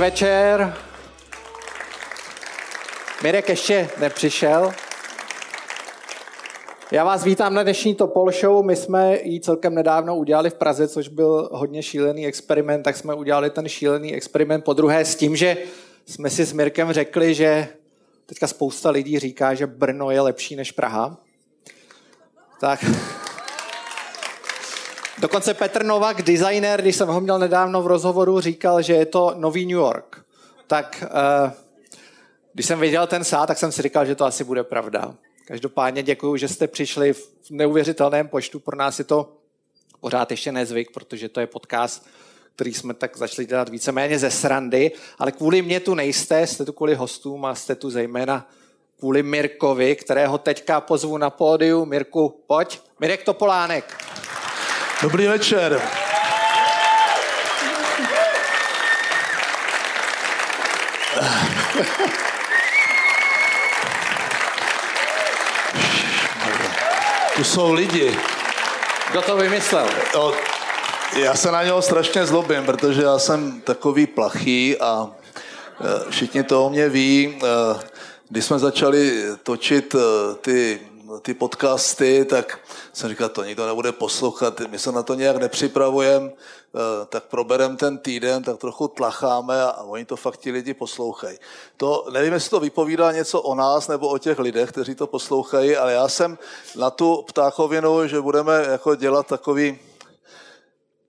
Večer. Mirek ještě nepřišel. Já vás vítám na dnešní Topol Show. My jsme ji celkem nedávno udělali v Praze, což byl hodně šílený experiment, tak jsme udělali ten šílený experiment po druhé s tím, že jsme si s Mirkem řekli, že teďka spousta lidí říká, že Brno je lepší než Praha. Tak Dokonce Petr Novak, designer, když jsem ho měl nedávno v rozhovoru, říkal, že je to nový New York. Tak uh, když jsem viděl ten sád, tak jsem si říkal, že to asi bude pravda. Každopádně děkuji, že jste přišli v neuvěřitelném počtu. Pro nás je to pořád ještě nezvyk, protože to je podcast, který jsme tak začali dělat víceméně ze srandy, ale kvůli mě tu nejste, jste tu kvůli hostům a jste tu zejména kvůli Mirkovi, kterého teďka pozvu na pódiu. Mirku, pojď. Mirek Topolánek. Dobrý večer. Tu jsou lidi. Kdo to vymyslel? No, já se na něho strašně zlobím, protože já jsem takový plachý a e, všichni to o mě ví. E, když jsme začali točit e, ty ty podcasty, tak jsem říkal, to nikdo nebude poslouchat, my se na to nějak nepřipravujeme, eh, tak proberem ten týden, tak trochu tlacháme a oni to fakt ti lidi poslouchají. To, nevím, jestli to vypovídá něco o nás nebo o těch lidech, kteří to poslouchají, ale já jsem na tu ptáchovinu, že budeme jako dělat takový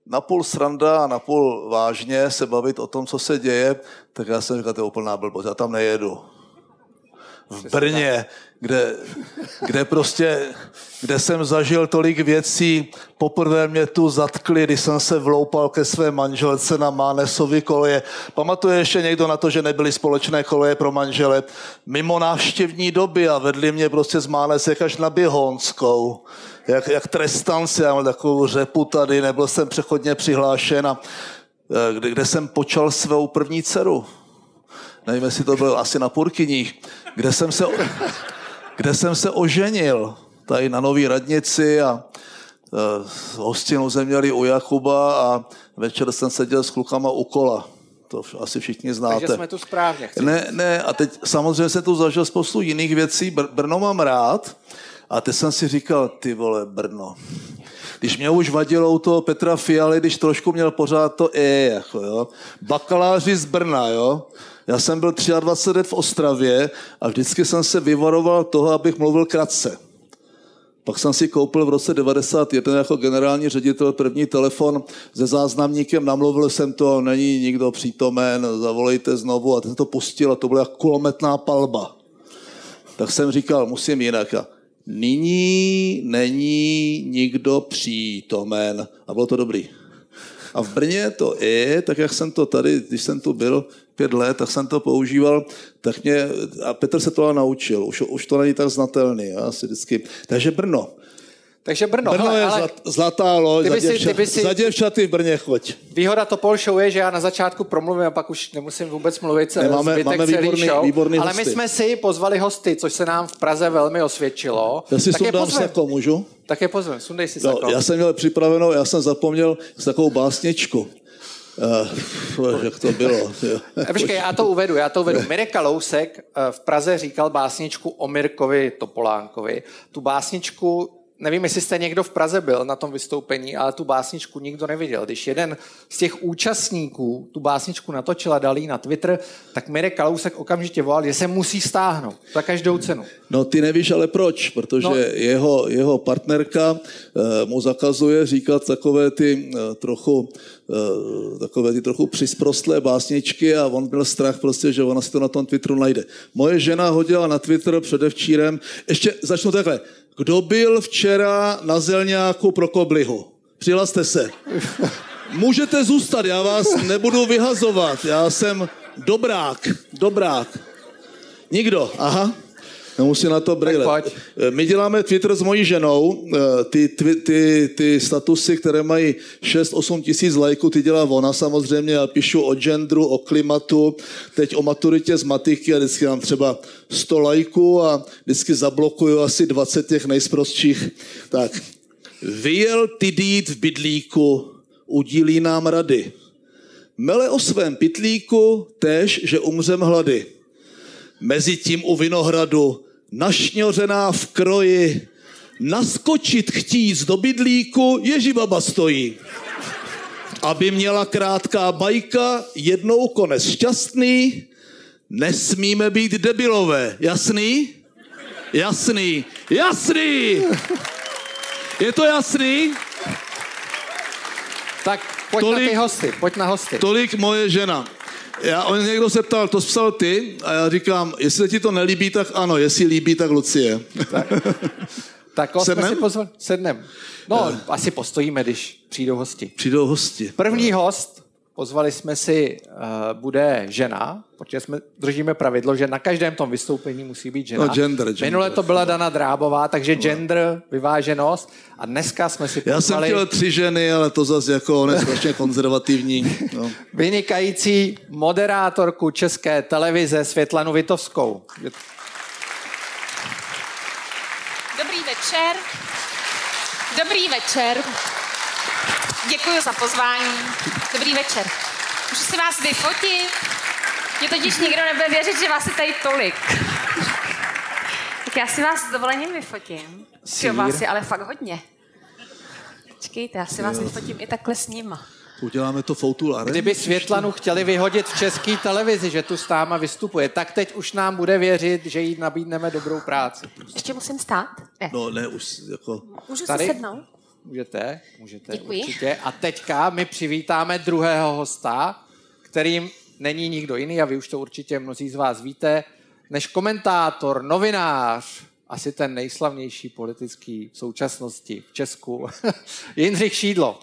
napůl sranda a napůl vážně se bavit o tom, co se děje, tak já jsem říkal, to je úplná blbost, já tam nejedu. V Brně, kde, kde prostě, kde jsem zažil tolik věcí. Poprvé mě tu zatkli, když jsem se vloupal ke své manželce na Mánesovi koleje. Pamatuje ještě někdo na to, že nebyly společné koleje pro manžele? Mimo návštěvní doby a vedli mě prostě z Mánesek až na Běhonskou. Jak, jak trestanci, já mám takovou řepu tady, nebyl jsem přechodně přihlášen a e, kde, kde jsem počal svou první dceru nevím, jestli to bylo asi na Purkyních, kde jsem se, kde jsem se oženil, tady na Nový radnici a uh, hostinu jsme měli u Jakuba a večer jsem seděl s klukama u kola. To asi všichni znáte. Takže jsme tu správně. Chci. Ne, ne, a teď samozřejmě jsem tu zažil spoustu jiných věcí. Br- Brno mám rád a teď jsem si říkal, ty vole, Brno. Když mě už vadilo u toho Petra Fialy, když trošku měl pořád to E, jako jo. Bakaláři z Brna, jo. Já jsem byl 23 let v Ostravě a vždycky jsem se vyvaroval toho, abych mluvil kratce. Pak jsem si koupil v roce 91 jako generální ředitel první telefon se záznamníkem, namluvil jsem to, není nikdo přítomen, zavolejte znovu a ten to pustil a to byla jako kulometná palba. Tak jsem říkal, musím jinak. A nyní není nikdo přítomen. A bylo to dobrý. A v Brně to je, tak jak jsem to tady, když jsem tu byl, pět let, tak jsem to používal, tak mě, a Petr se to naučil, už, už to není tak znatelný, já asi vždycky. Takže Brno. Takže Brno. Brno hele, je ale zlatá loď, za, děvčat, si, si, za děvčaty v Brně choď. Výhoda Topol Show je, že já na začátku promluvím a pak už nemusím vůbec mluvit ne, máme, zbytek máme celý výborný, show. Výborný ale my jsme si pozvali hosty, což se nám v Praze velmi osvědčilo. Já si tak sundám sako, můžu? Tak je pozvem, sundej si no, Já jsem měl připravenou, já jsem zapomněl s takovou básničku. Uh, jak to bylo. Počkej, já to uvedu, já to uvedu. Mirek Kalousek eh, v Praze říkal básničku o Mirkovi Topolánkovi. Tu básničku nevím, jestli jste někdo v Praze byl na tom vystoupení, ale tu básničku nikdo neviděl. Když jeden z těch účastníků tu básničku natočil a dal na Twitter, tak Mirek Kalousek okamžitě volal, že se musí stáhnout za každou cenu. No ty nevíš ale proč, protože no. jeho, jeho partnerka uh, mu zakazuje říkat takové ty uh, trochu uh, takové ty trochu přisprostlé básničky a on byl strach prostě, že ona si to na tom Twitteru najde. Moje žena hodila na Twitter předevčírem, ještě začnu takhle, kdo byl včera na zelňáku pro koblihu? Přihlaste se. Můžete zůstat, já vás nebudu vyhazovat. Já jsem dobrák, dobrák. Nikdo, aha. Nemusí na to brýle. Eh, my děláme Twitter s mojí ženou. Eh, ty, ty, ty, ty statusy, které mají 6-8 tisíc lajků, ty dělá ona samozřejmě. Já píšu o genderu, o klimatu, teď o maturitě z matiky a vždycky mám třeba 100 lajků a vždycky zablokuju asi 20 těch nejsprostších. Tak, vyjel ty dít v bydlíku, udílí nám rady. Mele o svém pitlíku též, že umřem hlady. Mezitím u vinohradu našňořená v kroji, naskočit chtíc do bydlíku, ježibaba stojí. Aby měla krátká bajka, jednou konec šťastný, nesmíme být debilové. Jasný? Jasný. Jasný! Je to jasný? Tak pojď tolik, na ty hosty, pojď na hosty. Tolik moje žena. Já, on někdo se ptal, to psal ty? A já říkám, jestli ti to nelíbí, tak ano, jestli líbí, tak Lucie. Tak, tak jsme si pozvali. Sednem. No, uh, asi postojíme, když přijdou hosti. Přijdou hosti. První host Pozvali jsme si, uh, bude žena, protože jsme držíme pravidlo, že na každém tom vystoupení musí být žena. No, gender, gender. Minule to byla Dana Drábová, takže gender, vyváženost. A dneska jsme si pozvali... Já jsem chtěl tři ženy, ale to zase jako on je strašně konzervativní. No. Vynikající moderátorku České televize Světlanu Vitovskou. Dobrý večer. Dobrý večer. Děkuji za pozvání. Dobrý večer. Můžu si vás vyfotit? Mě totiž nikdo nebude věřit, že vás je tady tolik. tak já si vás s dovolením vyfotím. Jo, vás je ale fakt hodně. Počkejte, já si vás vyfotím i takhle s nima. Uděláme to foutul Kdyby Světlanu chtěli vyhodit v české televizi, že tu s náma vystupuje, tak teď už nám bude věřit, že jí nabídneme dobrou práci. Ještě musím stát? Ne. No ne, už jako... Můžu Tady? si sednout? Můžete, můžete Děkuji. určitě. A teďka my přivítáme druhého hosta, kterým není nikdo jiný, a vy už to určitě mnozí z vás víte, než komentátor, novinář, asi ten nejslavnější politický v současnosti v Česku, Jindřich Šídlo.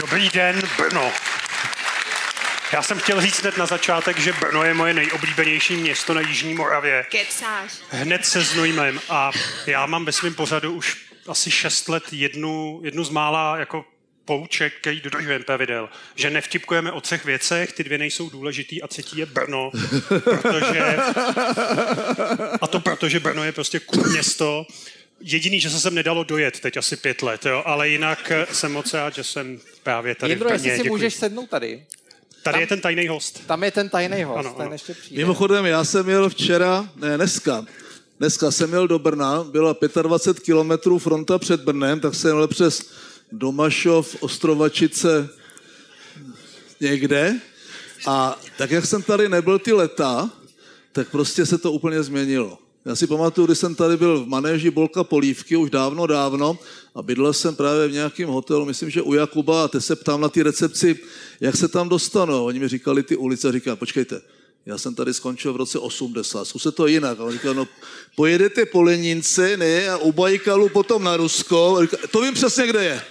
Dobrý den, Brno. Já jsem chtěl říct hned na začátek, že Brno je moje nejoblíbenější město na Jižní Moravě. Kecáš. Hned se Znojmem a já mám ve svém pořadu už asi šest let jednu, jednu z mála jako pouček, který dodržujeme pravidel, že nevtipkujeme o třech věcech, ty dvě nejsou důležitý a třetí je Brno, protože, a to proto, že Brno je prostě cool město, Jediný, že se sem nedalo dojet teď asi pět let, jo, ale jinak jsem moc rád, že jsem právě tady Jindro, v Brně. jestli si můžeš sednout tady. Tady tam, je ten tajný host. Tam je ten tajný host, ano, ten ano. ještě přijde. Mimochodem, já jsem jel včera, ne, dneska, dneska jsem jel do Brna, byla 25 kilometrů fronta před Brnem, tak jsem jel přes Domašov, Ostrovačice, někde. A tak, jak jsem tady nebyl ty leta, tak prostě se to úplně změnilo. Já si pamatuju, když jsem tady byl v manéži Bolka Polívky už dávno, dávno a bydlel jsem právě v nějakém hotelu, myslím, že u Jakuba a teď se ptám na ty recepci, jak se tam dostanu. Oni mi říkali ty ulice a říkám, počkejte, já jsem tady skončil v roce 80, zkuste to jinak. A on říkal, no pojedete po Lenince, ne, a u Bajkalu potom na Rusko. Říkal, to vím přesně, kde je.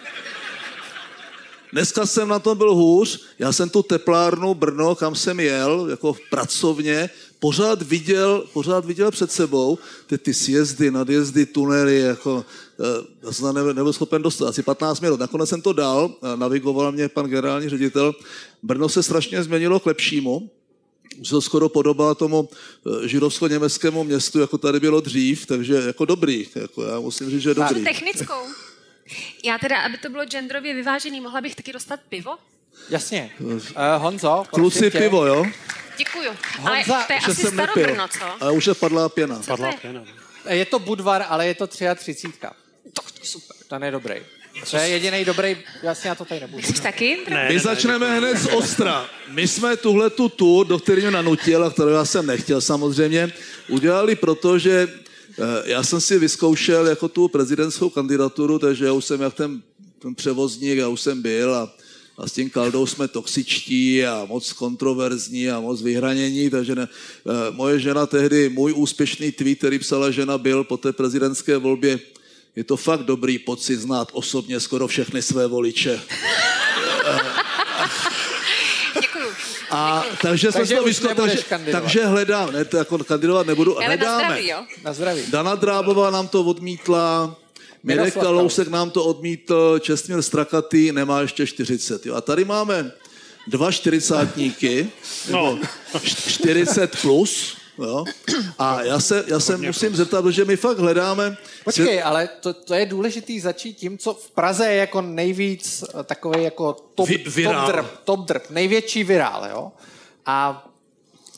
Dneska jsem na tom byl hůř, já jsem tu teplárnu Brno, kam jsem jel, jako v pracovně, pořád viděl, pořád viděl před sebou ty, ty sjezdy, nadjezdy, tunely, jako, eh, já jsem nebyl, nebyl schopen dostat, asi 15 minut. Nakonec jsem to dal, navigoval mě pan generální ředitel. Brno se strašně změnilo k lepšímu, už se to skoro podobá tomu eh, židovsko-německému městu, jako tady bylo dřív, takže jako dobrý, jako já musím říct, že dobrý. technickou. Já teda, aby to bylo genderově vyvážený, mohla bych taky dostat pivo? Jasně. Uh, Honzo, Kluci pivo, jo? Děkuju. Ale Honza, to je asi starobrno, co? Ale už je padlá pěna. Co padlá pěna. Je to Budvar, ale je to 33. To, to super. To je dobrý. To je jediný dobrý, jasně já to tady nebudu. Jsi taky? Ne, My ne, začneme ne, hned z ostra. My jsme tuhle tu tour, do které mě nanutil, a kterou já jsem nechtěl samozřejmě, udělali proto, že eh, já jsem si vyzkoušel jako tu prezidentskou kandidaturu, takže já už jsem jak ten, ten převozník, já už jsem byl a a s tím Kaldou jsme toxičtí a moc kontroverzní a moc vyhranění, takže ne, eh, moje žena tehdy, můj úspěšný tweet, který psala žena, byl po té prezidentské volbě, je to fakt dobrý pocit znát osobně skoro všechny své voliče. A takže, takže jsme to vysko, takže, takže hledám, ne, to jako kandidovat nebudu, Ale hledáme. Na zdraví, jo? Na zdraví. Dana Drábová nám to odmítla, Mirek Kalousek nám to odmítl, Čestmír Strakatý nemá ještě 40. Jo. A tady máme dva čtyřicátníky, no. 40 plus, Jo? A já se, já se musím zeptat, protože my fakt hledáme... Počkej, ale to, to je důležitý začít tím, co v Praze je jako nejvíc eh, takový jako top, Vi- top, drb, top drb, největší virál, jo? A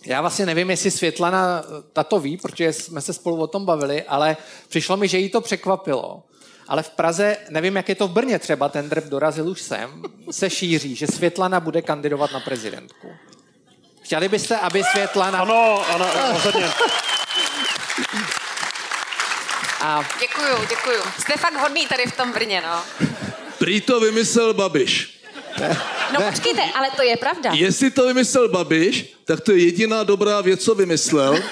já vlastně nevím, jestli Světlana eh, tato ví, protože jsme se spolu o tom bavili, ale přišlo mi, že jí to překvapilo. Ale v Praze, nevím, jak je to v Brně třeba, ten drb dorazil už sem, se šíří, že Světlana bude kandidovat na prezidentku. Chtěli byste, aby Světlana... Ano, ano, rozhodně. A Děkuju, děkuju. Jste fakt hodný tady v tom Brně, no. Prý to vymyslel Babiš. No počkejte, ale to je pravda. Jestli to vymyslel Babiš, tak to je jediná dobrá věc, co vymyslel,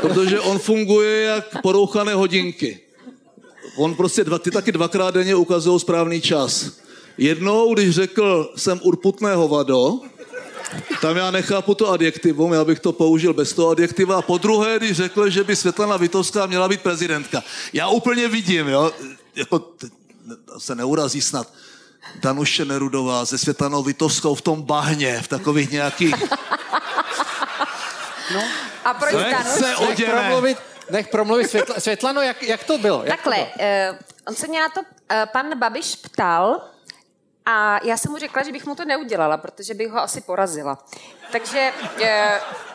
protože on funguje jak porouchané hodinky. On prostě dva, ty taky dvakrát denně ukazují správný čas. Jednou, když řekl, jsem urputné hovado, tam já nechápu to adjektivum, já bych to použil bez toho adjektiva. A po druhé, když řekl, že by Světlana Vitovská měla být prezidentka. Já úplně vidím, jo, jako se neurazí snad. Danuše Nerudová se Světlanou Vitovskou v tom bahně, v takových nějakých... A proč Nech Danuš? se nech oděne. promluvit, nech promluvit Světla, Světlano, jak, jak to bylo? Jak Takhle, to bylo? uh, on se mě na to uh, pan Babiš ptal a já jsem mu řekla, že bych mu to neudělala, protože bych ho asi porazila. Takže uh,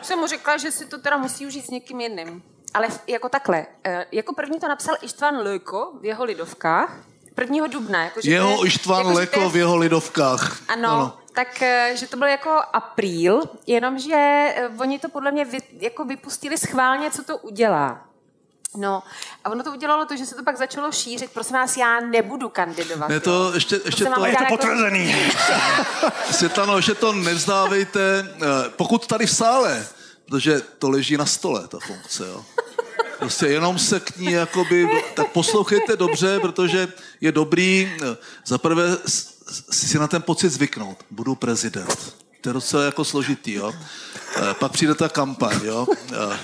jsem mu řekla, že si to teda musí užít s někým jiným. Ale jako takhle, uh, jako první to napsal Ištvan Lojko v jeho lidovkách, 1. dubna. Jako, že to Jeho je- Ištván jako, že to je- Leko v jeho lidovkách. ano, ano, tak eh, že to byl jako apríl, jenomže eh, oni to podle mě vy, jako vypustili schválně, co to udělá. No, a ono to udělalo to, že se to pak začalo šířit. Prosím vás, já nebudu kandidovat. Ne, jo. to ještě, ještě jsem vám to... Je to Jako- potvrzený. Světlano, ještě to nevzdávejte, eh, pokud tady v sále, protože to leží na stole, ta funkce, jo. Prostě jenom se k ní jakoby, tak poslouchejte dobře, protože je dobrý eh, zaprvé si na ten pocit zvyknout. Budu prezident. To je docela jako složitý, jo. Eh, Pak přijde ta kampaň, jo. Eh,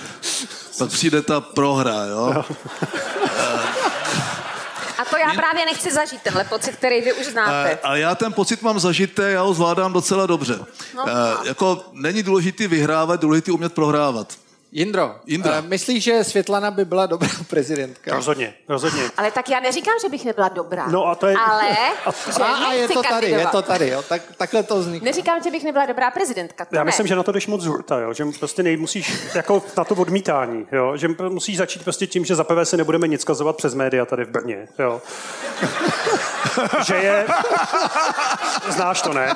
Pak přijde ta prohra, jo. A to já právě nechci zažít, tenhle pocit, který vy už znáte. Ale já ten pocit mám zažité, já ho zvládám docela dobře. No. Jako není důležitý vyhrávat, důležitý umět prohrávat. Jindro, Jindro. eh, myslíš, že Světlana by byla dobrá prezidentka? Rozhodně, rozhodně. Ale tak já neříkám, že bych nebyla dobrá. No a to je- Ale, a- že A, a je to tady, je kandidovat. to tady, jo. Tak, takhle to vzniklo. Neříkám, že bych nebyla dobrá prezidentka. To Já ne. myslím, že na to jdeš moc z hurta, jo? že prostě nejmusíš jako na to odmítání, jo? že musíš začít prostě tím, že zaprvé se nebudeme nic kazovat přes média tady v Brně. Jo? že je, znáš to, ne?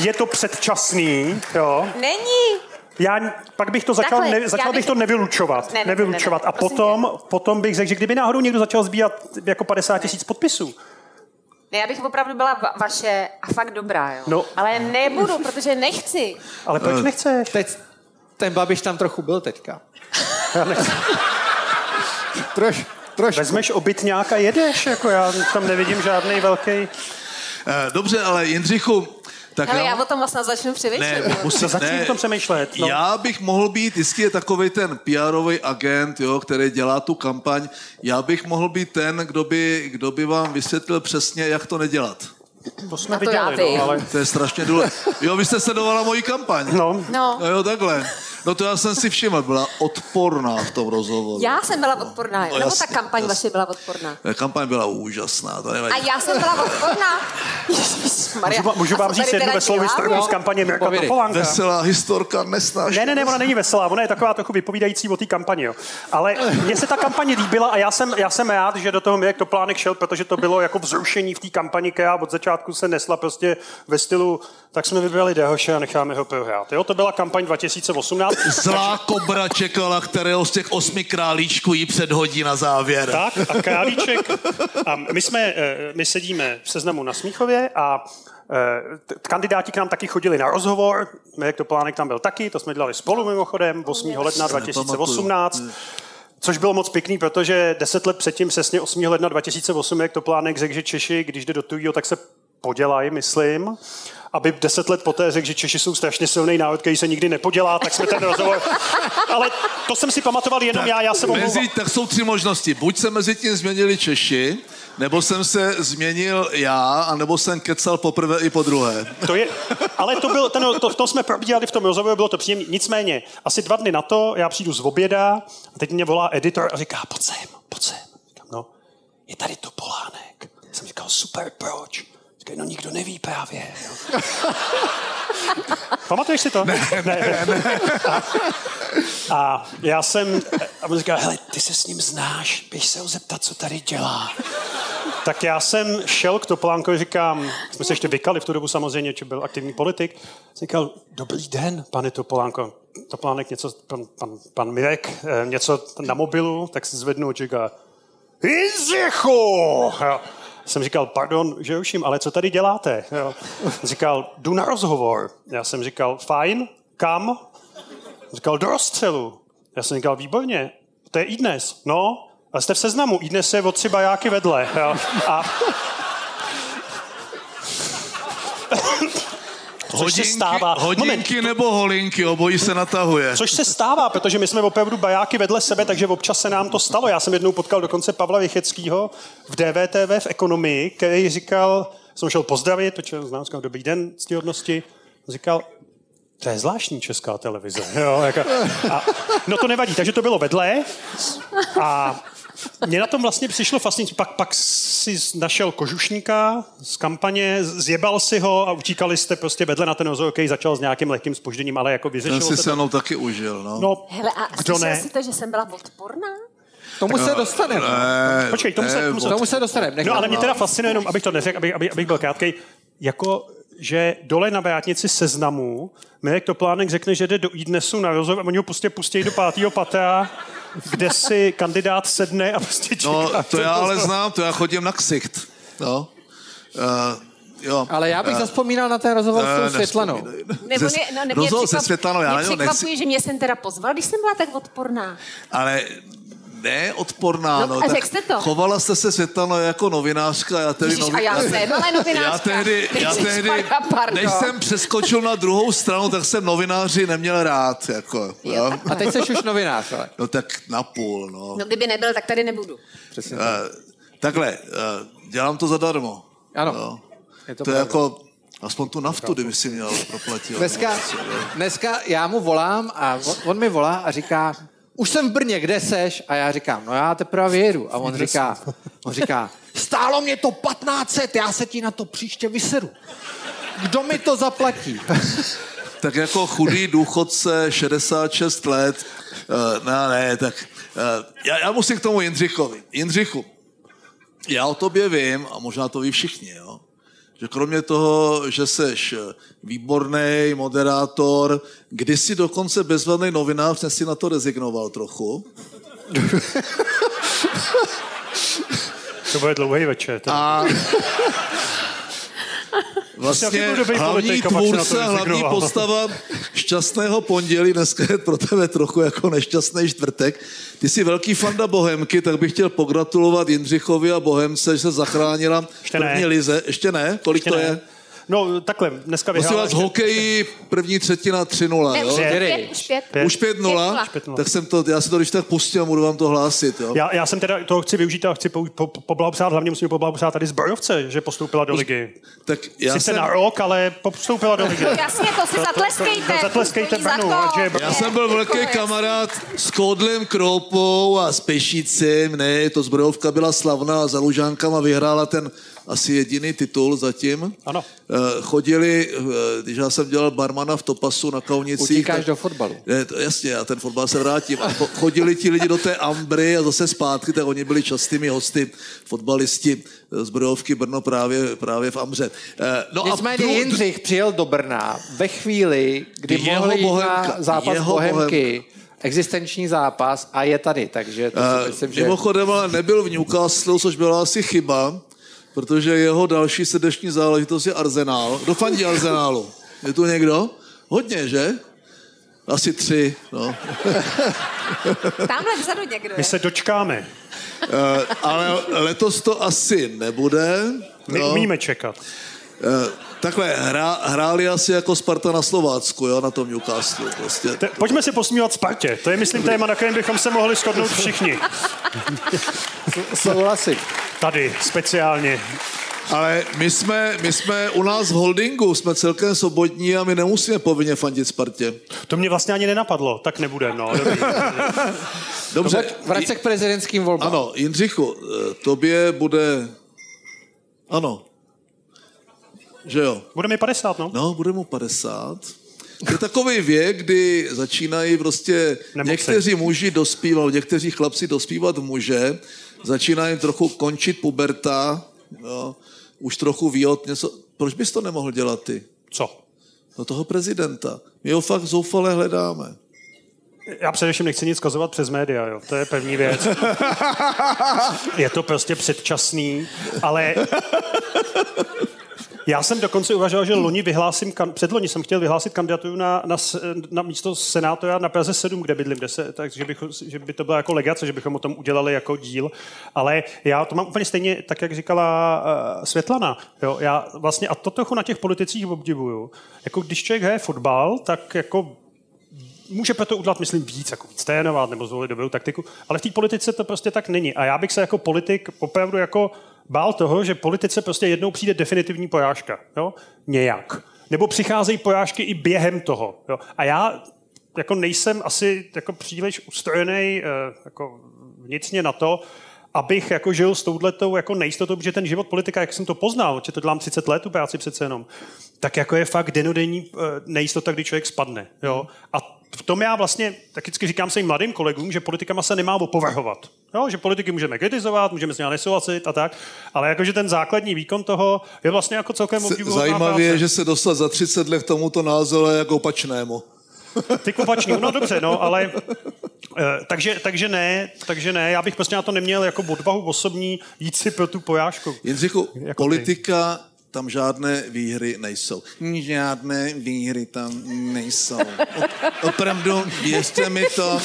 Je to předčasný, jo? Není. Já pak bych to začal, Takhle, ne, začal bych- bych to nevylučovat. Ne, ne, ne, nevylučovat. ne, ne, A prosím potom, potom bych řekl, že kdyby náhodou někdo začal sbírat jako 50 tisíc podpisů, Ne, já bych opravdu byla va- vaše a fakt dobrá, jo. No. Ale nebudu, protože nechci. ale proč nechceš? Teď, ten Babiš tam trochu byl teďka. Já nechci. Troš, trošku. Vezmeš obytňáka, jedeš, jako já tam nevidím žádný velký. Eh, Dobře, ale Jindřichu, tak Hele, já o tom vlastně začnu přemýšlet. ne, musím, Začni ne, o tom přemýšlet. No. Já bych mohl být, jistě je takový ten PR agent, jo, který dělá tu kampaň, já bych mohl být ten, kdo by, kdo by vám vysvětlil přesně, jak to nedělat. To jsme to já viděli, no, ale... To je strašně důležité. Jo, vy jste sledovala moji kampaň. No, No, No jo, takhle. No to já jsem si všiml, byla odporná v tom rozhovoru. já jsem byla odporná, jo. No, Nebo ta jasně, kampaň jasně. vaše byla odporná. Eh, Kampaň byla úžasná, to nevadí. A já jsem byla odporná. Ježišmarja. můžu, vám- můžu vám říct jednu veselou historku z kampaně Mirka. Topolánka. Veselá historka nesnáš. Ne, ne, ne, ona není veselá, ona je taková trochu vypovídající o té kampani. Jo. Ale mně se ta kampaně líbila a já jsem, já jsem rád, že do toho Mirek Toplánek šel, protože to bylo jako vzrušení v té kampani, která od začátku se nesla prostě ve stylu, tak jsme vybrali Dehoše a necháme ho prohrát. Jo, to byla kampaň 2018. Zlá kobra čekala, kterého z těch osmi králíčků jí předhodí na závěr. Tak a Králíček, a my, jsme, eh, my sedíme v seznamu na Smíchově a eh, kandidáti k nám taky chodili na rozhovor, Mirek Toplánek tam byl taky, to jsme dělali spolu mimochodem 8. ledna 2018. Což bylo moc pěkný, protože deset let předtím, přesně 8. ledna 2008, jak Toplánek řekl, že Češi, když jde do tujího, tak se podělají, myslím. Aby deset let poté řekl, že Češi jsou strašně silný národ, který se nikdy nepodělá, tak jsme ten rozhovor... Ale to jsem si pamatoval jenom já, já jsem mezi, Tak jsou tři možnosti. Buď se mezi tím změnili Češi, nebo jsem se změnil já, anebo jsem kecal poprvé i po druhé. To je, ale to bylo, ten, to, v tom jsme probíhali v tom rozhovoru, bylo to příjemné. Nicméně, asi dva dny na to, já přijdu z oběda a teď mě volá editor a říká, pojď sem, pojď sem. Říkám, no, je tady to Polánek. Jsem říkal, super, proč? Říkal, no nikdo neví právě. Pamatuješ si to? Ne, ne, ne. ne. A, a já jsem, a on říkal, hele, ty se s ním znáš, běž se ho zeptat, co tady dělá. Tak já jsem šel k Topolánkovi, říkám, jsme se ještě vykali v tu dobu samozřejmě, či byl aktivní politik, jsem říkal, dobrý den, pane Topolánko. Topolánek něco, pan, pan, pan Mirek, eh, něco na mobilu, tak se zvednu a říká, Jindřichu! Jsem říkal, pardon, že uším, ale co tady děláte? Jo. Říkal, jdu na rozhovor. Já jsem říkal, fajn, kam? Říkal, do rozstřelu. Já jsem říkal, výborně, to je i dnes. No, a jste v seznamu, i dnes je o tři bajáky vedle. Jo. A Což hodinky, se stává. Hodinky Moment. nebo holinky, obojí se natahuje. Což se stává, protože my jsme opravdu bajáky vedle sebe, takže občas se nám to stalo. Já jsem jednou potkal dokonce Pavla Vycheckýho v DVTV v ekonomii, který říkal, jsem šel pozdravit, to znám, říkal, dobrý den, ctihodnosti, říkal, to je zvláštní česká televize. Jo, jako, a, no to nevadí, takže to bylo vedle a mně na tom vlastně přišlo fascinující. Pak, pak si našel kožušníka z kampaně, zjebal si ho a utíkali jste prostě vedle na ten který začal s nějakým lehkým spožděním, ale jako vyřešil Ten si se mnou taky užil, no. no Hele, a kdo ne? si to, že jsem byla odporná? Tomu se dostaneme. Ne, Počkej, tomu, ne, se, tomu, se, tomu se dostaneme. No ale mě teda fascinuje, jenom abych to neřekl, abych, abych, abych byl krátkej, jako že dole na vrátnici seznamu Mirek Toplánek řekne, že jde do Idnesu na rozhovor a oni ho prostě pustí do pátého patra kde si kandidát sedne a prostě čeká. No, to já ale znám, to já chodím na ksicht. No. Uh, Jo. Ale já bych uh, zaspomínal na ten rozhovor s tou Světlanou. Nebo ne, no, ne, rozhovor se Světlanou, já mě překvapuje, že mě jsem teda pozval, když jsem byla tak odporná. Ale ne odporná, no, no, tak jste to. chovala jste se Světlano jako novinářka. Já tedy Ježiš, novi... a já jsem ale novinářka. Já tehdy, já tehdy než jsem přeskočil na druhou stranu, tak jsem novináři neměl rád. Jako, jo, jo. A teď jsi už novinář, ale. No tak napůl, no. No kdyby nebyl, tak tady nebudu. Přesně uh, takhle, uh, dělám to zadarmo. Ano. Jo. Je to, to je jako, Aspoň tu naftu, kdyby si měl proplatit. Dneska, dneska já mu volám a on, on mi volá a říká, už jsem v Brně, kde seš? A já říkám, no já teprve jedu. A on říká, on říká, stálo mě to 1500, já se ti na to příště vyseru. Kdo mi to zaplatí? tak jako chudý důchodce, 66 let, uh, ne, ne, tak uh, já, já musím k tomu Jindřichovi. Jindřichu, já o tobě vím, a možná to ví všichni, jo, že kromě toho, že seš výborný moderátor, kdysi dokonce bezvadný novinář, si na to rezignoval trochu. To bude dlouhý večer. A vlastně hlavní tvůrce, hlavní postava šťastného pondělí, dneska je pro tebe trochu jako nešťastný čtvrtek. Ty jsi velký fanda Bohemky, tak bych chtěl pogratulovat Jindřichovi a Bohemce, že se zachránila v první lize. Ještě ne? Kolik Ještě to ne. je? No takhle, dneska vyhrála... Prosím vás, hokeji první třetina 3-0, ne, jo? Už pět, už pět. Už 5-0? Tak jsem to, já si to když tak pustil, budu vám to hlásit, jo? Já, já jsem teda, to chci využít a chci po, po, poblahopřát, hlavně musím poblahopřát tady zbrojovce, že postoupila do ligy. Tak já Sice jsem... na rok, ale postoupila do ligy. Jasně, to si zatleskejte. zatleskejte Brnu. Já jsem byl velký kamarád s Kodlem Kroupou a s Pešícem, ne, to zbrojovka byla slavná a za Lužánkama vyhrála ten asi jediný titul zatím. Ano. Eh, chodili, eh, když já jsem dělal barmana v Topasu na Kaunicích. Utíkáš tak, do fotbalu. Ne, to, jasně, já ten fotbal se vrátím. A chodili ti lidi do té Ambry a zase zpátky, tak oni byli častými hosty, fotbalisti z Brodovky Brno právě, právě v Amře. Eh, no Nicméně a dru... Jindřich přijel do Brna ve chvíli, kdy jeho mohl jít na zápas jeho Bohemky. Bohemka existenční zápas a je tady, takže to si myslím, že... Mimochodem, ale nebyl v Newcastle, což byla asi chyba, protože jeho další srdeční záležitost je Arzenál. Kdo fandí Arzenálu? Je tu někdo? Hodně, že? Asi tři, no. Tamhle vzadu někdo je. My se dočkáme. Uh, ale letos to asi nebude. My no. umíme čekat. Uh, Takhle, hra, hráli asi jako Sparta na Slovácku, jo, na tom Newcastle. Prostě. Te, pojďme si posmívat Spartě. To je, myslím, téma, na kterém bychom se mohli shodnout všichni. Souhlasím. Tady, speciálně. Ale my jsme, my jsme u nás v holdingu, jsme celkem svobodní a my nemusíme povinně fandit Spartě. To mě vlastně ani nenapadlo, tak nebude, no. Dobrý. Dobře. Vrať se k prezidentským volbám. Ano, Jindřichu, eh, tobě bude... Ano. Že jo? Bude mi 50, no. No, bude mu 50. Je takový věk, kdy začínají prostě Nemoci. někteří muži dospívat, někteří chlapci dospívat muže, začínají trochu končit puberta, jo, už trochu ví od něco. Proč bys to nemohl dělat ty? Co? No toho prezidenta. My ho fakt zoufale hledáme. Já především nechci nic kazovat přes média, jo. To je první věc. Je to prostě předčasný, ale já jsem dokonce uvažoval, že loni vyhlásím, předloni jsem chtěl vyhlásit kandidaturu na, na, na místo senátora na Praze 7, kde bydlím, kde se, takže bych, že by to byla jako legace, že bychom o tom udělali jako díl, ale já to mám úplně stejně, tak jak říkala uh, Světlana, jo, já vlastně, a to trochu na těch politicích obdivuju, jako když člověk hraje fotbal, tak jako může proto udělat, myslím, víc, jako víc trénovat nebo zvolit dobrou taktiku, ale v té politice to prostě tak není. A já bych se jako politik opravdu jako bál toho, že politice prostě jednou přijde definitivní porážka. Jo? Nějak. Nebo přicházejí porážky i během toho. Jo? A já jako nejsem asi jako příliš ustrojený eh, jako vnitřně na to, abych jako žil s touhletou jako nejistotou, protože ten život politika, jak jsem to poznal, že to dělám 30 let, tu práci přece jenom, tak jako je fakt denodenní eh, nejistota, kdy člověk spadne. Jo? A v tom já vlastně tak vždycky říkám svým mladým kolegům, že politikama se nemá opovrhovat. Jo? Že politiky můžeme kritizovat, můžeme s nimi nesouhlasit a tak, ale jakože ten základní výkon toho je vlastně jako celkem obdivuhodná Zajímavé je, že se dostat za 30 let k tomuto názoru jako opačnému. Ty kupační, no dobře, no, ale eh, takže, takže ne, takže ne, já bych prostě na to neměl jako odvahu osobní jít si pro tu pojážku. Jindřichu, Jako ty. Tam žádné výhry nejsou. Žádné výhry tam nejsou. O- Opravdu, věřte mi to,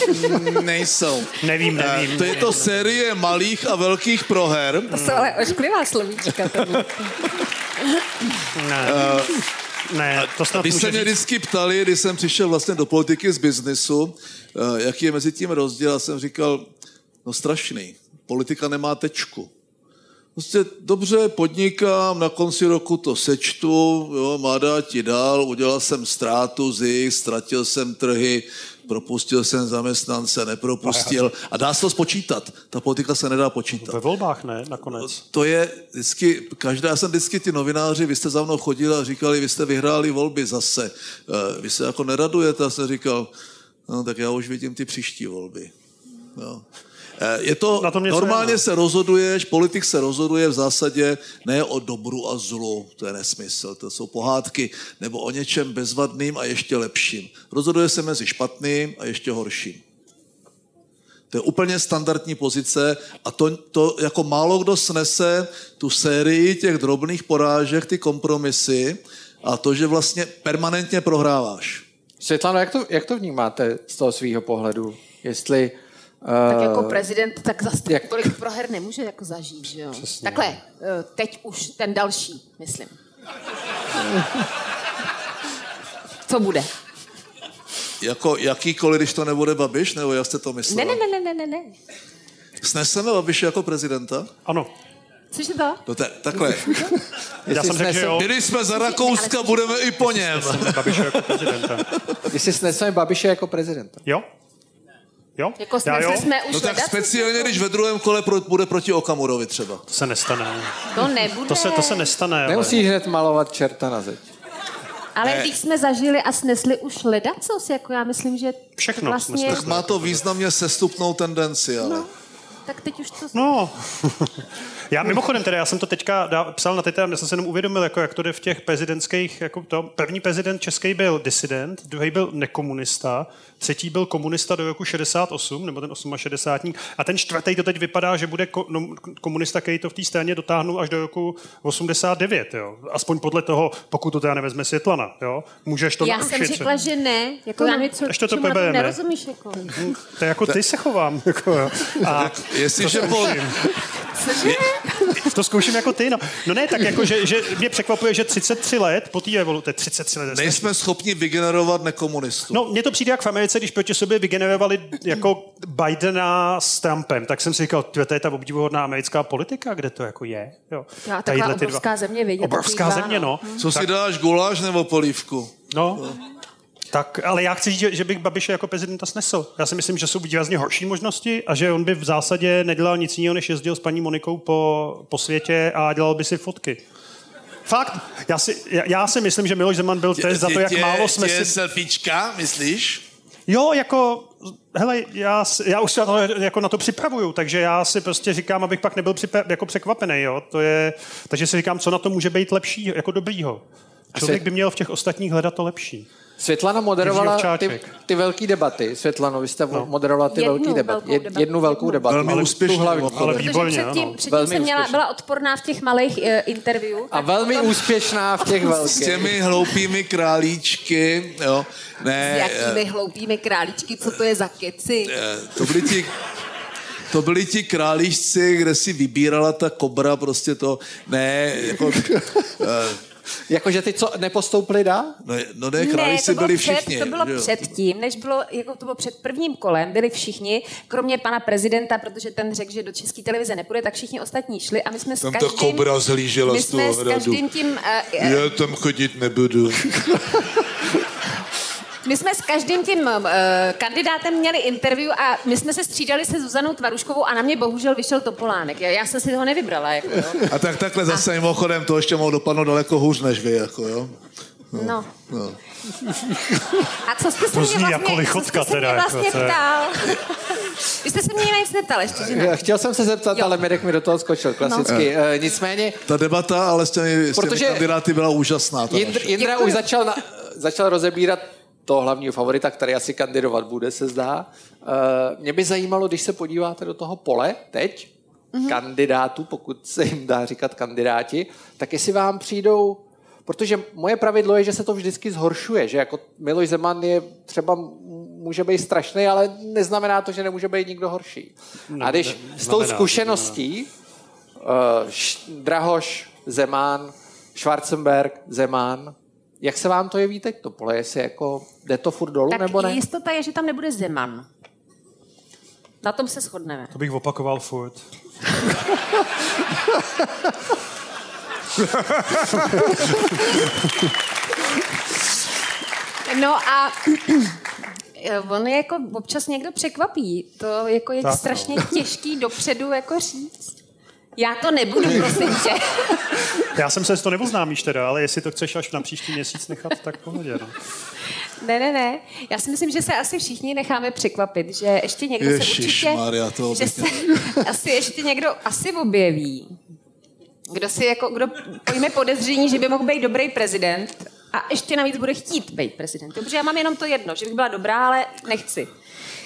nejsou. Nevím, Eh, nevím. To je to série malých a velkých proher. To jsou ale ošklivá slovíčka. tohle. Ne, ne to snad Vy se mě říct. vždycky ptali, když jsem přišel vlastně do politiky z biznisu, eh, jaký je mezi tím rozdíl, a jsem říkal, no strašný, politika nemá tečku. Prostě dobře, podnikám, na konci roku to sečtu, jo, má dát ti dál, udělal jsem ztrátu, zisk, ztratil jsem trhy, propustil jsem zaměstnance, nepropustil. A dá se to spočítat. Ta politika se nedá počítat. Ve volbách ne, nakonec. To je vždycky, každá, já jsem vždycky ty novináři, vy jste za mnou chodili a říkali, vy jste vyhráli volby zase. Eh, Vy se jako neradujete, a jsem říkal, no tak já už vidím ty příští volby. Jo. Eh, Je to, Na tom normálně no. se rozhoduješ, politik se rozhoduje v zásadě ne o dobru a zlu, to je nesmysl, to jsou pohádky, nebo o něčem bezvadným a ještě lepším. Rozhoduje se mezi špatným a ještě horším. To je úplně standardní pozice a to, to jako málo kdo snese tu sérii těch drobných porážek, ty kompromisy a to, že vlastně permanentně prohráváš. Světlano, jak to, jak to vnímáte z toho svého pohledu? Jestli... Tak eh, jako prezident tak zase jak- tolik proher nemůže jako zažít, že jo? Takhle, eh, teď už ten další, myslím. Co bude? Jako jakýkoliv, když to nebude Babiš, nebo jak jste to myslel? ne, ne, ne, ne, ne, ne. Sneseme Babiše jako prezidenta? Ano, Cože to? No te, takhle. já jsem řekl, že jo. Byli jsme za Rakouska, budeme i po něm. Babiše jako prezidenta. Jestli sneseme Babiše jako prezidenta. Jo? Jo? Jako Já jsme, jo? jsme už No tak speciálně, když ve druhém kole pro, bude proti Okamurovi třeba. To se nestane. To nebude. To se, to se nestane. ale- Nemusíš hned malovat čerta na zeď. Ale když jsme zažili a snesli už ledacos, jako já myslím, že Všechno vlastně... jsme Tak má to významně sestupnou tendenci, ale... No, tak teď už to... No. Já mimochodem teda, já jsem to teďka dá, psal na Twitter, já jsem se jenom uvědomil, jako, jak to jde v těch prezidentských, jako to, první prezident český byl disident, druhý byl nekomunista, třetí byl komunista do roku 68, nebo ten 68. A ten čtvrtý to teď vypadá, že bude ko, no, komunista, který to v té straně dotáhnul až do roku 89, jo. Aspoň podle toho, pokud to teda nevezme Světlana, jo. Můžeš to Já narušit. jsem řekla, že ne. Jako No, já nevím, co, ještě to čemu nerozumíš. Jako. To je jako ty se chovám. Jako, jo. A Jestliže po, Cože? To zkouším jako ty, no. No ne, tak jako, že, že mě překvapuje, že 33 let po té evoluci, 33 let. Nejsme schopni vygenerovat nekomunistů. No, mně to přijde jak v Americe, když proti sobě vygenerovali jako Bidena s Trumpem, tak jsem si říkal, to je ta obdivuhodná americká politika, kde to jako je. Jo. Já, taková obrovská země, vidět. Obrovská země, no. Co si dáš, guláš nebo polívku? No, tak, ale já chci říct, že, že bych Babiše jako prezidenta snesl. Já si myslím, že jsou výrazně horší možnosti a že on by v zásadě nedělal nic jiného, než jezdil s paní Monikou po, po světě a dělal by si fotky. Fakt, já si, já, já si myslím, že Miloš Zeman byl test za to, jak Tě- málo jsme tě si... selfiečka, myslíš? Jo, jako, hele, já, já už se na to, jako na to připravuju, takže já si prostě říkám, abych pak nebyl připra- jako překvapený, jo, to je, takže si říkám, co na to může být lepší, jako dobrýho. Člověk by měl v těch ostatních hledat to lepší. Světlana moderovala ty, ty velké debaty. Světlano, vy jste no. moderovala ty Jednu velké debaty. velkou Jed, debatu. jednu velkou Jednu. debatu. Velmi hlavní. mimochodem. Ale Protože výborně, předtím, ano. předtím Velmi jsem měla, byla odporná v těch malých uh, interview. A velmi úspěšná v těch S velkých. těmi hloupými králíčky, jo. Ne, S jakými hloupými králíčky, co to je za keci? eh, to byli ti to byli ti králíčci, kde si vybírala ta kobra, prostě to, ne, jako, eh, Jakože ty, co nepostoupili dál? no, no ne, králíčci bylo byli před, všichni. To bylo jo. předtím, než bylo, jako to bylo před prvním kolem, byli všichni, kromě pana prezidenta, protože ten řekl, že do české televize nepůjde, tak všichni ostatní šli a my jsme Tam s ta každým... kobra zhlížela my z toho jsme s hradu. každým tím... Uh, Já tam chodit nebudu. My jsme s každým tím uh, kandidátem měli interview a my jsme se střídali se Zuzanou Tvaruškovou a na mě bohužel vyšel Topolánek. Já, já jsem si toho nevybrala. Jako, jo. A tak takhle zase mimochodem to ještě mohlo dopadnout daleko hůř než vy, jako jo. No. No. A co jste se To mě zní vlastně, jako lichotka co jste se mě vlastně jako ptal? Vy jste se mě na nic neptal ještě, že ne? Chtěl jsem se zeptat, Jo. ale Mirek mi do toho skočil, klasicky. No. E, nicméně, Ta debata ale s těmi, s těmi Protože- kandidáty byla úžasná. Jindr. Jindra už začal, na, začal rozebírat toho hlavního favorita, který asi kandidovat bude, se zdá. E, mě by zajímalo, když se podíváte do toho pole teď, mm-hmm. kandidátů, pokud se jim dá říkat kandidáti, tak jestli vám přijdou Protože moje pravidlo je, že se to vždycky zhoršuje, že jako Miloš Zeman je třeba může být strašný, ale neznamená to, že nemůže být nikdo horší. A když ne- s tou znamená, zkušeností uh, Drahoš, Zeman, Schwarzenberg, Zeman, jak se vám to jeví teď to pole? Jestli jako jde to furt dolů, Tak nebo ne? jistota je, že tam nebude Zeman. Na tom se shodneme. To bych opakoval furt. No a on je jako občas někdo překvapí. To jako je Tak, no. strašně těžký dopředu jako říct. Já to nebudu, prosím tě. Já jsem se to neoznámíš teda, ale jestli to chceš až na příští měsíc nechat, tak pohodě. No. Ne, ne, ne. Já si myslím, že se asi všichni necháme překvapit, že ještě někdo se určitě... Ježišmarja, to že se asi ještě někdo asi objeví. Kdo si jako, kdo pojme podezření, že by mohl být dobrý prezident a ještě navíc bude chtít být prezident. Protože já mám jenom to jedno, že bych byla dobrá, ale nechci.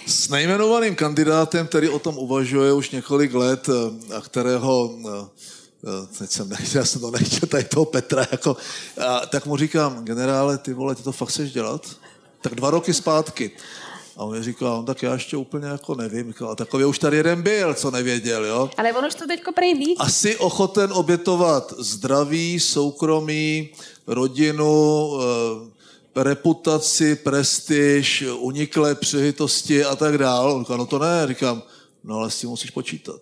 S nejmenovaným kandidátem, který o tom uvažuje už několik let eh, a kterého, eh, eh, teď jsem nechtěl, já jsem to nechtěl, tady toho Petra, jako, a, tak mu říkám, generále, ty vole, ty to fakt chceš dělat? Tak dva roky zpátky. A on mi říkal, on tak já ještě úplně jako nevím. Říkal, takový už tady jeden byl, co nevěděl, jo? Ale on už to teďko prej ví. Asi ochoten obětovat zdraví, soukromí, rodinu, eh, reputaci, prestiž, uniklé příležitosti a tak dál. On říká, no to ne, říkám, no ale s tím musíš počítat.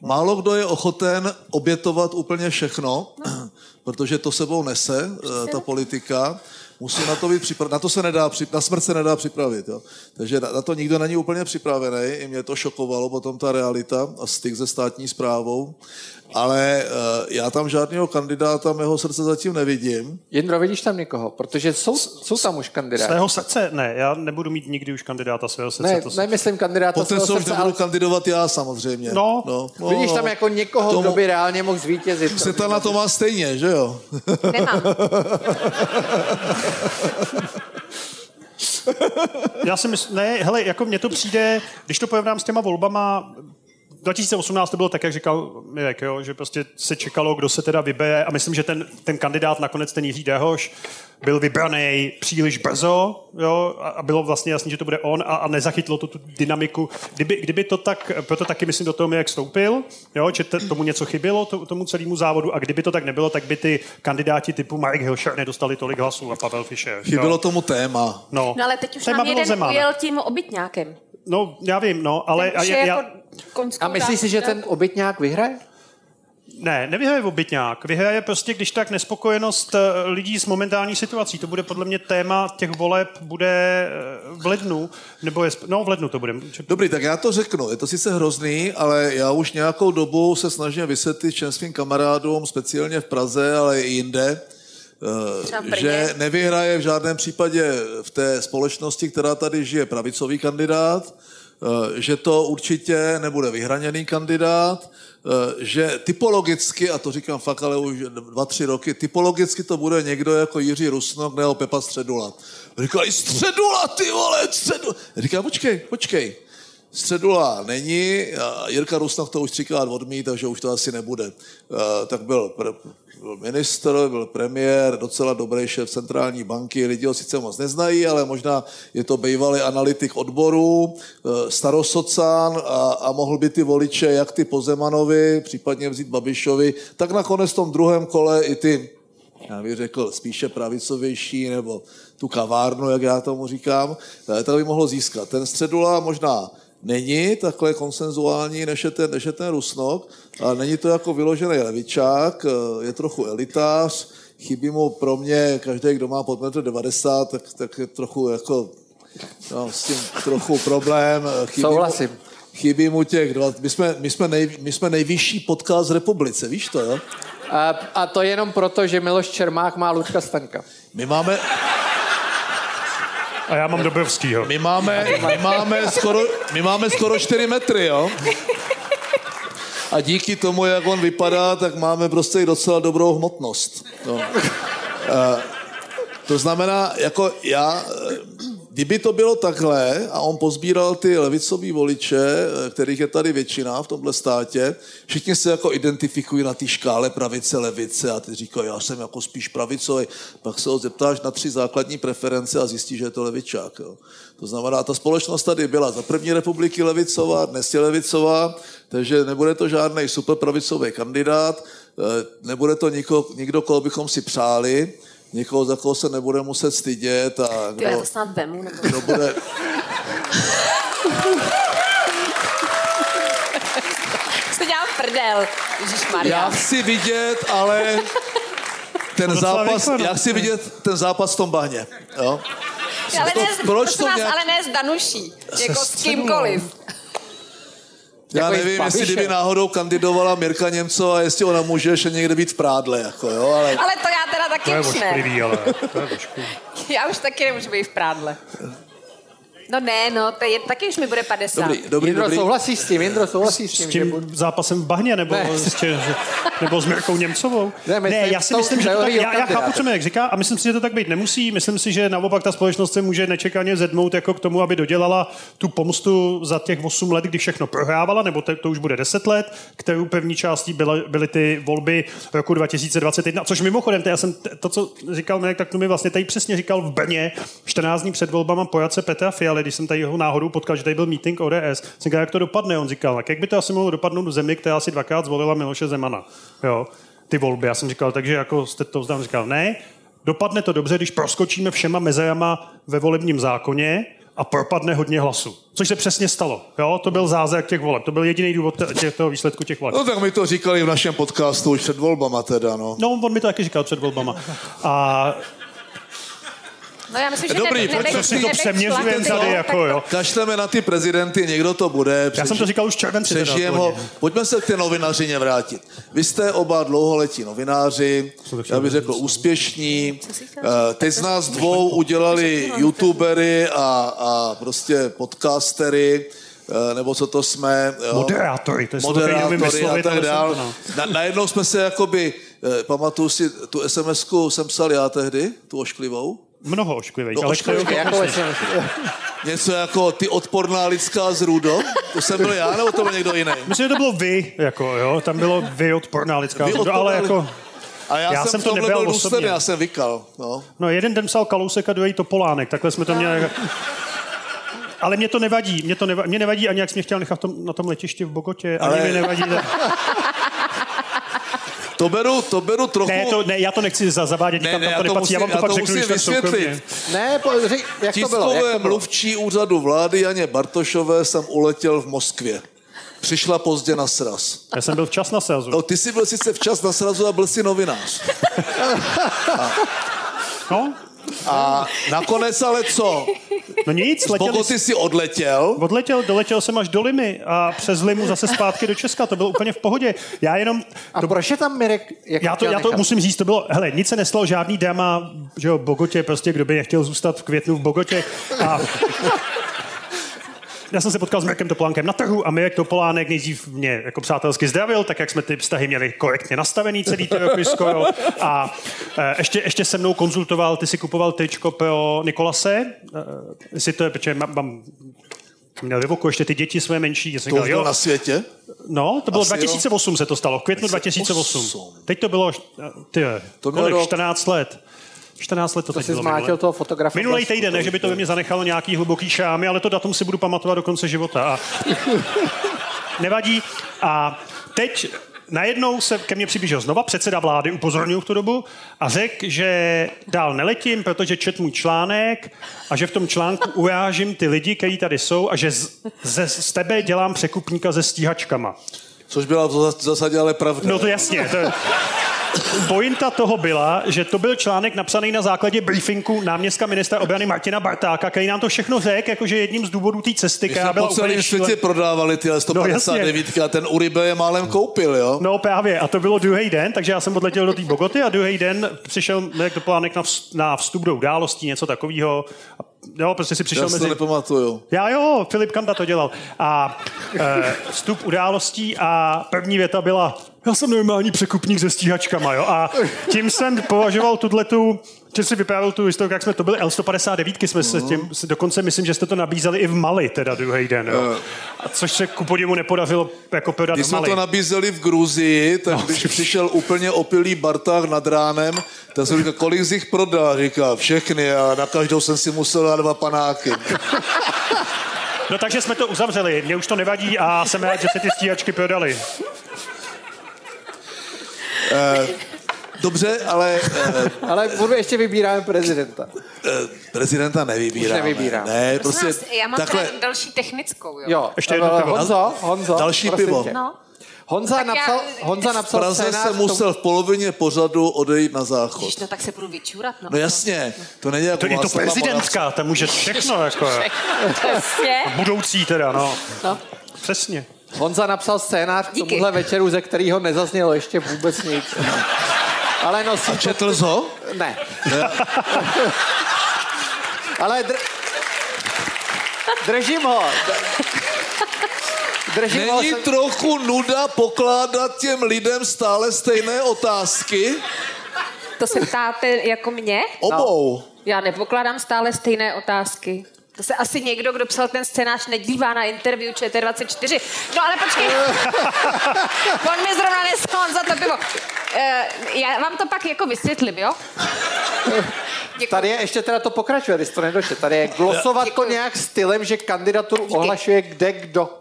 Málo kdo je ochoten obětovat úplně všechno, protože to sebou nese, eh, ta politika. Musí na to být připraven. Na to se nedá, na smrt se nedá připravit. Jo. Takže na, na to nikdo není úplně připravený. I mě to šokovalo potom ta realita a styk se státní zprávou. Ale uh, já tam žádného kandidáta mého srdce zatím nevidím. Jindro, vidíš tam někoho? Protože jsou, jsou tam už kandidáti. Svého srdce? Ne, já nebudu mít nikdy už kandidáta svého srdce. Ne, to nemyslím kandidáta Poté svého se už srdce, nebudu ale kandidovat já samozřejmě. No. no, no vidíš tam jako někoho, Tomu- kdo by reálně mohl zvítězit. Světa na to má stejně, že jo? Nemám. Já si myslím, ne, hele, jako mně to přijde, když to porovnám s těma volbama 2018 to bylo tak, jak říkal Mirek, jo, že prostě se čekalo, kdo se teda vybere a myslím, že ten, ten kandidát nakonec, ten Jiří Dehoš, byl vybraný příliš brzo jo, a bylo vlastně jasné, že to bude on a, a nezachytilo to tu dynamiku. Kdyby, kdyby to tak, proto taky myslím do toho jak vstoupil, jo, že te, tomu něco chybělo, to, tomu celému závodu a kdyby to tak nebylo, tak by ty kandidáti typu Marek Hilšer nedostali tolik hlasů a Pavel Fischer. Chybělo jo. tomu téma. No. no ale teď už téma nám jeden Zeman. ujel tím obytňákem. No, já vím, no, ale... a, já, jako a myslíš si, že ten obytňák vyhraje? Ne, nevyhraje obytňák. Vyhraje prostě, když tak, nespokojenost eh, lidí s momentální situací. To bude podle mě téma těch voleb, bude eh, v lednu, nebo je, no v lednu to bude. Dobrý, tak já to řeknu. Je to sice hrozný, ale já už nějakou dobu se snažím vysvětlit všem svým kamarádům, speciálně v Praze, ale i jinde, eh, že nevyhraje v žádném případě v té společnosti, která tady žije, pravicový kandidát, že to určitě nebude vyhraněný kandidát, Eh, že typologicky, a to říkám fakt, ale už dva, tři roky, typologicky to bude někdo jako Jiří Rusnok nebo Pepa Středula. Říkali, Středula, ty vole, Středula. Říkám, počkej, počkej. Středula není, Jirka Rusnok to už třikrát odmí, takže už to asi nebude. Eh, tak byl byl ministr, byl premiér, docela dobrý šéf centrální banky, lidi ho sice moc neznají, ale možná je to bývalý analytik odboru, eh, starosocán a, a mohl by ty voliče, jak ty Pozemanovi, případně vzít Babišovi, tak nakonec v tom druhém kole i ty já bych řekl, spíše pravicovější, nebo tu kavárnu, jak já tomu říkám, eh, tak by mohlo získat. Ten středula možná není takhle konsenzuální, než je ten, než je ten Rusnok, ale není to jako vyložený levičák, eh, je trochu elitář, chybí mu pro mě, každý, kdo má pod 1,90 m, tak, tak je trochu jako, no, s tím trochu problém. Eh, chybí Souhlasím. Mu, chybí mu těch dva, my jsme, my, jsme nej, my jsme nejvyšší podcast republice, víš to, jo? A, a to jenom proto, že Miloš Čermák má Lučka Stanka. My máme, a já mám Dobrovskýho. My máme, my máme, skoro, my máme skoro 4 metry, jo? A díky tomu, jak on vypadá, tak máme prostě i docela dobrou hmotnost. No. Uh, to znamená, jako já, Kdyby to bylo takhle a on pozbíral ty levicový voliče, eh, kterých je tady většina v tomhle státě, všichni se jako identifikují na té škále pravice, levice a ty říkají, já jsem jako spíš pravicový, pak se ho zeptáš na tři základní preference a zjistíš, že je to levičák. Jo. To znamená, ta společnost tady byla za první republiky levicová, dnes je levicová, takže nebude to žádný superpravicový kandidát, eh, nebude to nikdo, nikdo koho bychom si přáli, někoho, za koho se nebude muset stydět. A kdo, já to snad vemu. Nebo... Kdo bude... Jste dělal prdel, Já chci vidět, ale ten zápas, já chci vidět ten zápas v tom bahně. Jo? Ale ne, proč to nějak... ale ne s Danuší, jako s kýmkoliv. Já jako nevím, jestli kdyby náhodou kandidovala Mirka Němcová, jestli ona může ještě někde být v prádle, jako jo, ale... Ale to já teda taky to už ne. ale to je Já už taky nemůžu být v prádle. No ne, no, to je, taky už mi bude 50. Dobrý, dobrý, Jindro, dobrý. souhlasí s tím, Jindro, souhlasí s tím. S tím že... zápasem v bahně, nebo, s, tě, nebo s Mirkou Němcovou? Ne, ne já si myslím, že to tak, já, já chápu, co mi jak říká a myslím si, že to tak být nemusí. Myslím si, že naopak ta společnost se může nečekaně zedmout jako k tomu, aby dodělala tu pomstu za těch 8 let, kdy všechno prohrávala, nebo to, to už bude 10 let, kterou pevní částí byly, byly ty volby roku 2021. Což mimochodem, to, já jsem to, co říkal Mirek, tak to mi vlastně tady přesně říkal v Brně 14 dní před volbama pojace Petra Fialy, když jsem tady jeho náhodou potkal, že tady byl meeting ODS. Jsem říkal, jak to dopadne. On říkal, jak by to asi mohlo dopadnout v zemi, která asi dvakrát zvolila Miloše Zemana. Jo, ty volby. Já jsem říkal, takže jako jste to vzdám. Říkal, ne, dopadne to dobře, když proskočíme všema mezejama ve volebním zákoně a propadne hodně hlasů. Což se přesně stalo. Jo? To byl zázrak těch voleb. To byl jediný důvod těch, toho výsledku těch voleb. No tak mi to říkali v našem podcastu už před volbama teda. No, no on mi to taky říkal před volbama. A No já myslím, že Dobrý, ne, proč si to přeměřujeme tady, jako jo. Kašleme na ty prezidenty, někdo to bude. Přeži... Já jsem to říkal už červenci. Přežijem ho. Pojďme se k té novinařině vrátit. Vy jste oba dlouholetí novináři, já bych řekl úspěšní. Eh, teď z nás dvou udělali youtubery a, a prostě podcastery eh, nebo co to jsme. Jo. Moderátory, to je Moderátory a tak dál. Na, najednou jsme se jakoby, eh, pamatuju si, tu SMS-ku jsem psal já tehdy, tu ošklivou, mnoho ošklivých. No, ale ošklivých, to je Jako Něco jako ty odporná lidská z Rudo? To jsem byl já, nebo to byl někdo jiný? Myslím, že to bylo vy, jako, jo, tam bylo vy odporná lidská, Vy vy odporná ale li- jako, A já, Já jsem, to tomhle nebral byl osobně. důsledný, já jsem vykal. No. no jeden den psal Kalousek a druhý Topolánek, takhle jsme to měli. Ale mě to nevadí, mě to nevadí, mě nevadí ani jak jsi mě chtěl nechat tom, na tom letišti v Bogotě, ani Ale- mi nevadí. To beru, to beru trochu... Ne, to, ne, já to nechci za- zavádět, Ne, nikam ne, tam já to to nepatří, já vám musím- to já pak to řeknu, když vysvětlit. Ne, po, řek, jak to bylo? Jak Tiskové to bylo? mluvčí úřadu vlády Janě Bartošové jsem uletěl v Moskvě. Přišla pozdě na sraz. Já jsem byl včas na srazu. No, ty jsi byl sice včas na srazu a byl jsi novinář. No, A nakonec ale co? no nic, Z letěli, Bogoty si odletěl, odletěl, doletěl jsem až do Limy a přes Limu zase zpátky do Česka, to bylo úplně v pohodě. Já jenom, A proč je tam Mirek? Jako já to, já to nechat? musím říct, to bylo, hele, nic se nestalo, žádný drama, že jo, v Bogotě, prostě kdo by nechtěl zůstat v květnu v Bogotě. A já jsem se potkal s Mirkem Topolánkem na trhu a Mirek Topolánek nejdřív mě jako přátelsky zdravil, tak jak jsme ty vztahy měli korektně nastavený celý ty roky skoro. A e, ještě, ještě se mnou konzultoval, ty si kupoval tričko pro Nikolase, e, jestli to je, protože mám, mám měl ve voku ještě ty děti své menší. Já jsem to už říkal, byl jo, na světě. No, to bylo Asi 2008 se to stalo, v květnu 2008. 2008. Teď to bylo, ty, To to byl kolik, rok. 14 let. 14 let to, To teď si zmátil toho fotografa. Minulý týden, ne, že by to ve mně zanechalo nějaký hluboký šámy, ale to datum si budu pamatovat do konce života. A nevadí. A teď najednou se ke mně přiblížil znova předseda vlády, upozornil v tu dobu, a řekl, že dál neletím, protože čet můj článek a že v tom článku urážím ty lidi, kteří tady jsou a že z, ze, z tebe dělám překupníka se stíhačkama. Což byla v zásadě ale pravda. No to jasně. To. Pointa toho byla, že to byl článek napsaný na základě briefingu náměstka ministra obrany Martina Bartáka, který nám to všechno řekl, jakože jedním z důvodů té cesty, která byla po celém světě šílená. prodávali tyhle 159 a ten Uribe je málem koupil, jo? No právě, a to bylo druhý den, takže já jsem odletěl do té Bogoty a druhý den přišel Topolánek na, vst- na vstup do událostí, něco takového. Jo, prostě si přišel Já si to mezi... nepamatuju. Já jo, Filip Kanda to dělal. A e, vstup událostí a první věta byla, já jsem normální překupník se stíhačkama, jo. A tím jsem považoval tuhletu, že si vyprávěl tu historii, jak jsme to byli L159, jsme se s tím, dokonce myslím, že jste to nabízeli i v Mali, teda druhý den, jo. A což se ku podivu nepodařilo jako prodat Když jsme to nabízeli v Gruzii, tak No. když přišel úplně opilý Barták nad ránem, tak jsem říkal, kolik z nich prodá? Říká, všechny a na každou jsem si musel dát dva panáky. No takže jsme to uzavřeli, mě už to nevadí a jsem rád, že se ty stíhačky prodaly. Dobře, ale eh, Ale budu ještě vybíráme prezidenta. eh, prezidenta nevybíráme. Už nevybíráme. Ne, Prosím prostě vás, já mám takhle, další technickou, jo. Jo, Ještě jedno eh, pivo. Honzo, Honzo. Další pivo. tě. No. Honza Tak já- napsal, Honza v napsal Praze scénář tomu- musel v polovině pořadu odejít na záchod. Když no tak se budu vyčurat, no. No jasně, to není jako To je to Václava prezidentka, ta může všechno, jako Přesně. budoucí teda, no. No. Přesně. Honza napsal scénář k tomuhle večeru, ze kterého nezaznělo ještě vůbec nic. Ale nosí to... Četl jsi ho? Ne. Ale dr... držím ho. Držím ho. Není jsem- trochu nuda pokládat těm lidem stále stejné otázky? To se ptáte jako mě? Obou. Já nepokládám stále stejné otázky. To se asi někdo, kdo psal ten scénář, nedívá na interview ČT24. No ale počkej. On mi zrovna neschon za to pivo. Eh, já vám to pak jako vysvětlím, jo? Děkuji. Tady je ještě teda to pokračuje, když to nedošlo. Tady je glosovat to Děkuju. nějak stylem, že kandidaturu ohlašuje kde kdo.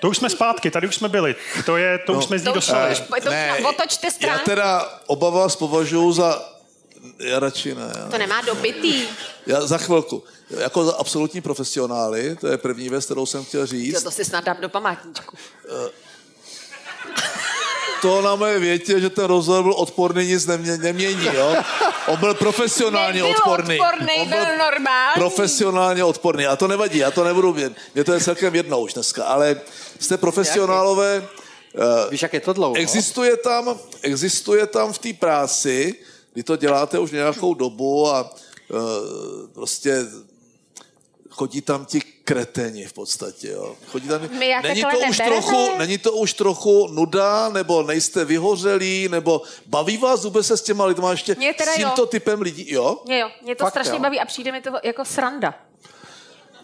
To už jsme zpátky, tady už jsme byli. To, je, to už jsme z ní To už, dostali. to už nám otočte Já stránku. teda oba vás považuji za... Já radši ne. Já, To nemá dobitý. já za chvilku. Jako za absolutní profesionály, to je první věc, kterou jsem chtěl Jo, říct. to si snad dám do památníčku. To na mé větě, že ten rozhovor byl odporný, nic nemě, nemění, jo? On byl profesionálně Nebyl odporný. odporný, On byl normální. Profesionálně odporný. A to nevadí, já to nebudu vědět. Mě to je celkem jedno už dneska, ale jste profesionálové, Víš, jak je to dlouho? Existuje tam, existuje tam v té práci, kdy to děláte už nějakou dobu a uh, prostě chodí tam ti kreteni v podstatě, jo. Chodí tam... My jak není, to už trochu, není to už trochu nuda, nebo nejste vyhořelí, nebo baví vás vůbec se s těma lidma ještě, Mě teda s jo. tímto typem lidí, jo? Mě jo, mě to Fakt, strašně jo? baví a přijde mi to jako sranda.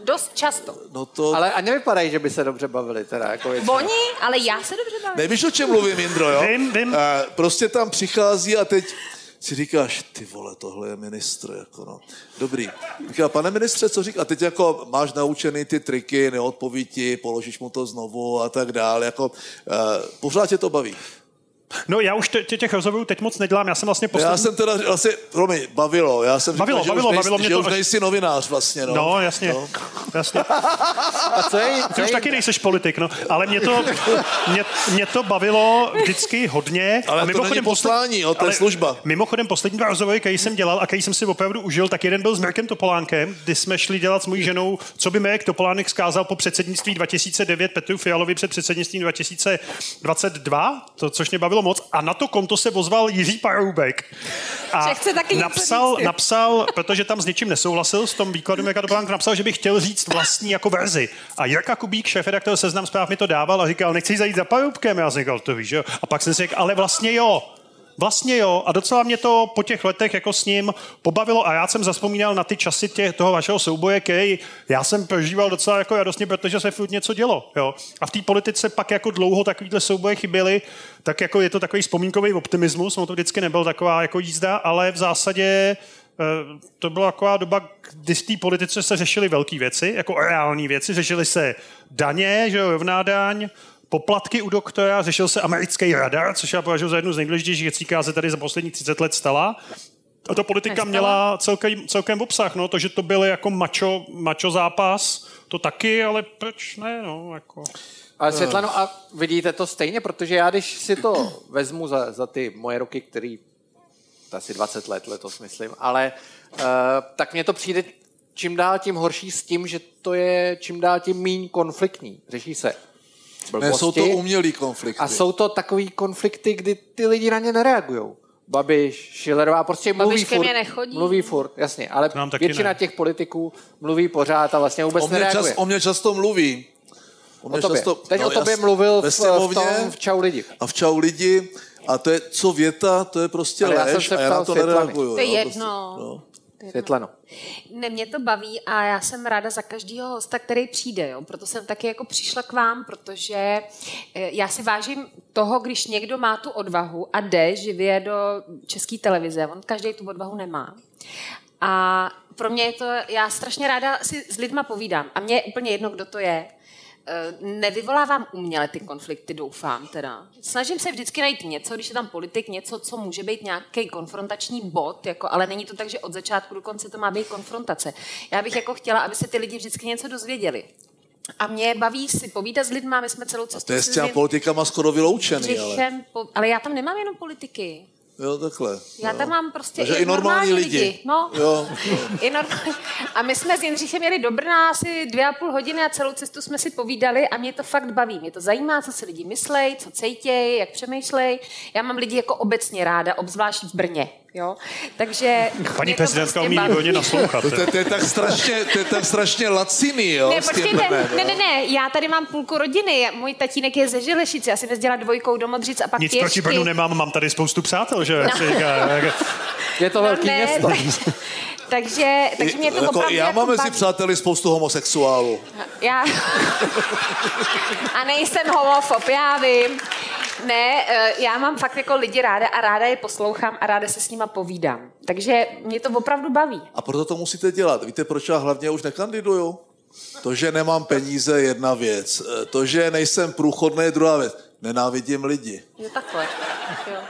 Dost často. No to... Ale a nevypadají, že by se dobře bavili teda. Jako. Oni, ale já se dobře bavím. Nevíš, o čem mluvím, Indro, jo? Vím, vím. Eh, prostě tam přichází a teď si říkáš, ty vole, tohle je ministr, jako no. Dobrý. Říká, pane ministře, co říká? A teď jako máš naučený ty triky, neodpoví ti, položíš mu to znovu a tak dále, jako uh, pořád tě to baví. No já už tě, těch rozhovorů teď moc nedělám, já jsem vlastně poslední... Já jsem teda, vlastně, promiň, bavilo, já jsem Bavilo, říkal, že bavilo, už, bavilo nejsi, mě že to už nejsi novinář vlastně, no. No, jasně, No. jasně. A co je, co Ty je už taky nejseš politik, no. Ale mě to, mě, mě to bavilo vždycky hodně. Ale A to není poslání, jo, to je služba. Mimochodem, poslední dva rozhovory, který jsem dělal a který jsem si opravdu užil, tak jeden byl s Mirkem Topolánkem, kdy jsme šli dělat s mojí ženou, co by Mirek Topolánek zkázal po předsednictví 2009 Petru Fialovi před předsednictvím 2022, to, což mě bavilo moc. A na to konto se ozval Jiří Paroubek. A Že chce taky napsal, říct. napsal, protože tam s něčím nesouhlasil, s tom výkladem Mirka Topolánka, napsal, že by chtěl říct vlastní jako verzi. A Jirka Kubík, šéf-redaktor Seznam zpráv, mi to dával a říkal, nechci zajít za Paroubkem. Já jsem říkal, to víš, jo. A pak jsem si řekl, ale vlastně jo. Vlastně jo, a docela mě to po těch letech jako s ním pobavilo a já jsem zaspomínal na ty časy tě, toho vašeho souboje, který já jsem prožíval docela jako radostně, protože se furt něco dělo. Jo. A v té politice pak jako dlouho takovýhle souboje chyběly, tak jako je to takový vzpomínkový optimismus, no to vždycky nebyl taková jako jízda, ale v zásadě eh, to byla taková doba, kdy v té politice se řešily velké věci, jako reální věci, řešily se daně, že jo, rovná daň, poplatky u doktora, řešil se americký radar, což já považuji za jednu z nejdůležitějších věcí, která se tady za poslední 30 let stala. A ta politika Nestala? měla celkem, celkem obsah, no, to, že to byl jako mačo, mačo zápas, to taky, ale proč ne, no, jako. Ale Světlano, a vidíte to stejně, protože já když si to vezmu za, za ty moje roky, který to asi 20 let letos myslím, ale uh, tak mně to přijde čím dál tím horší s tím, že to je čím dál tím míň konfliktní. Řeší se Ne, jsou to blbosti umělý konflikty. a jsou to takový konflikty, kdy ty lidi na ně nereagují. Babiš, Schillerová, prostě mluví Babiš ke furt. nechodí. Mluví furt, jasně, ale většina ne. těch politiků mluví pořád a vlastně vůbec o, mě čas, nereaguje. o mě často mluví. O, mě O tobě. Často, Teď o já tobě mluvil v, v, tom v Čau lidi. a v čau lidi a to je, co věta, to je prostě Ale já jsem lež se a já ptal na to nereaguju. To je jedno. Prostě, no. Světlano. Ne, mě to baví a já jsem ráda za každého hosta, který přijde, jo? proto jsem taky jako přišla k vám, protože eh, já si vážím toho, když někdo má tu odvahu a jde živě do české televize, on každý tu odvahu nemá. A pro mě je to, já strašně ráda si s lidma povídám a mně je úplně jedno, kdo to je. Eh, Nevyvolávám uměle ty konflikty, doufám teda. Snažím se vždycky najít něco, když je tam politik, něco, co může být nějaký konfrontační bod, jako, ale není to tak, že od začátku do konce to má být konfrontace. Já bych jako chtěla, aby se ty lidi vždycky něco dozvěděli. A mě baví si povídat s lidma, my jsme celou cestu To je s těma politikama skoro vyloučený, ale. po... Ale já tam nemám jenom politiky. Jo, takhle. Já jo. tam mám prostě Takže i normální lidi. No. Jo. I normální. A my jsme s Jindřichem jeli do Brna asi dvě a půl hodiny a celou cestu jsme si povídali a mě to fakt baví. Mě to zajímá, co si lidi myslej, co cejtěj, jak přemýšlej. Já mám lidi jako obecně ráda, obzvlášť v Brně. Jo? Takže Paní prezidentka prostě umí hodně naslouchat. To, to, to, je tak strašně, to je tak strašně laciný, jo? Ne, počkejte, ne, ne, ne, já tady mám půlku rodiny, můj tatínek je ze Želešice, já si nezdělala dvojkou do Modřic a pak Nic pěšky. proti Brnu nemám, mám tady spoustu přátel, že? Se říká, jak- Je to velký No ne, město. tak- takže, takže mě to jako, opravdu já jako mám mezi přáteli spoustu homosexuálů. Já... A nejsem homofob, já vím. Ne, eh, já mám fakt jako lidi ráda a ráda je poslouchám a ráda se s nima povídám. Takže mě to opravdu baví. A proto to musíte dělat. Víte, proč já hlavně už nekandiduju? To, že nemám peníze, je jedna věc. E, To, že nejsem průchodný, je druhá věc. Nenávidím lidi. Jo, takhle. Jo.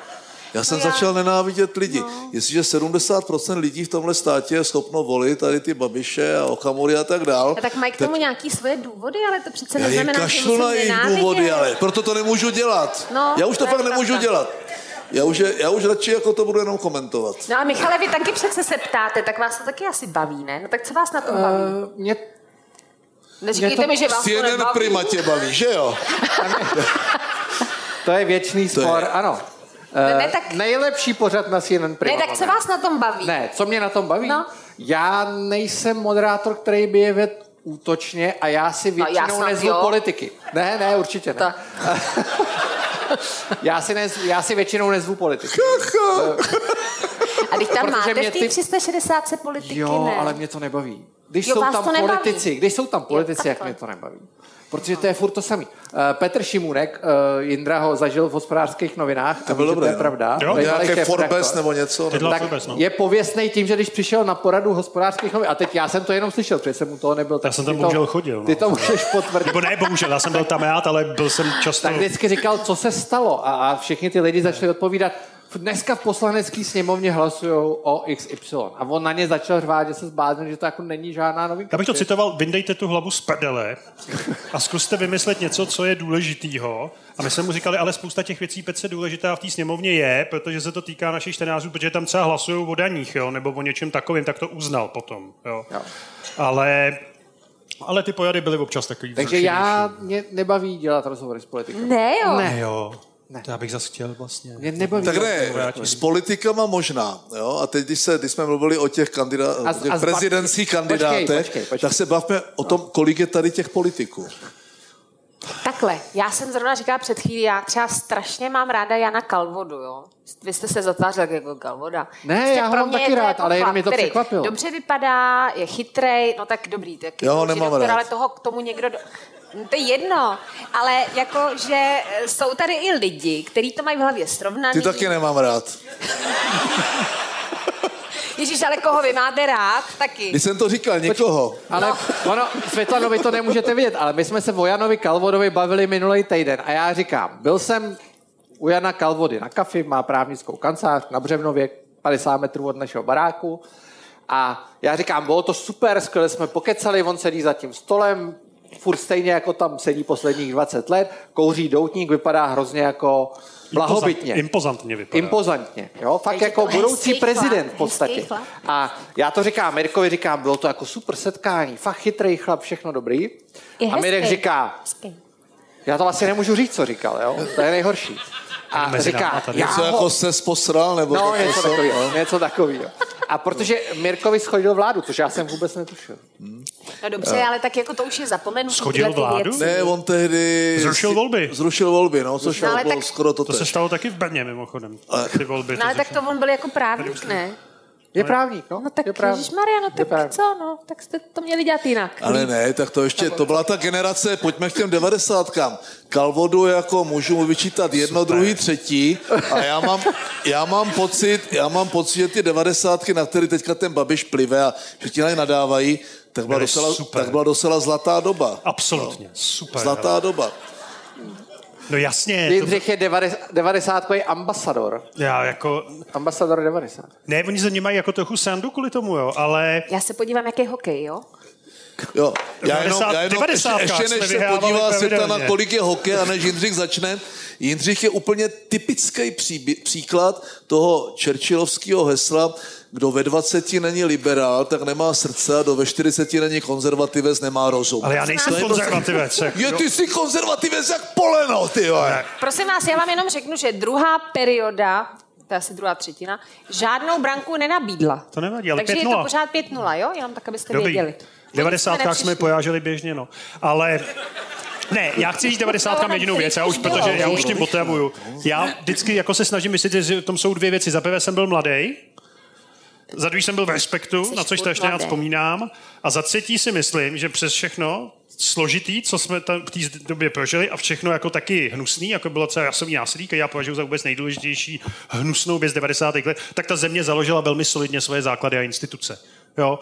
Já jsem No já- začal nenávidět lidi. No. Jestliže 70% lidí v tomhle státě je schopno volit tady ty babiše a okamury a tak dál, A tak mají k tomu nějaký svoje důvody, ale to přece já neznamená, že kašlu musím na jejich důvody, ale proto to nemůžu dělat. No, já už to to fakt nemůžu pravda. dělat. Já už, je, já už radši jako to budu jenom komentovat. No a Michale, vy taky přece se ptáte, tak vás to taky asi baví, ne? No tak co vás na tom baví? Uh, mě, Neříkejte to mi, že vás to CNN nebaví. Prima tě baví, že jo? to je věčný To je- spor, ano. Ne, ne, Eh, tak- Nejlepší pořad na CNN Prima. Ne, tak co vás na tom baví? Ne, co mě na tom baví? No. Já nejsem moderátor, který by je vedl útočně a já si No, většinou snad nezvu jo. politiky. Ne, ne, určitě ne. Já, si nez, já si většinou nezvu politiky. A když tam Protože máte v té ty- 360 politiky, Jo, ne? ale mě to nebaví. Když Jo, jsou vás tam to nebaví. politici, když jsou tam politici, jak takhle. mě to nebaví. Protože to je furt to samý. Uh, Petr Šimunek, uh, Jindra ho zažil v hospodářských novinách. To bylo to dobré, je no. pravda. Jo, Nějaké. Forbes nebo něco. Nebo... tak Forbes, no. je pověstný tím, že když přišel na poradu hospodářských novin, a teď já jsem to jenom slyšel, protože jsem u toho nebyl. tak jsem tam ty to- bohužel chodil, no. Ty to můžeš potvrdit. Nebo ne, bohužel, já jsem byl tam já, ale byl jsem často... Tak vždycky říkal, co se stalo a, a všichni ty lidi začali odpovídat, dneska v poslanecké sněmovně hlasují o XY. A on na ně začal řvát, že se zbláznil, že to jako není žádná novinka. Já bych to citoval, vyndejte tu hlavu z prdele a zkuste vymyslet něco, co je důležitýho. A my jsme mu říkali, ale spousta těch věcí pece důležitá v té sněmovně je, protože se to týká našich čtenářů, protože tam třeba hlasují o daních, jo, nebo o něčem takovým, tak to uznal potom. Jo. Jo. Ale, ale ty pojady byly občas takový Takže já, mě nebaví dělat rozhovory s politikem. Ne, jo. Ne. Jo, ne. to já bych zase chtěl vlastně. Mě nebaví Tak ne, rozhovory. s politikama možná. Jo? A teď, když, se, když jsme mluvili o těch, kandidá, A těch a prezidentských Počkej, kandidátech, počkej, počkej. tak se bavme o tom, kolik je tady těch politiků. Takhle, já jsem zrovna říkala před chvílí, já třeba strašně mám ráda Jana Kalvodu, jo. Vy jste se zatvářil jako Kalvoda. Ne, já ho mám taky rád, jako ale jenom mě to překvapilo. Dobře vypadá, je chytrej, no tak dobrý. Tak Já ho určitě nemám doktor, rád. Ale toho k tomu někdo... Do... No, To je jedno, ale jako, že e, jsou tady i lidi, kteří to mají v hlavě srovnaný. Ty taky nemám rád. Ježíš, ale koho vy máte rád, taky. Když jsem to říkal někoho, Ale no. ono, Světlano, vy to nemůžete vidět, ale my jsme se o Janovi Kalvodovi bavili minulý týden a já říkám, byl jsem u Jana Kalvody na kafi, má právnickou kancelář na Břevnově, 50 metrů od našeho baráku. A já říkám, bylo to super, skvěle jsme pokecali, on sedí za tím stolem, furt stejně jako tam sedí posledních 20 let, kouří doutník, vypadá hrozně jako blahobytně. Impozantně vypadá. Impozantně, jo, fakt Takže jako budoucí chlap, prezident v podstatě. A já to říkám, Mirkovi říkám, bylo to jako super setkání, fakt chytrý chlap, všechno dobrý. Je a Mirek hezký. říká, Hezký. já to vlastně nemůžu říct, co říkal, jo, to je nejhorší. A Mezi říká, tady. já co ho... jako se posral, nebo No, jako něco co? takového, něco takového. A protože Mirkovi schodil vládu, což já jsem vůbec netušil. No dobře, ale tak jako to už je zapomenutý. Schodil vládu? věci. Ne, on tehdy... Zrušil volby. Zrušil volby, no, což No, ale bylo tak- skoro to, To se stalo taky v Brně, mimochodem. Ty volby. No ale to tak to on byl jako právník, ne? Je právník, no. No tak je právník. Ježišmarja, no tak právník. co, no, tak jste to měli dělat jinak. Ale ne, tak to ještě, to byla ta generace, pojďme k těm devadesátkám. Kalvodu jako můžu mu vyčítat jedno, Super. druhý, třetí a já mám, já mám pocit, já mám pocit, že ty devadesátky, na které teďka ten Babiš plive a na ně nadávají, tak byla, docela, super. tak byla docela zlatá doba. Absolutně, super. Zlatá doba. No jasně, to, Jindřich je 90 ambasador. já jako, Ambasador 90. ne, oni ze mě mají jako trochu sandu kvůli tomu, jo, ale Já se podívám, jaký je hokej, jo? Jo, já jenom, 90 já jenom 90 ještě, ještě než se podívá světa na kolik je hokej a než Jindřich začne, Jindřich je úplně typický příbě- příklad toho Churchillovského hesla, kdo ve 20 není liberál, tak nemá srdce a kdo ve 40 není konzervativec, nemá rozum. ale já nejsem To je prostě- konzervativec. jak- Je, ty jsi konzervativec jak poleno, ty. Ne. Prosím vás, já vám jenom řeknu, že druhá perioda, to je asi druhá třetina, žádnou branku nenabídla. To nevadí, ale Takže je 5:0. to pořád 5-0, jo? Jenom tak, abyste Dobrý. věděli. V 90. jsme pojáželi běžně, no. Ale ne, já chci říct 90. No, jedinou věc, já už, protože já už tím otravuju. Já vždycky jako se snažím myslet, že v tom jsou dvě věci. Za prvé jsem byl mladý, za druhý jsem byl v respektu, Jsi na což strašně rád vzpomínám. A za třetí si myslím, že přes všechno složitý, co jsme tam v té době prožili a všechno jako taky hnusný, jako bylo třeba rasový násilí, který já považuji za vůbec nejdůležitější hnusnou věc 90. let, tak ta země založila velmi solidně svoje základy a instituce. Jo?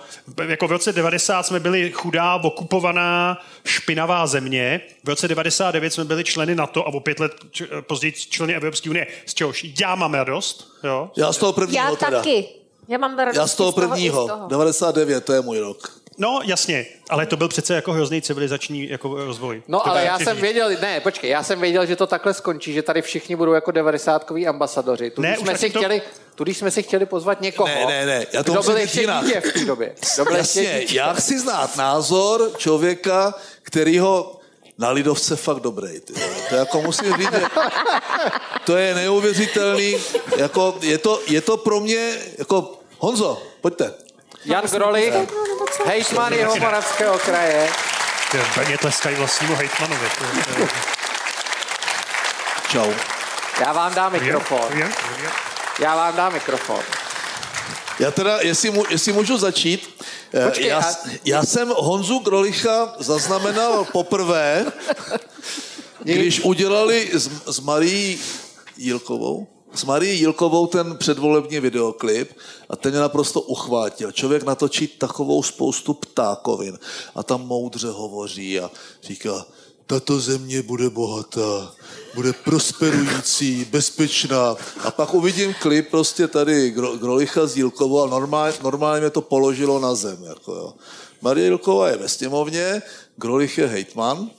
Jako v roce 90 jsme byli chudá, okupovaná, špinavá země. V roce 99 jsme byli členy NATO a o pět let č- později členy Evropské unie. Z čehož já mám radost. Jo? Já z toho prvního Já teda. taky. Já mám radost Já z toho i z prvního. toho. 99, to je můj rok. No, jasně, ale to byl přece jako hrozný civilizační jako rozvoj. No To ale já jsem říct. věděl, ne, počkej, já jsem věděl, že to takhle skončí, že tady všichni budou jako 90 ambasadoři. Tu, Ne, jsme si to- chtěli, tu, když jsme si chtěli pozvat někoho, Ne, ne, ne, já to kdo byl ještě jinak. dítě v té době. Ještě Jasně, dítě. já chci znát názor člověka, kterýho na Lidovce fakt dobrý. Ty. To jako musím říct, že to je neuvěřitelný. Jako, je, to, je to pro mě, jako Honzo, pojďte. Jan Grolich, Hejtman jeho moravského kraje. Brně tleskají vlastnímu hejtmanovi. To je- Čau. Já vám dám mikrofon. Já vám dám mikrofon. Já teda, jestli, mu, jestli můžu začít, eh, Počkej, já, a- já jsem Honzu Grolicha zaznamenal poprvé, když udělali s, s Marí Jílkovou, s Marí Jílkovou ten předvolební videoklip a ten mě naprosto uchvátil. Člověk natočí takovou spoustu ptákovin a tam moudře hovoří a říká, tato země bude bohatá, bude prosperující, bezpečná. A pak uvidím klip prostě tady Gro- Grolicha s Jílkovou a normálně, normálně mě to položilo na zem. Jako jo. Marie Jílková je ve sněmovně, Grolich je hejtman.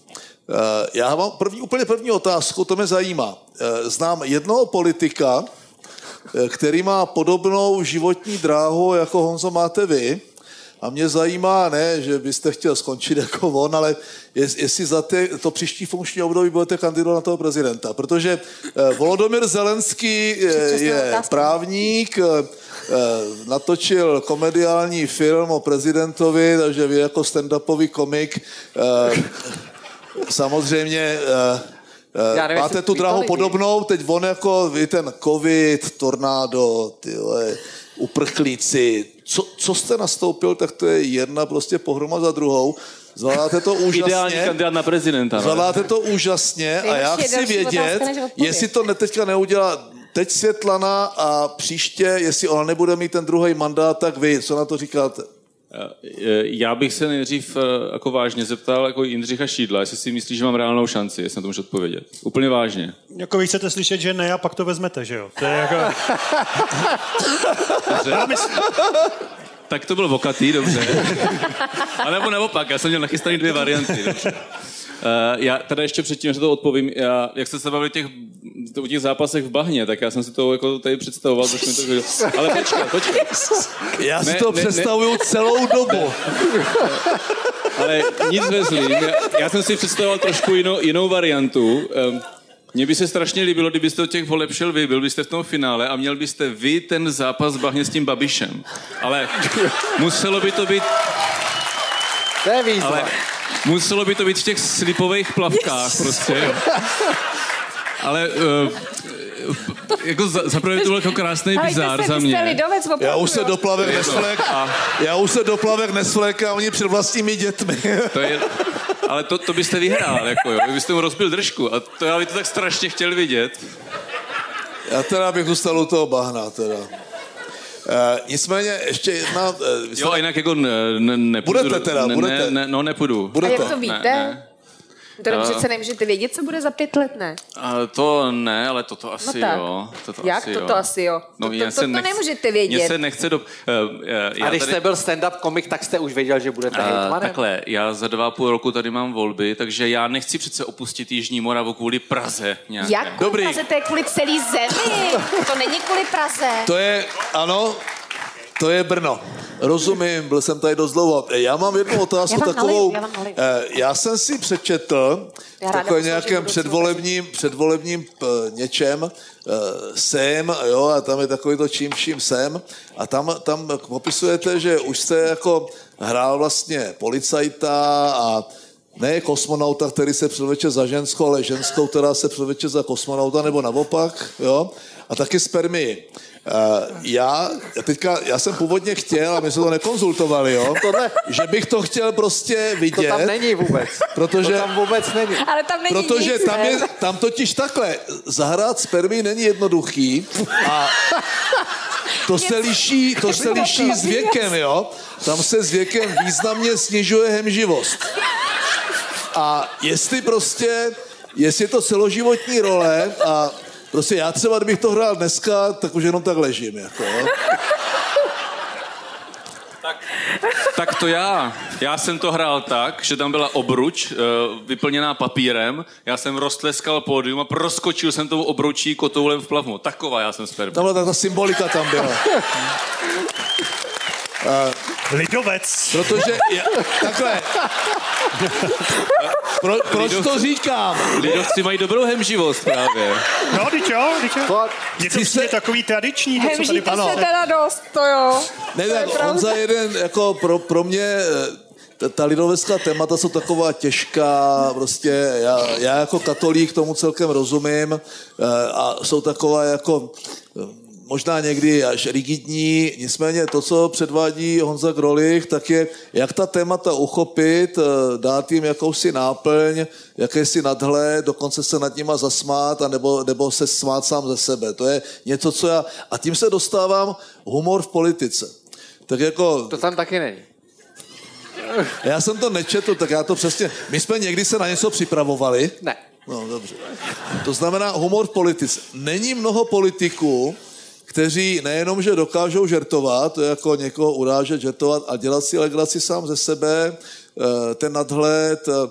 Eh, Já mám první, úplně první otázku, to mě zajímá. Eh, Znám jednoho politika, eh, který má podobnou životní dráhu, jako Honzo máte vy. A mě zajímá, ne, že byste chtěl skončit jako on, ale jest, jestli za ty, to příští funkční období budete kandidovat na toho prezidenta. Protože eh, Volodymyr Zelenský eh, je otázka. právník, eh, natočil komediální film o prezidentovi, takže vy jako stand-upový komik eh, samozřejmě eh, eh, Já nevím, máte tu lidi. podobnou, teď on jako, vy ten covid, tornádo, tyhle, uprchlíci, co, co jste nastoupil, tak to je jedna prostě pohroma za druhou. Zvládáte to úžasně. Ideální kandidát na prezidenta. Zvládáte to úžasně a já chci vědět, jestli to ne, teďka neudělá teď Světlana a příště, jestli ona nebude mít ten druhý mandát, tak vy, co na to říkáte? Eh, Já bych se nejdřív eh, jako vážně zeptal jako Jindřicha Šídla, jestli si myslí, že mám reálnou šanci, jestli na to můžu odpovědět. Úplně vážně. Jako vy chcete slyšet, že ne a pak to vezmete, že jo? To je jako... Tak to byl vokatý, dobře. A nebo naopak, já jsem měl nachystaný dvě varianty. Dobře. Uh, já teda ještě předtím, než to odpovím, já, jak jste se bavili těch, o těch zápasech v bahně, tak já jsem si to jako tady představoval, to viděl. Ale počkej, počkej. Já si Ne, to ne, ne. představuju celou dobu. Ale nic nezlým. Já, já jsem si představoval trošku jinou, jinou variantu. Um, mně by se strašně líbilo, kdybyste do těch voleb šel vy, byl byste v tom finále a měl byste vy ten zápas v bahně s tím Babišem. Ale muselo by to být To je výzva. Ale muselo by to být v těch slipových plavkách prostě. jo. Ale uh, jako za, za prvé to byl jako krásný Ale bizár za mě. lidovec opravdu. Já už se doplavek nesvlek, já už se doplavek nesvlek a oni před vlastními dětmi. To je, ale to, to byste vyhrál, jako jo. Vy byste mu rozbil držku a to já bych to tak strašně chtěl vidět. Já teda bych zůstal u toho bahna teda. Uh, nicméně ještě jedna... Uh, Jo, a jinak jako ne, ne, nepůjdu. Budete teda, ne, budete. Ne, ne, no nepůjdu. A Budete. jak to víte? Ne, ne. To Jo. přece nemůžete vědět, co bude za pět let, ne? A to ne, ale toto asi No tak. jo. Toto Jak asi toto asi jo? To- to- já to- se to nechci- nemůžete vědět. Mně se nechce do... Uh, uh, A když jste byl stand-up komik, tak jste už věděl, že budete Uh, hejtmanem? takhle, já za dva a půl roku tady mám volby, takže já nechci přece opustit Jižní Moravu kvůli Praze nějaké. Jak kvůli Dobrý. Praze? To je kvůli celý zemi. To není kvůli Praze. To je, ano, to je Brno. Rozumím, byl jsem tady dost dlouho. Já mám jednu otázku Já vám takovou. naliju, já naliju. eh, Já jsem si přečetl v takovém nějakém předvolebním, předvolebním p, něčem sem, jo, a tam je takový to čím vším sem. A tam, tam popisujete, že už jste jako hrál vlastně policajta a ne kosmonauta, který se předveče za ženskou, ale ženskou, která se předveče za kosmonauta, nebo naopak, jo, a taky spermii. Uh, já, já teďka, já jsem původně chtěl, a my jsme to nekonzultovali, jo, Tohle- že bych to chtěl prostě To vidět. tam není vůbec. Protože- To tam vůbec není. Ale tam není Protože nic, tam, ne? je, tam totiž takhle, zahrát spermii není jednoduchý a to se liší, to se liší s věkem, jo. Tam se s věkem významně snižuje hemživost. A jestli prostě, jestli je to celoživotní role a prostě já třeba, kdybych to hrál dneska, tak už jenom tak ležím, jako, jo. Tak to já. Já jsem to hrál tak, že tam byla obruč uh, vyplněná papírem, já jsem roztleskal pódium a proskočil jsem tou obručí kotoulem v plavmu. Taková já jsem sperma. Tam byla ta symbolika tam byla. lidovec. Protože, já, takhle, Pro, proč to říkám? Lidovci mají dobrou hemživost právě. No, teď jo, teď jo. Je to se- takový tradiční, to, co tady Hemžíte Ano. se teda dost, to jo. Ne, To je tak pravda. on za jeden, jako pro, pro mě, eh, ta, lidovecká témata jsou taková těžká, prostě já, já jako katolík tomu celkem rozumím eh, a jsou taková jako možná někdy až rigidní, nicméně to, co předvádí Honza Grolich, tak je, jak ta témata uchopit, eh, dát jim jakousi náplň, jakési nadhled, dokonce se nad nima zasmát, a nebo, nebo se smát sám ze sebe. To je něco, co já... A tím se dostávám humor v politice. Tak jako, to tam taky není. já jsem to nečetl, tak já to přesně... My jsme někdy se na něco připravovali. Ne. No, dobře. To znamená humor v politice. Není mnoho politiků, kteří nejenom, že dokážou žertovat, to je jako někoho urážet, žertovat a dělat si legraci sám ze sebe, eh, ten nadhled, eh,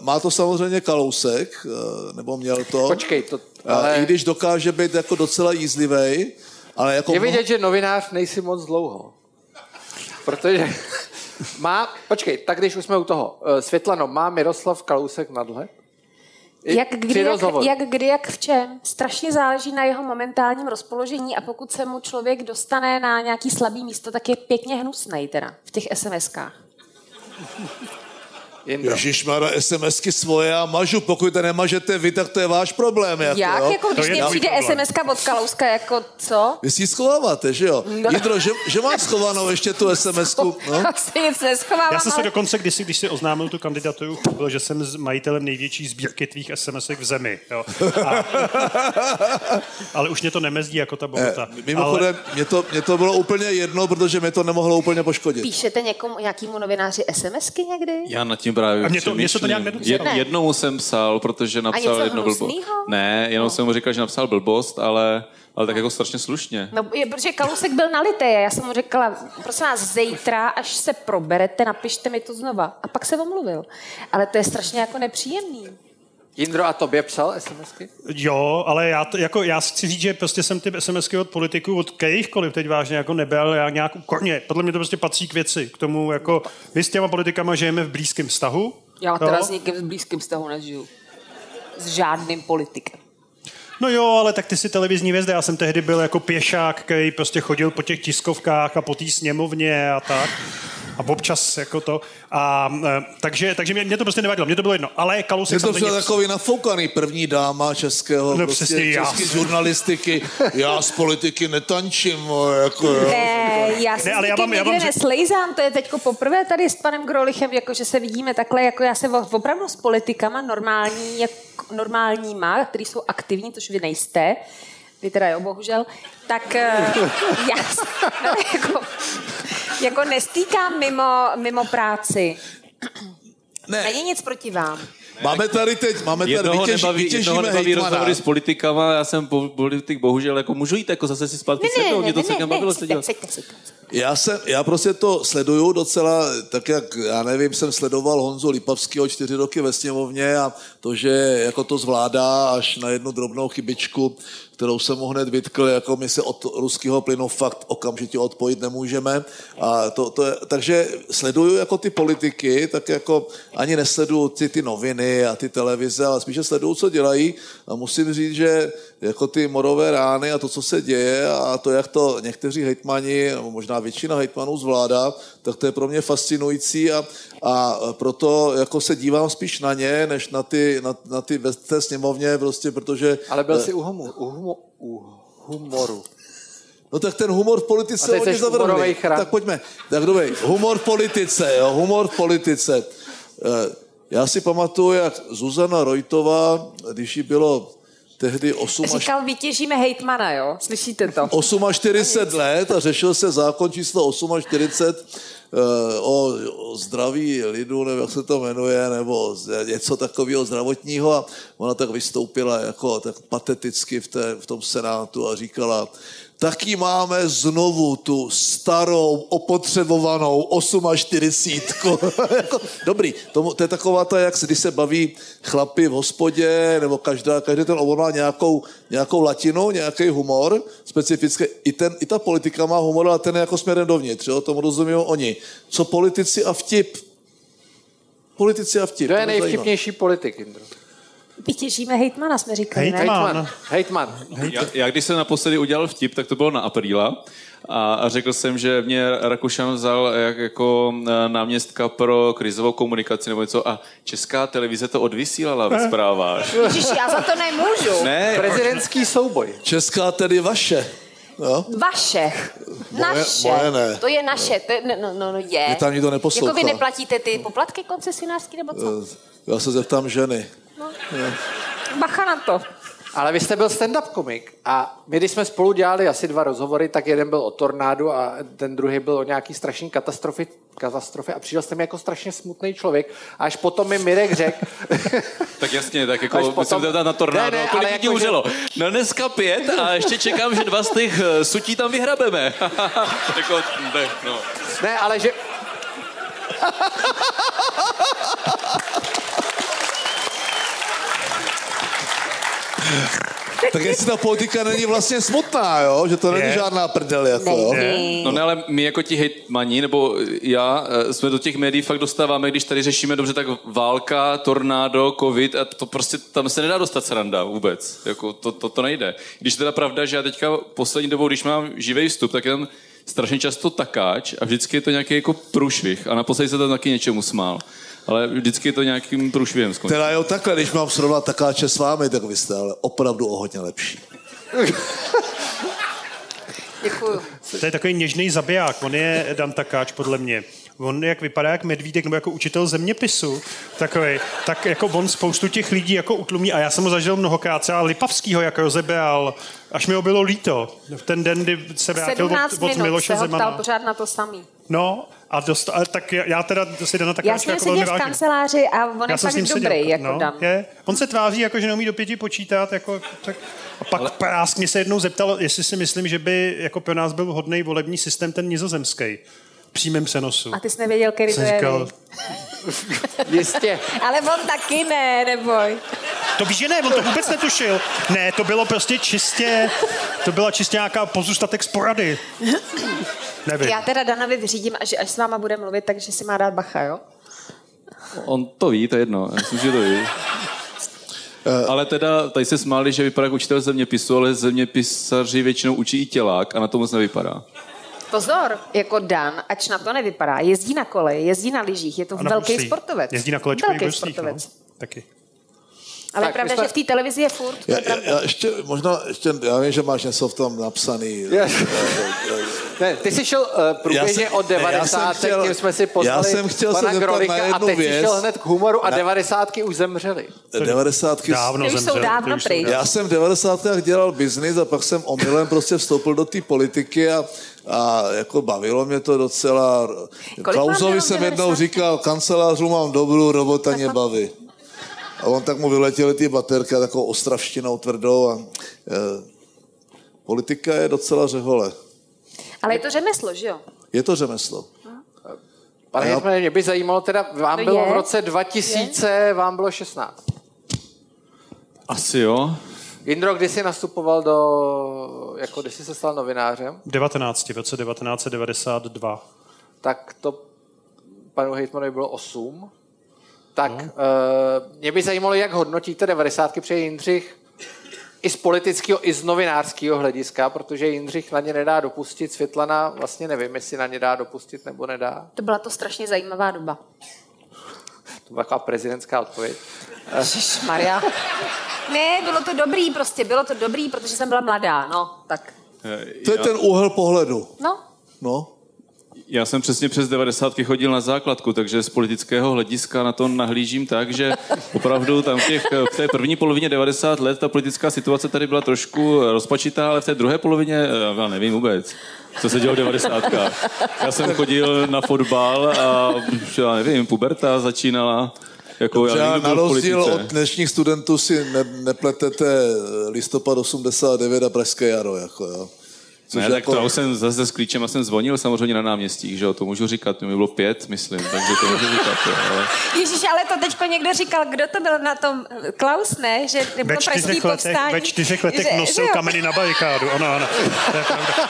má to samozřejmě Kalousek, eh, nebo měl to. Počkej, to, Ale... I když dokáže být jako docela jízlivej, ale jako je mnoho- vidět, že novinář nejsi moc dlouho. Protože má, počkej, tak když už jsme u toho, Světlano, má Miroslav Kalousek nadhled? Jak kdy, jak, jak kdy, jak v čem. Strašně záleží na jeho momentálním rozpoložení a pokud se mu člověk dostane na nějaký slabý místo, tak je pěkně hnusnej teda v těch SMS-kách. Jindro. Ježíš má SMSky svoje a mažu, pokud to nemažete vy, tak to je váš problém. Jako, Jak? jo? Jako, když mě přijde problém. SMS-ka od Kalouska, jako co? Vy si ji schováváte, že jo? No. Jindro, že, že máš schovanou ještě tu SMSku? No? Nic neschovávám, Já jsem se ale... dokonce, když si, když si oznámil tu kandidaturu, chlubil, že jsem s majitelem největší sbírky tvých SMSek v zemi. Jo. A, ale už mě to nemezdí jako ta Bogota. Eh, Mimochodem, ale, mě, to, mě to bylo úplně jedno, protože mě to nemohlo úplně poškodit. Píšete někomu, nějakému novináři SMSky někdy? Já nad tím právě A mě to- mě se to nějak. Jed, Ne. jednomu jsem psal, protože napsal jedno blbost. Ne, jenom jsem mu říkal, že napsal blbost, ale, ale tak jako strašně slušně. No, je, protože Kalousek byl nalité. Já jsem mu řekla, prosím vás, zítra, až se proberete, napište mi to znova. A pak se omluvil. Ale to je strašně jako nepříjemný. Jindro, a tobě psal SMSky? jo, ale já, to, jako, já chci říct, že prostě jsem ty SMSky od politiků, od kterýchkoliv teď vážně jako nebyl, já nějak korně. Podle mě to prostě patří k věci, k tomu, jako my s těma politikama žijeme v blízkém vztahu. Já teda s nikým v blízkém vztahu nežiju. S žádným politikem. No jo, ale tak ty jsi televizní hvězda. Já jsem tehdy byl jako pěšák, který prostě chodil po těch tiskovkách a po té sněmovně a tak. A občas jako to. A, e, takže, takže mě, mě, to prostě nevadilo, mě to bylo jedno. Ale Kalousek Je to samozřejmě... třeba takový nafoukaný první dáma českého, No prostě přesně, já. český žurnalistiky. Já z politiky netančím, jako jo. Ne, já se Ne, ale já vám- já vám neslejzám, to je teďko poprvé tady s panem Grolichem, jako že se vidíme takhle, jako já se opravdu s politikama normální, jak, normálníma, který jsou aktivní, což vy nejste, vy teda jo, bohužel, tak eh, já se jako, jako nestýkám mimo, mimo práci. Ne, Není nic proti vám. máme tady teď, máme tady, Jednoho vytěž, nebaví, vytěžíme jednoho nebaví rozhovory s politikama, já jsem po- politik, bohužel, jako můžu jít jako zase si zpátky sednout, mě to celkem bavilo se seďte, dělat. seďte, seďte. Já, jsem, já prostě to sleduju docela, tak jak, já nevím, jsem sledoval Honzu Lipavského čtyři roky ve sněmovně a to, že jako to zvládá až na jednu drobnou chybičku, kterou jsem mu hned vytkl, jako my se od ruského plynu fakt okamžitě odpojit nemůžeme. A to, to je, takže sleduju jako ty politiky, tak jako ani nesleduju ty, ty noviny a ty televize, ale spíše sleduju, co dělají a musím říct, že jako ty morové rány a to, co se děje a to, jak to někteří hejtmani, možná většina hejtmanů zvládá, tak to je pro mě fascinující a, a proto jako se dívám spíš na ně, než na ty, na, na ty ve té sněmovně, prostě protože... Ale byl jsi u, humu, u, humu, u humoru. No tak ten humor v politice oni zavrhli. Tak pojďme. Tak dobrý, humor v politice, jo, humor v politice. Eh, Já si pamatuju, jak Zuzana Rojtová, když jí bylo tehdy 8 až Říkal, vytěžíme hejtmana, jo? Slyšíte to? 48 let a řešil se zákon číslo 48 eh, o, o zdraví lidu, nebo jak se to jmenuje, nebo něco takového zdravotního a ona tak vystoupila jako tak pateticky v, té, v tom senátu a říkala, taky máme znovu tu starou, opotřebovanou 48. Jako, Dobrý, to, to je taková ta, jak se, když se baví chlapi v hospodě, nebo každá, každý ten obor má nějakou, nějakou latinu, nějaký humor specifický. I, ten, I ta politika má humor, ale ten je jako směrem dovnitř, jo? tomu rozumí oni. Co politici a vtip? Politici a vtip. Kdo je nejvtipnější politik, Indro? Vytěžíme hejtmana, jsme říkali, ne? Hejtman. Hejtman. Hejtman. Já, já když jsem naposledy udělal vtip, tak to bylo na apríla. A, a řekl jsem, že mě Rakušan vzal jak, jako eh, náměstka pro krizovou komunikaci nebo něco a česká televize to odvysílala ve zprávách. Ježiš, já za to nemůžu. Ne, Prezidentský souboj. Česká tedy vaše. Jo? Vaše. Naše. moje ne. To je naše. To je, no, no, no je. Mě tam nikdo neposlouchá. Jako vy neplatíte ty poplatky koncesionářský nebo co? Eh, Já se zeptám ženy. Bacha na to. Ale vy jste byl stand-up komik a my, když jsme spolu dělali asi dva rozhovory, tak jeden byl o tornádu a ten druhý byl o nějaký strašný katastrofy, katastrofy a přišel jste mi jako strašně smutný člověk a až potom mi Mirek řekl, tak jasně, tak Až jako potom- musím zeptat na tornádo. Ne, ne, Kolik ale jako, že-? No dneska pět a ještě čekám, že dva z těch eh, sutí tam vyhrabeme. jako, ne, no. ne, ale že, Tak jestli ta politika není vlastně smutná, jo? Že to není Je. žádná prdel, jako, jo? No ne, ale my jako ti hejtmani, nebo já, eh, jsme do těch médií fakt dostáváme, když tady řešíme dobře, tak válka, tornádo, covid a to prostě tam se nedá dostat sranda vůbec. Jako to, to, to nejde. Když teda pravda, že já teďka poslední dobou, když mám živý vstup, tak je tam strašně často takáč a vždycky je to nějaký jako průšvih a naposledy se tam taky něčemu smál. Ale vždycky je to nějakým průšvihem skončí. Teda jo, takhle, když mám srovnat takáče s vámi, tak vy jste ale opravdu o hodně lepší. Děkuju. To je takový něžný zabiják, on je Dan Takáč podle mě. On jak vypadá jak medvídek nebo jako učitel zeměpisu, takový, tak jako on spoustu těch lidí jako utlumí a já jsem ho zažil mnohokrát, třeba Lipavskýho jako rozebral, až mi ho bylo líto. V ten den, kdy se vrátil 17 od, od minut Miloše se ho ptal Zemana. pořád na to samý. No, a, dost, a tak já, já teda si Dana Já Takáčka s ním jako velmi sedím v kanceláři a on je Já jsem fakt ním seděl. dobrý, jako no, Dan. Je. On se tváří, jako, že neumí do pěti počítat. Jako, tak, a pak Ale... Prásk mě se jednou zeptal, jestli si myslím, že by jako pro nás byl vhodný volební systém ten nizozemský. Přímém přenosu. A ty jsi nevěděl, který to jsem je. říkal, jistě, Ale on taky ne, neboj. to víš, že ne, on to vůbec netušil. Ne, to bylo prostě čistě, to byla čistě nějaká pozůstatek z porady. Nevím. Já teda Danovi vyřídím, až, až s váma bude mluvit, takže si má dát bacha, jo? On to ví, to je jedno. Já myslím, že to ví. Ale teda, tady se smáli, že vypadá jako učitel zeměpisu, ale zeměpisaři většinou učí i tělák a na to moc nevypadá. Pozor, jako Dan, ač na to nevypadá, jezdí na kole, jezdí na lyžích, je to A na velký bruslích. sportovec. Jezdí na kolečku Velký bruslích, sportovec. no. Taky. Ale Tak, je pravda, jsme- že v té televizi je furt. to Já, je já, pravda. já ještě, možná, ještě, já vím, že máš něco v tom napsaný. ne, ty jsi šel uh, průběžně od ne, já 90. jsem chtěl- tím jsme si pozvali já jsem chtěl se pana zeptat Grolika na a teď jsi věc. šel hned k humoru a Na- 90. už zemřeli. 90. Dávno Ty už jsou dávno pryč. dávno. Já jsem v 90. dělal biznis a pak jsem omylem prostě vstoupil do té politiky a, a jako bavilo mě to docela. vám Klausovi jsem jednou 90? říkal, kancelářů mám dobrou, robota mě baví. A on tak mu vyletěly ty baterka takovou ostravštinou tvrdou a e, politika je docela řehole. Ale je to řemeslo, že jo? Je to řemeslo. Pane A já- Hitmane, mě by zajímalo teda, vám No bylo je. v roce 2000, vám bylo 16. Asi jo. Indro, kdy jsi nastupoval do, jako kdy jsi se stal novinářem, 19, v roce 1992. tak to panu Hejtmanovi bylo 8. Tak no. uh, mě by zajímalo, jak hodnotíte 90. protože Jindřich i z politického, i z novinářského hlediska, protože Jindřich na ně nedá dopustit, Světlana vlastně nevím, jestli na ně dá dopustit nebo nedá. To byla to strašně zajímavá doba. To byla taková prezidentská odpověď. Maria. Ne, bylo to dobrý prostě, bylo to dobrý, protože jsem byla mladá, no, tak. To je ten úhel pohledu. No, No. Já jsem přesně přes 90. chodil na základku, takže z politického hlediska na to nahlížím tak, že opravdu tam v, těch, v té první polovině 90 let ta politická situace tady byla trošku rozpačitá, ale v té druhé polovině, eh, já nevím vůbec, co se dělo v 90. Já jsem chodil na fotbal a já nevím, puberta začínala. Jako Že já na rozdíl od dnešních studentů si ne, nepletete listopad 89 a Pražské jaro. Jako, jo. Což ne, tak jako- to já už jsem zase s klíčem a jsem zvonil samozřejmě na náměstích, že jo, to můžu říkat, to mi bylo pět, myslím, takže to můžu říkat, jo, ale... Ježíš, ale to teďko někdo říkal, kdo to byl na tom, Klaus, ne? Že Ve nebylo pražský čtyřech, letech, povstání. ve čtyřech letech že- nosil že kameny na barikádu. Ano, ano. To je pravda.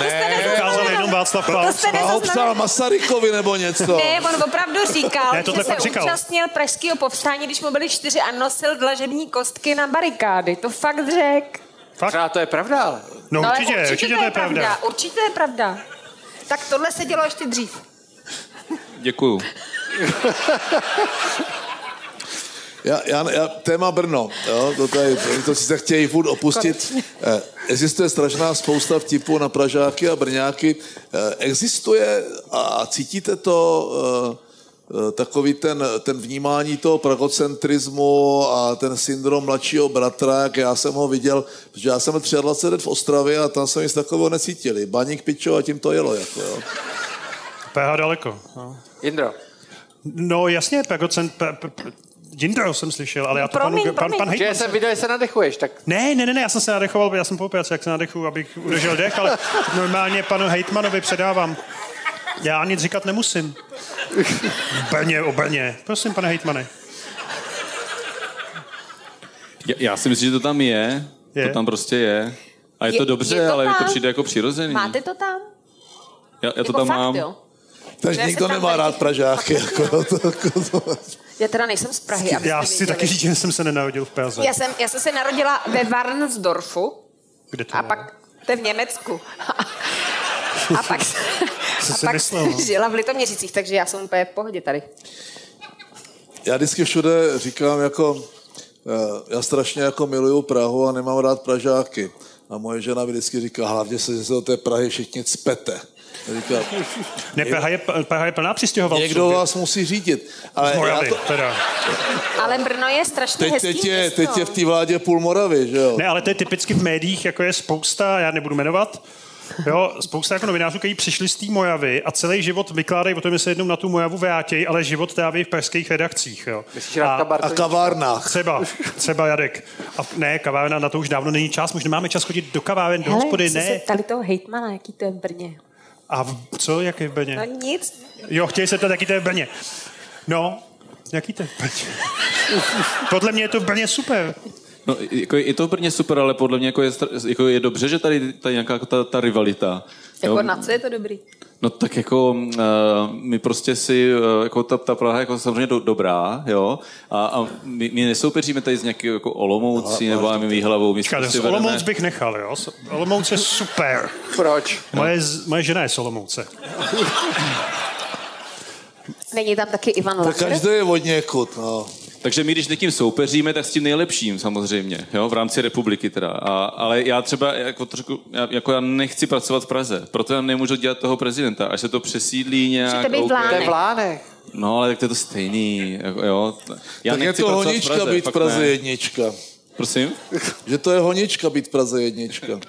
Ne, Ukázal jenom Václav To Klaus. nezaznamenali. psal Masarykovi nebo něco. Ne, on opravdu říkal, Ne, že se říkal. účastnil pražského povstání, když mu byli čtyři a nosil dlažební kostky na barikády. To fakt řek. Třeba to je pravda, ale. No ale určitě, určitě to je pravda. Určitě je pravda. Tak tohle se dělo ještě dřív. Děkuju. Já, já, já, téma Brno, jo, to, tady, to si se chtějí furt opustit. Eh, Existuje strašná spousta vtipů na Pražáky a Brňáky. Eh, Existuje a cítíte to eh, takový ten, ten vnímání toho pragocentrismu a ten syndrom mladšího bratra, jak já jsem ho viděl, protože já jsem byl 23 let v Ostravě a tam jsem nic takového necítili. Baník, pičo a tím to jelo. Jako, jo. PH daleko. No, Jindro. no jasně, pe, pe, Jindro jsem slyšel, ale já to Promiň, panu, pan, promiň. pan Že Hejtman jsem viděl, že se nadechuješ, tak Ne, ne, ne, ne, já jsem se nadechoval, já jsem poupěc, jak se nadechu, abych udržel dech, ale normálně panu Hejtmanovi předávám. Já nic říkat nemusím. Brně o Brně. Prosím, pane Hejtmane. Já, já si myslím, že to tam je, Je? to tam prostě je. A je, Je- to dobře, je to ale mi to tam? přijde jako přirozený. Máte to tam? Já, já to jako tam fakt, mám. jo? Takže Já nikdo tam nemá tady- rád Pražáky. Jako, to, jako, to. Já teda nejsem z Prahy, Já si taky říct, že jsem se nenarodil v Praze. Já jsem, já jsem se narodila ve Warnsdorfu Kde to a je? pak to je v Německu. A pak, Co a pak myslel, no? žila v Litoměřicích, takže já jsem úplně v pohodě tady. Já vždycky všude říkám jako, eh, já strašně jako miluju Prahu a nemám rád Pražáky. A moje žena mi vždycky říká, hlavně se, že se do té Prahy všichni cpete. Říká, Ne, Praha je, Praha je plná přistěhovalců. někdo vás musí řídit. Ale Z Moravy, to, teda. Ale Brno je strašně teď, hezký teď, je, město. teď je v té vládě půl Moravy, že jo? Ne, ale to je typicky v médiích, jako je spousta, já nebudu jmenovat, Jo, spousta jako novinářů, kteří přišli z té Mojavy a celý život vykládají o tom, že se jednou na tu Mojavu vrátějí, ale život tráví v pražských redakcích. Jo. Myslíš A Bartoň? kavárnách. Třeba, třeba Jadek. A ne, kavárna, na to už dávno není čas, už nemáme čas chodit do kaváren, do Hele, hospody, jste se ne. ptali toho hejtmana, jaký to je v Brně. A v, co, jak je v Brně? No nic. Jo, chtěli se ptát, jaký to je v Brně. No, jaký to je v Brně? Podle mě je to v Brně super. No, jako je to Brně super, ale podle mě jako je, jako je dobře, že tady, tady nějaká ta, ta rivalita. Jako Jo? na co je to dobrý? No tak jako uh, my prostě si, uh, jako ta, ta Praha je jako samozřejmě do, dobrá, jo, a, a my, my nesoupeříme tady s nějakým jako Olomoucí nebo. My prostě z vedeme- Olomouc bych nechal, jo? Olomouc je super. Proč? Moje, z- moje žena je z Olomouce. Není tam taky Ivan Tak Langer? každý je od někud, no. Takže my, když někým soupeříme, tak s tím nejlepším samozřejmě, jo, v rámci republiky teda. A, ale já třeba, jako, trošku, já, jako já nechci pracovat v Praze, proto já nemůžu dělat toho prezidenta. Až se to přesídlí nějak... Můžete být v To je Lánech. v Lánech. No, ale tak to je to stejný, jako, jo. Já tak je nechci to pracovat honička být v Praze ne. jednička. Prosím? Že to je honička být v Praze jednička. Uh,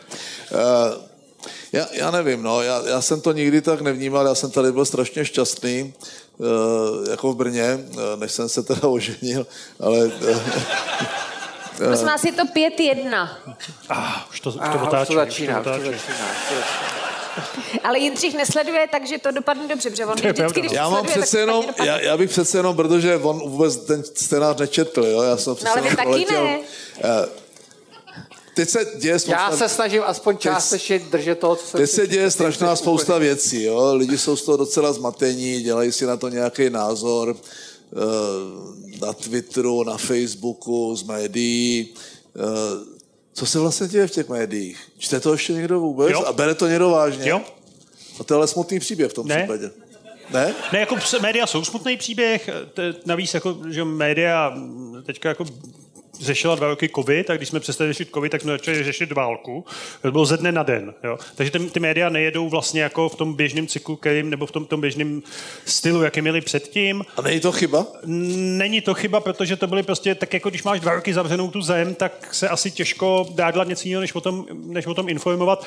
já, já nevím, no, já, já jsem to nikdy tak nevnímal, já jsem tady byl strašně šťastný, uh, jako v Brně, uh, než jsem se teda oženil, ale uh, Prosím vás, je to 5-1. Ah, už to, už to už to otáčí. začíná, už to začíná. už to začíná. Ale Jindřich nesleduje, takže to dopadne dobře, protože on vždycky, pravda, když no. já mám sleduje, přece jenom, já, já bych přece jenom, protože on vůbec ten scénář nečetl, jo, já jsem přece ale vy jenom taky proletěl. ne. Uh, teď se děje spousta... Já se snažím aspoň částečně držet toho, co jsem Teď se děje strašná spousta věcí, jo? lidi jsou z toho docela zmatení, dělají si na to nějaký názor eh, na Twitteru, na Facebooku, z médií. Eh, Co se vlastně děje v těch médiích? Čte to ještě někdo vůbec? Jo. A bere to někdo vážně? Jo? A to je ale smutný příběh v tom Ne. případě. Ne? Ne, jako média jsou smutný příběh, t- navíc jako, že média teďka jako řešila dva roky covid, a když jsme přestali řešit covid, tak jsme začali řešit válku. To bylo ze dne na den. Jo. Takže ty, ty média nejedou vlastně jako v tom běžném cyklu, kterým, nebo v tom, tom běžném stylu, jaký měli předtím. A není to chyba? Není to chyba, protože to byly prostě tak jako když máš dva roky zavřenou tu zem, tak se asi těžko dá dělat něco jiného, než o tom, než o tom informovat.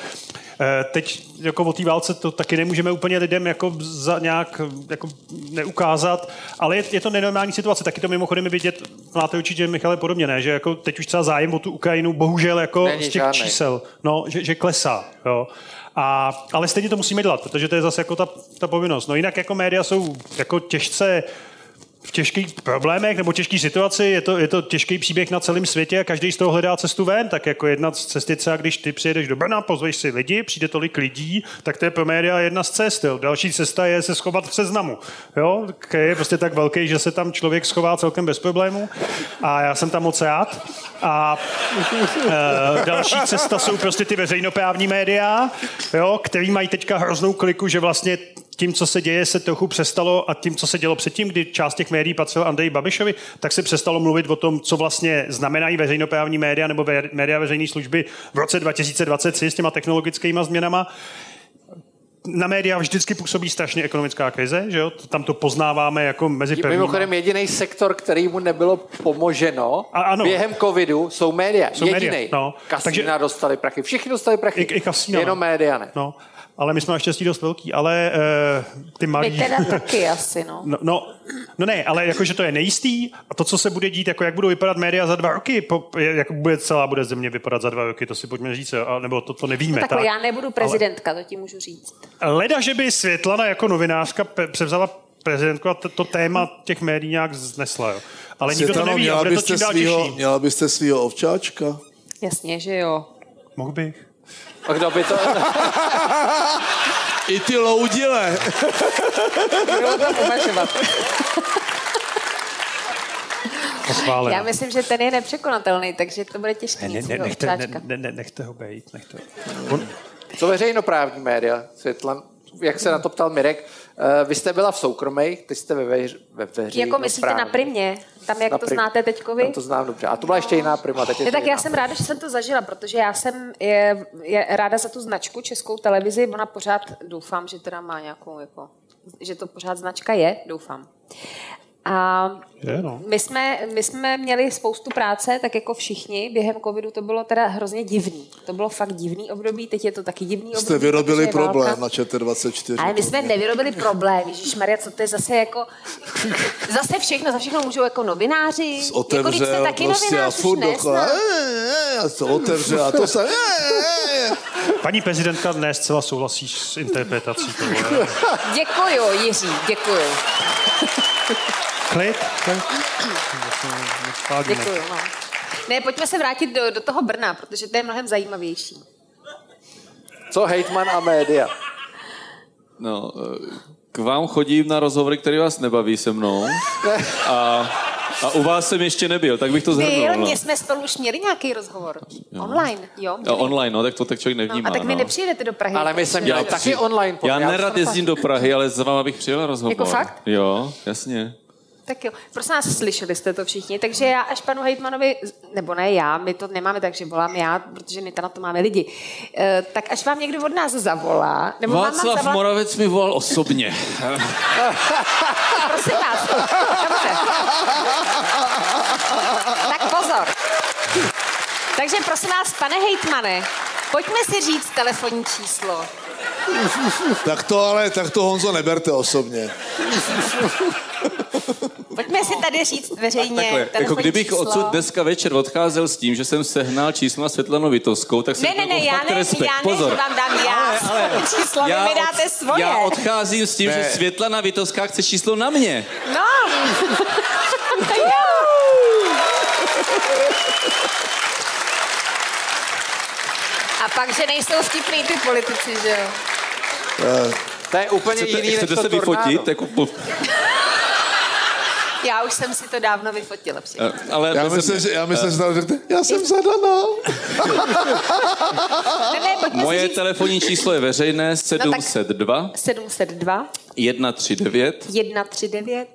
Eh, Teď jako o té válce to taky nemůžeme úplně lidem jako za nějak jako neukázat, ale je, je to nenormální situace. Taky to mimochodem je vidět, máte určitě Michale podobně, ne? Že jako teď už třeba zájem o tu Ukrajinu bohužel jako Není z těch žádnej. čísel, no, že, že klesá. Jo. A, ale stejně to musíme dělat, protože to je zase jako ta, ta povinnost. No jinak jako média jsou jako těžce v těžkých problémech nebo těžké situaci, je to, je to těžký příběh na celém světě a každý z toho hledá cestu ven, tak jako jedna z cesty třeba, když ty přijedeš do Brna, pozveš si lidi, přijde tolik lidí, tak to je pro média jedna z cest. Jo. Další cesta je se schovat v seznamu, jo, který je prostě tak velký, že se tam člověk schová celkem bez problémů a já jsem tam moc rád. A e, další cesta jsou prostě ty veřejnoprávní média, jo, který mají teďka hroznou kliku, že vlastně tím, co se děje, se trochu přestalo a tím, co se dělo předtím, kdy část těch médií patřila Andreji Babišovi, tak se přestalo mluvit o tom, co vlastně znamenají veřejnoprávní média nebo ve- média veřejné služby v roce 2023 s těma technologickými změnama. Na média vždycky působí strašně ekonomická krize, že jo? Tam to poznáváme jako mezi prvními. Mimochodem jediný sektor, kterýmu nebylo pomoženo A ano. během covidu, jsou média. Jsou Jediný. média, no. Kasína Takže- dostali prachy. Všichni dostali prachy. I, i kasína, Jenom no. média ne. No, ale my jsme naštěstí dost velký, ale uh, ty malí... My teda taky asi, no. No, no, no ne, ale jakože to je nejistý a to, co se bude dít, jako jak budou vypadat média za dva roky, po, jak bude celá bude země vypadat za dva roky, to si pojďme říct, a, nebo to, to nevíme. No takhle, tak. já nebudu prezidentka, to ti můžu říct. Leda, že by Světlana jako novinářka pe- převzala prezidentku a to, to téma těch médií nějak znesla, jo. Ale nikdo to neví a měla bude to byste, čím dál svýho, těžší. měla byste svýho ovčáčka? Jasně, že jo. Mohl bych. A kdo by to... I ty loudile. To. Já myslím, že ten je nepřekonatelný, takže to bude těžké. ne, ne, nechte, ne, ne, ne, nechte ho být. Nechte. On, Co veřejnoprávní média, Světlan, jak se na to ptal Mirek, eh, vy jste byla v soukromých, ty jste ve, veř, ve veřejnoprávní. Jako myslíte na primě? Tam, jak Na to prim- znáte teďko vy? Tam to znám dobře. A to byla ještě jiná prima. Teď je Ne, tak já jiná jsem prima. ráda, že jsem to zažila, protože já jsem je, je ráda za tu značku Českou televizi. Ona pořád, doufám, že teda má nějakou, jako, že to pořád značka je, doufám. A no. my jsme, my jsme měli spoustu práce, tak jako všichni. Během covidu to bylo teda hrozně divný. To bylo fakt divný období, teď je to taky divný období. Jste vyrobili je válka. problém na ČT24. Ale my jsme nevyrobili problém, Ježíš Maria, co to je zase jako, zase všechno, za všechno můžou jako novináři. jako, teď jste Otevřel taky prostě a novinář, už furt dokola. A to otevře a to se... Paní prezidentka dnes zcela souhlasí s interpretací toho. Děkuju, Jiří, děkuju. Klid. Děkuju, no. Ne, pojďme se vrátit do, do toho Brna, protože to je mnohem zajímavější. Co hejtman a média? No, k vám chodím na rozhovory, které vás nebaví se mnou. A, a u vás jsem ještě nebyl, tak bych to zhrnul. Byl, No. mě jsme spolu už měli nějaký rozhovor. Online, jo? A online, no, tak to tak člověk No, nevnímá. a tak vy no. nepřijedete do Prahy. Ale my jsme měli Já taky online. Já jsem nerad jezdím do Prahy, ale za váma bych přijel rozhovor. Jako fakt? Jo, jasně. Tak jo, prosím nás, slyšeli jste to všichni, takže já až panu Hejtmanovi, nebo ne já, my to nemáme tak, že volám já, protože my tam na to máme lidi, Eh, tak až vám někdo od nás zavolá, nebo vám Václav zavolat, Moravec mi volal osobně. prosím vás, dobře. Tak pozor. Takže prosím vás, pane Hejtmane, pojďme si říct telefonní číslo. Tak to ale, tak to Honzo neberte osobně. Pojďme si tady říct veřejně Takhle, jako kdybych číslo. odsud dneska večer odcházel s tím, že jsem sehnal číslo na Světlanou Vitovskou, tak jsem Ne, ne, ne, já ne, respekt. já ne, Pozor. že vám dám já číslo, vy mi dáte od- svoje. já odcházím s tím, Ne. že Světlana Vitovská chce číslo na mě. No. Pak, že nejsou vtipný ty politici, že jo? To je úplně Chcete, jiný než chcete to se vyfotit? Jako, po- Já už jsem si to dávno vyfotila. Eh, ale Já myslím, mě. že, já myslím, že tam řekne, já jsem zadaná. Ne, ne, pojďme Moje říct telefonní číslo je veřejné 702 702 139 139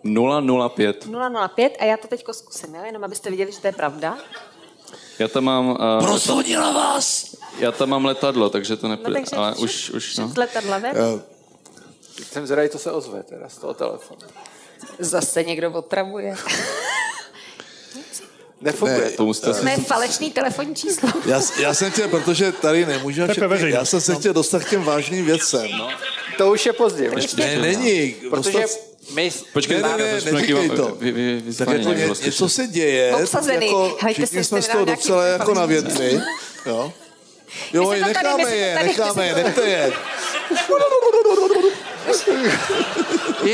005. 005 a já to teďko zkusím, jo? jenom abyste viděli, že to je pravda. Já tam mám... Uh, Rozhodila vás. Já tam mám letadlo, takže to No, nepůjde. takže ale šup, už, už no. letadla ven. Jsem zvědavý, to se ozve teda z toho telefonu. Zase někdo otravuje. Nefunguje. Ne, to. Musíte To si... je falešný telefonní číslo. Já, já jsem chtěl, protože tady nemůžeme všechny, já jsem se chtěl dostat k těm vážným věcem. No. to už je pozdě. Ne, není. Protože Dostat, My, Počkej, Ne, ne, ne, to jsme neříkej to. Vy, vy, vy, Tak jako ně, něco se děje, Obsazený. jako Hejte všichni jsme z jste toho docela jako na větvi. Jo, jo tady- my necháme to je, tady- necháme je, nechte je.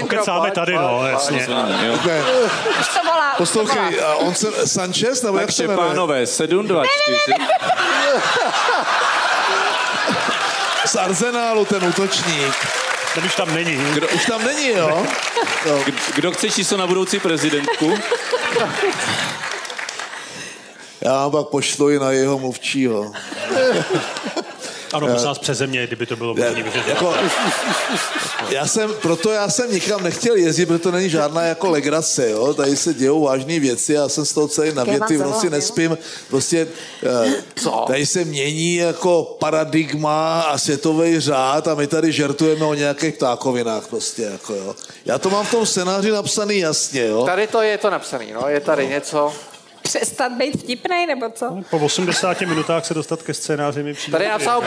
Pokecáme tady, no, jasně. Už to volá, Poslouchej, on se, Sanchez, nebo jak se jmenuje? pánové, 7, 2, 4. Z Arsenálu ten útočník. Ten už tam není. Kdo, Už tam není, jo? jo. kdo chce číslo na budoucí prezidentku? Já vám pak pošlu i na jeho mluvčího. Ano, prosím vás, přeze mě, kdyby to bylo Já, možné. jako, já jsem, proto já jsem nikam nechtěl jezdit, protože to není žádná jako legrace, jo? Tady se dějou vážné věci, já jsem z toho celý navěty, v noci nespím. Prostě eh, tady se mění jako paradigma a světový řád a my tady žertujeme o nějakých ptákovinách prostě, jako jo. Já to mám v tom scénáři napsaný jasně, jo? Tady to je to napsaný, no, je tady něco. Přestat být vtipnej, nebo co? Po 80 minutách se dostat ke scénáři mi přijde. Tady je napsal...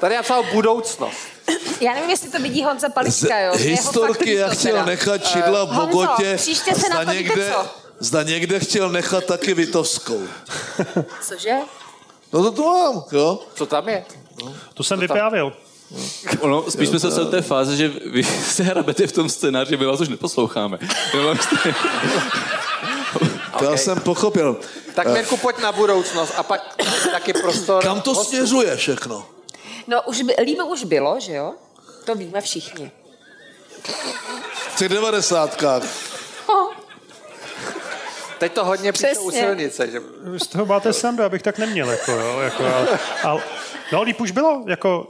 Tady je napsal budoucnost. Já nevím, jestli to vidí Honza Z Palička, jo? Jeho historky já chtěl teda. nechat Čidla v Honzo, Bogotě. příště se na zda to někde, co? zda někde chtěl nechat taky Vitovskou. Cože? No to to mám, jo? Co tam je? To jsem vyprávěl. Ono, spíš jsme se dostali do té fáze, že vy se hrabete v tom scénáři, my vás už neposloucháme. To já Ok. jsem pochopil. Tak Mirku, pojď na budoucnost a pak taky prostor. Kam to hostů. směřuje všechno? No, už by, líbo už bylo, že jo? To víme všichni. V těch devadesátkách. Teď to hodně píšou u silnice. Že... Z toho máte srandu, abych tak neměl. Jako, jo, jako, a, a, no, líp už bylo. Jako,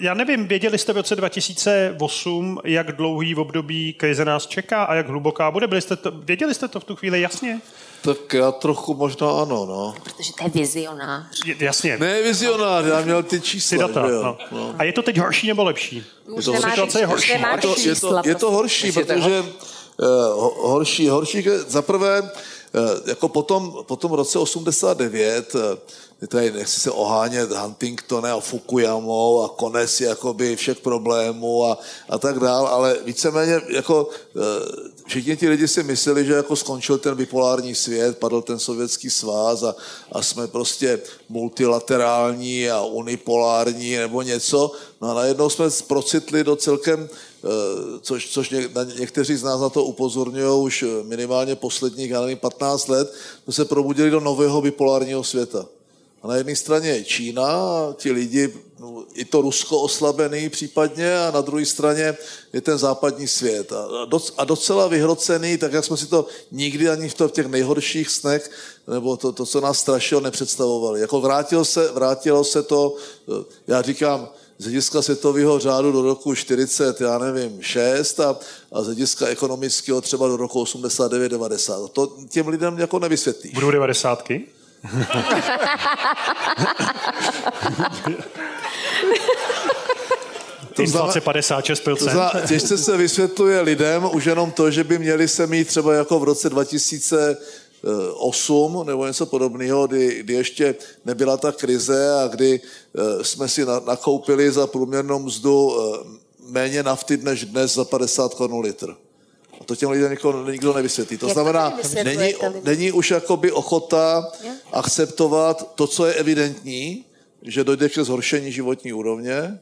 já- nevím, věděli jste v roce 2008, jak dlouhý v období krize nás čeká a jak hluboká bude? Byli jste to, věděli jste to v tu chvíli jasně? Tak já trochu možná ano, no. Protože to je vizionář. J- Jasně. Ne, vizionář, já měl ty Ty čísla, data. že jo? No. No. A je to teď horší nebo lepší? Už to situace je horší. Je to, je, to, je to horší, protože uh, horší, horší, že za prvé, jako potom, potom v roce 89, uh, tady nechci se ohánět Huntingtonem a Fukuyamou a konec jakoby všech problémů a, a tak dál, ale víceméně jako uh, všichni ti lidi si mysleli, že jako skončil ten bipolární svět, padl ten sovětský svaz a, a jsme prostě multilaterální a unipolární nebo něco. No a najednou jsme procitli do celkem, eh, což, což ně, někteří z nás na to upozorňují už minimálně posledních, já nevím, 15 let, jsme se probudili do nového bipolárního světa. A na jedné straně je Čína, ti lidi, no, i to Rusko oslabený případně, a na druhé straně je ten západní svět. A, doc, a docela vyhrocený, tak jak jsme si to nikdy ani v, to, v těch nejhorších snech, nebo to, to, co nás strašilo, nepředstavovali. Jako vrátilo se, vrátilo se to, eh, já říkám, z hlediska světového řádu do roku 40, já nevím, 6 a, a z hlediska ekonomického třeba do roku 89-90. To těm lidem jako nevysvětlíš. Budou devadesátky? Inflace 56%. To znamená, těžce se vysvětluje lidem už jenom to, že by měli se mít třeba jako v roce 2008 nebo něco podobného, kdy, kdy ještě nebyla ta krize a kdy jsme si na- nakoupili za průměrnou mzdu eh, méně nafty než dnes za 50 korun litr. A to těm lidem nikdo, nikdo nevysvětlí. To Jak to znamená, nevysvětlujete není, není už jakoby ochota akceptovat to, co je evidentní, že dojde ke zhoršení životní úrovně,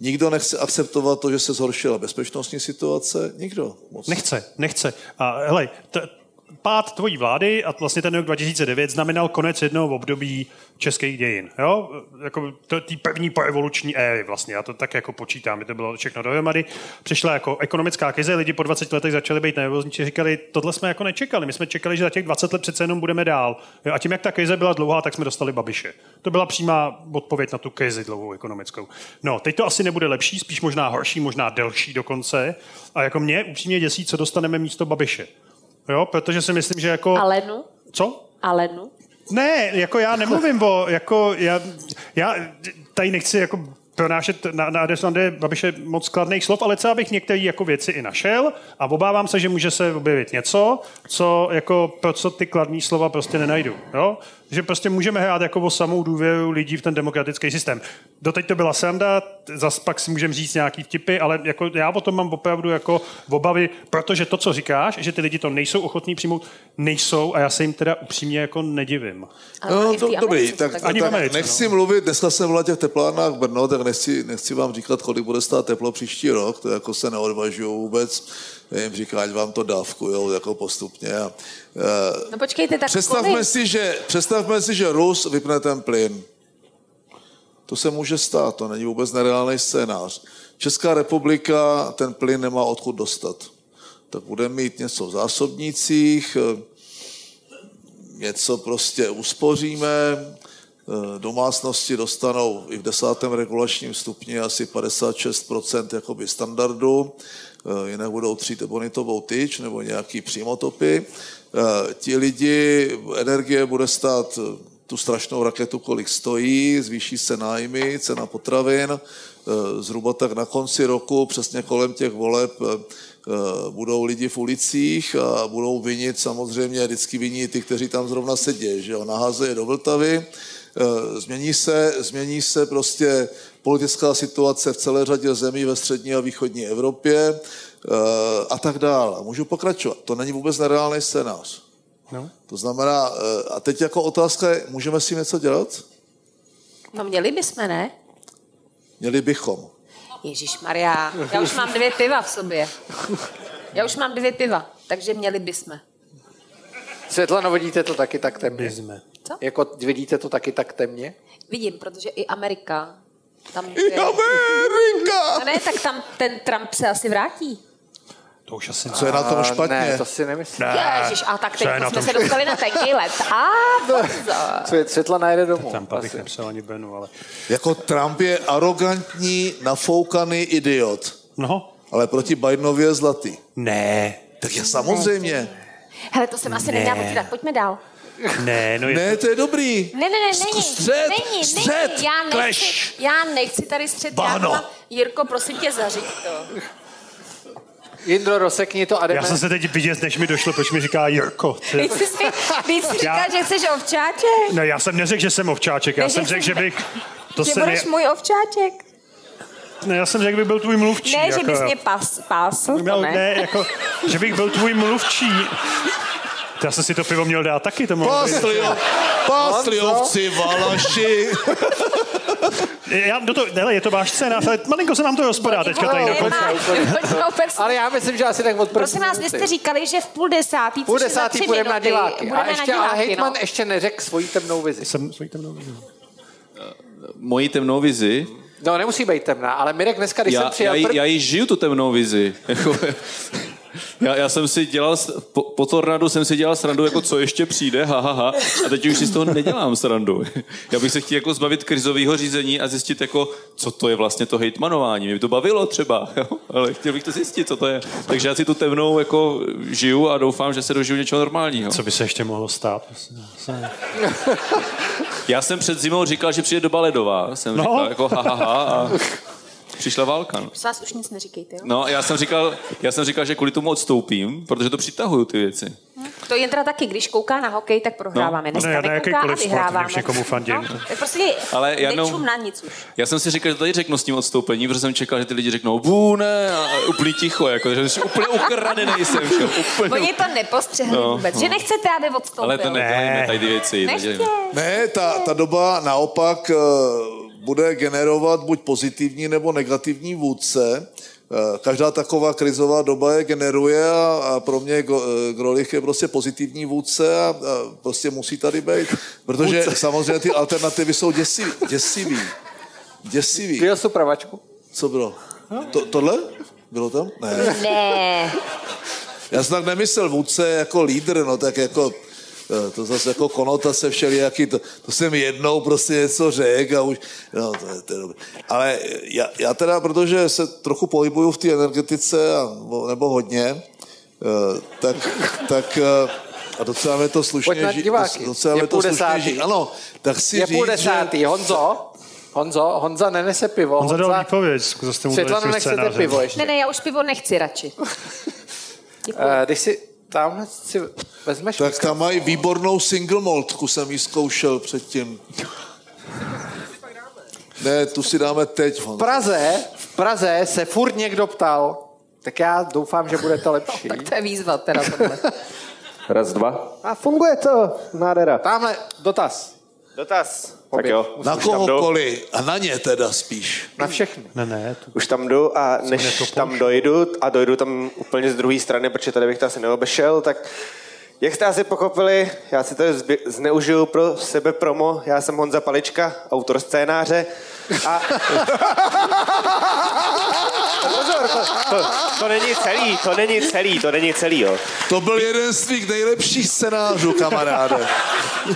Nikdo nechce akceptovat to, že se zhoršila bezpečnostní situace. Nikdo. Moc. Nechce, nechce. A hele, t- pád tvojí vlády a vlastně ten rok 2009 znamenal konec jednoho období českých dějin. Jo? Jako to- tý první poevoluční éry vlastně. Já to tak jako počítám, by to bylo všechno dohromady. Přišla jako ekonomická krize, lidi po 20 letech začali být nervózní, říkali, tohle jsme jako nečekali. My jsme čekali, že za těch 20 let přece jenom budeme dál. Jo? A tím, jak ta krize byla dlouhá, tak jsme dostali Babiše. To byla přímá odpověď na tu krizi dlouhou ekonomickou. No, teď to asi nebude lepší, spíš možná horší, možná delší dokonce. A jako mě upřímně děsí, co dostaneme místo Babiše. Jo, protože si myslím, že jako... Alenu? Co? Alenu? Ne, jako já nemluvím o, jako já, já tady nechci jako pronášet na, na adresu Andreje Babiše moc skladných slov, ale třeba bych některé jako věci i našel a obávám se, že může se objevit něco, co jako pro co ty kladní slova prostě nenajdu. Jo? Že prostě můžeme hrát jako o samou důvěru lidí v ten demokratický systém. Doteď to byla sranda, zas pak si můžeme říct nějaký vtipy, ale jako já o tom mám opravdu jako obavy, protože to, co říkáš, že ty lidi to nejsou ochotní přijmout, nejsou a já se jim teda upřímně jako nedivím. Ale No, v to, dobrý, Americe tak, to tak, Ani v tak Americe, nechci no. mluvit, dneska jsem na těch teplárnách Brno, tak nechci, nechci vám říkat, kolik bude stát teplo příští rok, to jako se neodvažuju vůbec, jim říkám, ať vám to dávkujou jako postupně. A, eh, No počkejte, tak Představme kolik? si, že, představme si, že Rus vypne ten plyn. To se může stát, to není vůbec nereálný scénář. Česká republika ten plyn nemá odkud dostat. Tak bude mít něco v zásobnících, eh, něco prostě uspoříme, eh, domácnosti dostanou i v desátém regulačním stupni asi 56% jakoby standardu, jinak budou třít bonitovou tyč nebo nějaký přímotopy. Eh, Ti lidi, energie bude stát eh, tu strašnou raketu, kolik stojí, zvýší se nájmy, cena potravin, eh, zhruba tak na konci roku, přesně kolem těch voleb, eh, eh, budou lidi v ulicích a budou vinit samozřejmě, vždycky viní ty, kteří tam zrovna sedí, že jo, naházejí do Vltavy, Eh, změní se, změní se prostě politická situace v celé řadě zemí ve střední a východní Evropě eh, a tak dále. Můžu pokračovat. To není vůbec nereálný scénář. No. To znamená, eh, a teď jako otázka je, můžeme s tím něco dělat? No měli bychom, ne? Měli bychom. Ježíš Maria, já už mám dvě piva v sobě. Já už mám dvě piva, takže měli bychom. Světlano, vidíte to taky tak temně? Jsme. Co? Jako vidíte to taky tak temně? Vidím, protože i Amerika. Tam I je... Amerika! No ne, tak tam ten Trump se asi vrátí. To už asi Co je na tom A špatně? Ne, to si nemyslím. Ne. Ježiš, a tak Co je teď jsme se dostali na tenký let. A pozor. Svět- Světlana jede domů. Tam bych asi. nepsal ani Benu, ale... Jako Trump je arrogantní, nafoukaný idiot. No, Ale proti Bidenovi je zlatý. ne, Tak je samozřejmě. Hele, to jsem asi neměla počítat. Pojďme dál. Ne, no je Ne, to je dobrý. Ne, ne, ne, není. Střed, není, střed, není. Já nechci, clash. já nechci tady střed. Báno. Já, Jirko, prosím tě, zařiď to. Jindro, rozsekni to a jdeme. Já jsem se teď vidět, než mi došlo, proč mi říká Jirko. Ty- Víc jsi, víc jsi říkal, Já- že chceš ovčáček. Ne, já jsem neřekl, že jsem ovčáček, já Ne, jsem že řekl, jsi- že bych... To že se budeš ne, můj ovčáček. ne, já jsem řekl, že bych byl tvůj mluvčí. Ne, že jako, bys jo. mě pas, pásl, to ne. ne. jako, že bych byl tvůj mluvčí. Já jsem si to pivo měl dát taky, to mohlo být. Pásli, pásli Honzo? ovci, valaši. Já, do to, hele, je to váš scénář, ale malinko se nám to rozpadá teďka tady na konci. Ale já myslím, že asi tak od první Prosím vás, vy jste říkali, že v půl desátý, Půl desátý půjdeme na diváky. Budeme A ještě, na ale diváky, Hejtman no. ještě neřekl svoji temnou vizi. Jsem svojí temnou vizi. Moji temnou vizi, No, nemusí být temná, ale Mirek dneska, když jsem já, já, přijel... ji- prv- já ji žiju tu temnou vizi. Já, já jsem si dělal, po, po tornadu jsem si dělal srandu, jako co ještě přijde, ha, ha, ha, a teď už si z toho nedělám srandu. Já bych se chtěl jako zbavit krizového řízení a zjistit, jako, co to je vlastně to hejtmanování. Mě by to bavilo třeba, jo? ale chtěl bych to zjistit, co to je. Takže já si tu temnou jako žiju a doufám, že se dožiju něčeho normálního. Co by se ještě mohlo stát? Já jsem před zimou říkal, že přijde doba ledová. Jsem no. říkal jako ha, ha, ha a přišla válka. No. Prosím vás, už nic neříkejte, jo? No, já jsem říkal, já jsem říkal, že kvůli tomu odstoupím, protože to přitahuju ty věci. To Jindra taky, když kouká na hokej, tak prohráváme. No. Dneska Ne, já na nekouká a sport, vyhráváme. když někomu fandím. No, prostě Ale já jenom- na nic už. Já jsem si říkal, že tady řeknu s tím odstoupením, protože jsem čekal, že ty lidi řeknou bů ne a úplný ticho, jako, že jsem úplně ukradený jsem. Že? Úplně, Oni to nepostřehli No, vůbec, no. že nechcete, aby odstoupil. ale to nedělejme tady ty věci. Ne, ta, ta doba naopak eh, bude generovat buď pozitivní nebo negativní vůdce. Eh, Každá taková krizová doba je generuje a, a pro mě eh, Grolich je prostě pozitivní vůdce a, a prostě musí tady být. Protože vůdce. samozřejmě ty alternativy jsou děsivý. Děsivý. Děsivý. Vyjel jsi pravačku? Co bylo? To, tohle? Bylo tam? Ne. Ne, Já jsem tak nemyslel vůdce jako lídr, no tak jako eh, to zase jako konotace všelijaký, to, to jsem jednou prostě něco řekl a už, no to je, to je dobré. Ale já, já teda, protože se trochu pohybuju v té energetice, a, nebo, nebo hodně, eh, tak, tak eh, a docela mě to slušně Pojď na diváky. docela Je mě to slušně desátý. ži- Ano, tak si Je říct, půl desátý. že... Honzo, Honzo, Honza nenese pivo. Výpověď, zase jste mu dali Světlana nechcete pivo ještě. ne, ne, já už pivo nechci radši. Eh, Když si, tamhle si vezmeš Tak tam mají výbornou single maltku, jsem ji zkoušel předtím. Ne, tu si dáme teď. V. Praze, v Praze se furt někdo ptal, tak já doufám, že budete lepší. Tak to je výzva teda tohle. Raz, dva. A funguje to, nádhera. Tamhle dotaz. Dotaz. Tak jo. Na kohokoliv. A na ně teda spíš. Na všechny. Ne, ne, to Už tam jdu a než tam dojdu, a dojdu tam úplně z druhé strany, protože tady bych to asi neobešel, tak jak jste asi pochopili, já si to zneužiju pro sebe promo. Já jsem Honza Palička, autor scénáře. A... Pozor, to, to, to, není celý, to není celý, to není celý, jo. To byl jeden z tvých nejlepších scénářů, kamaráde.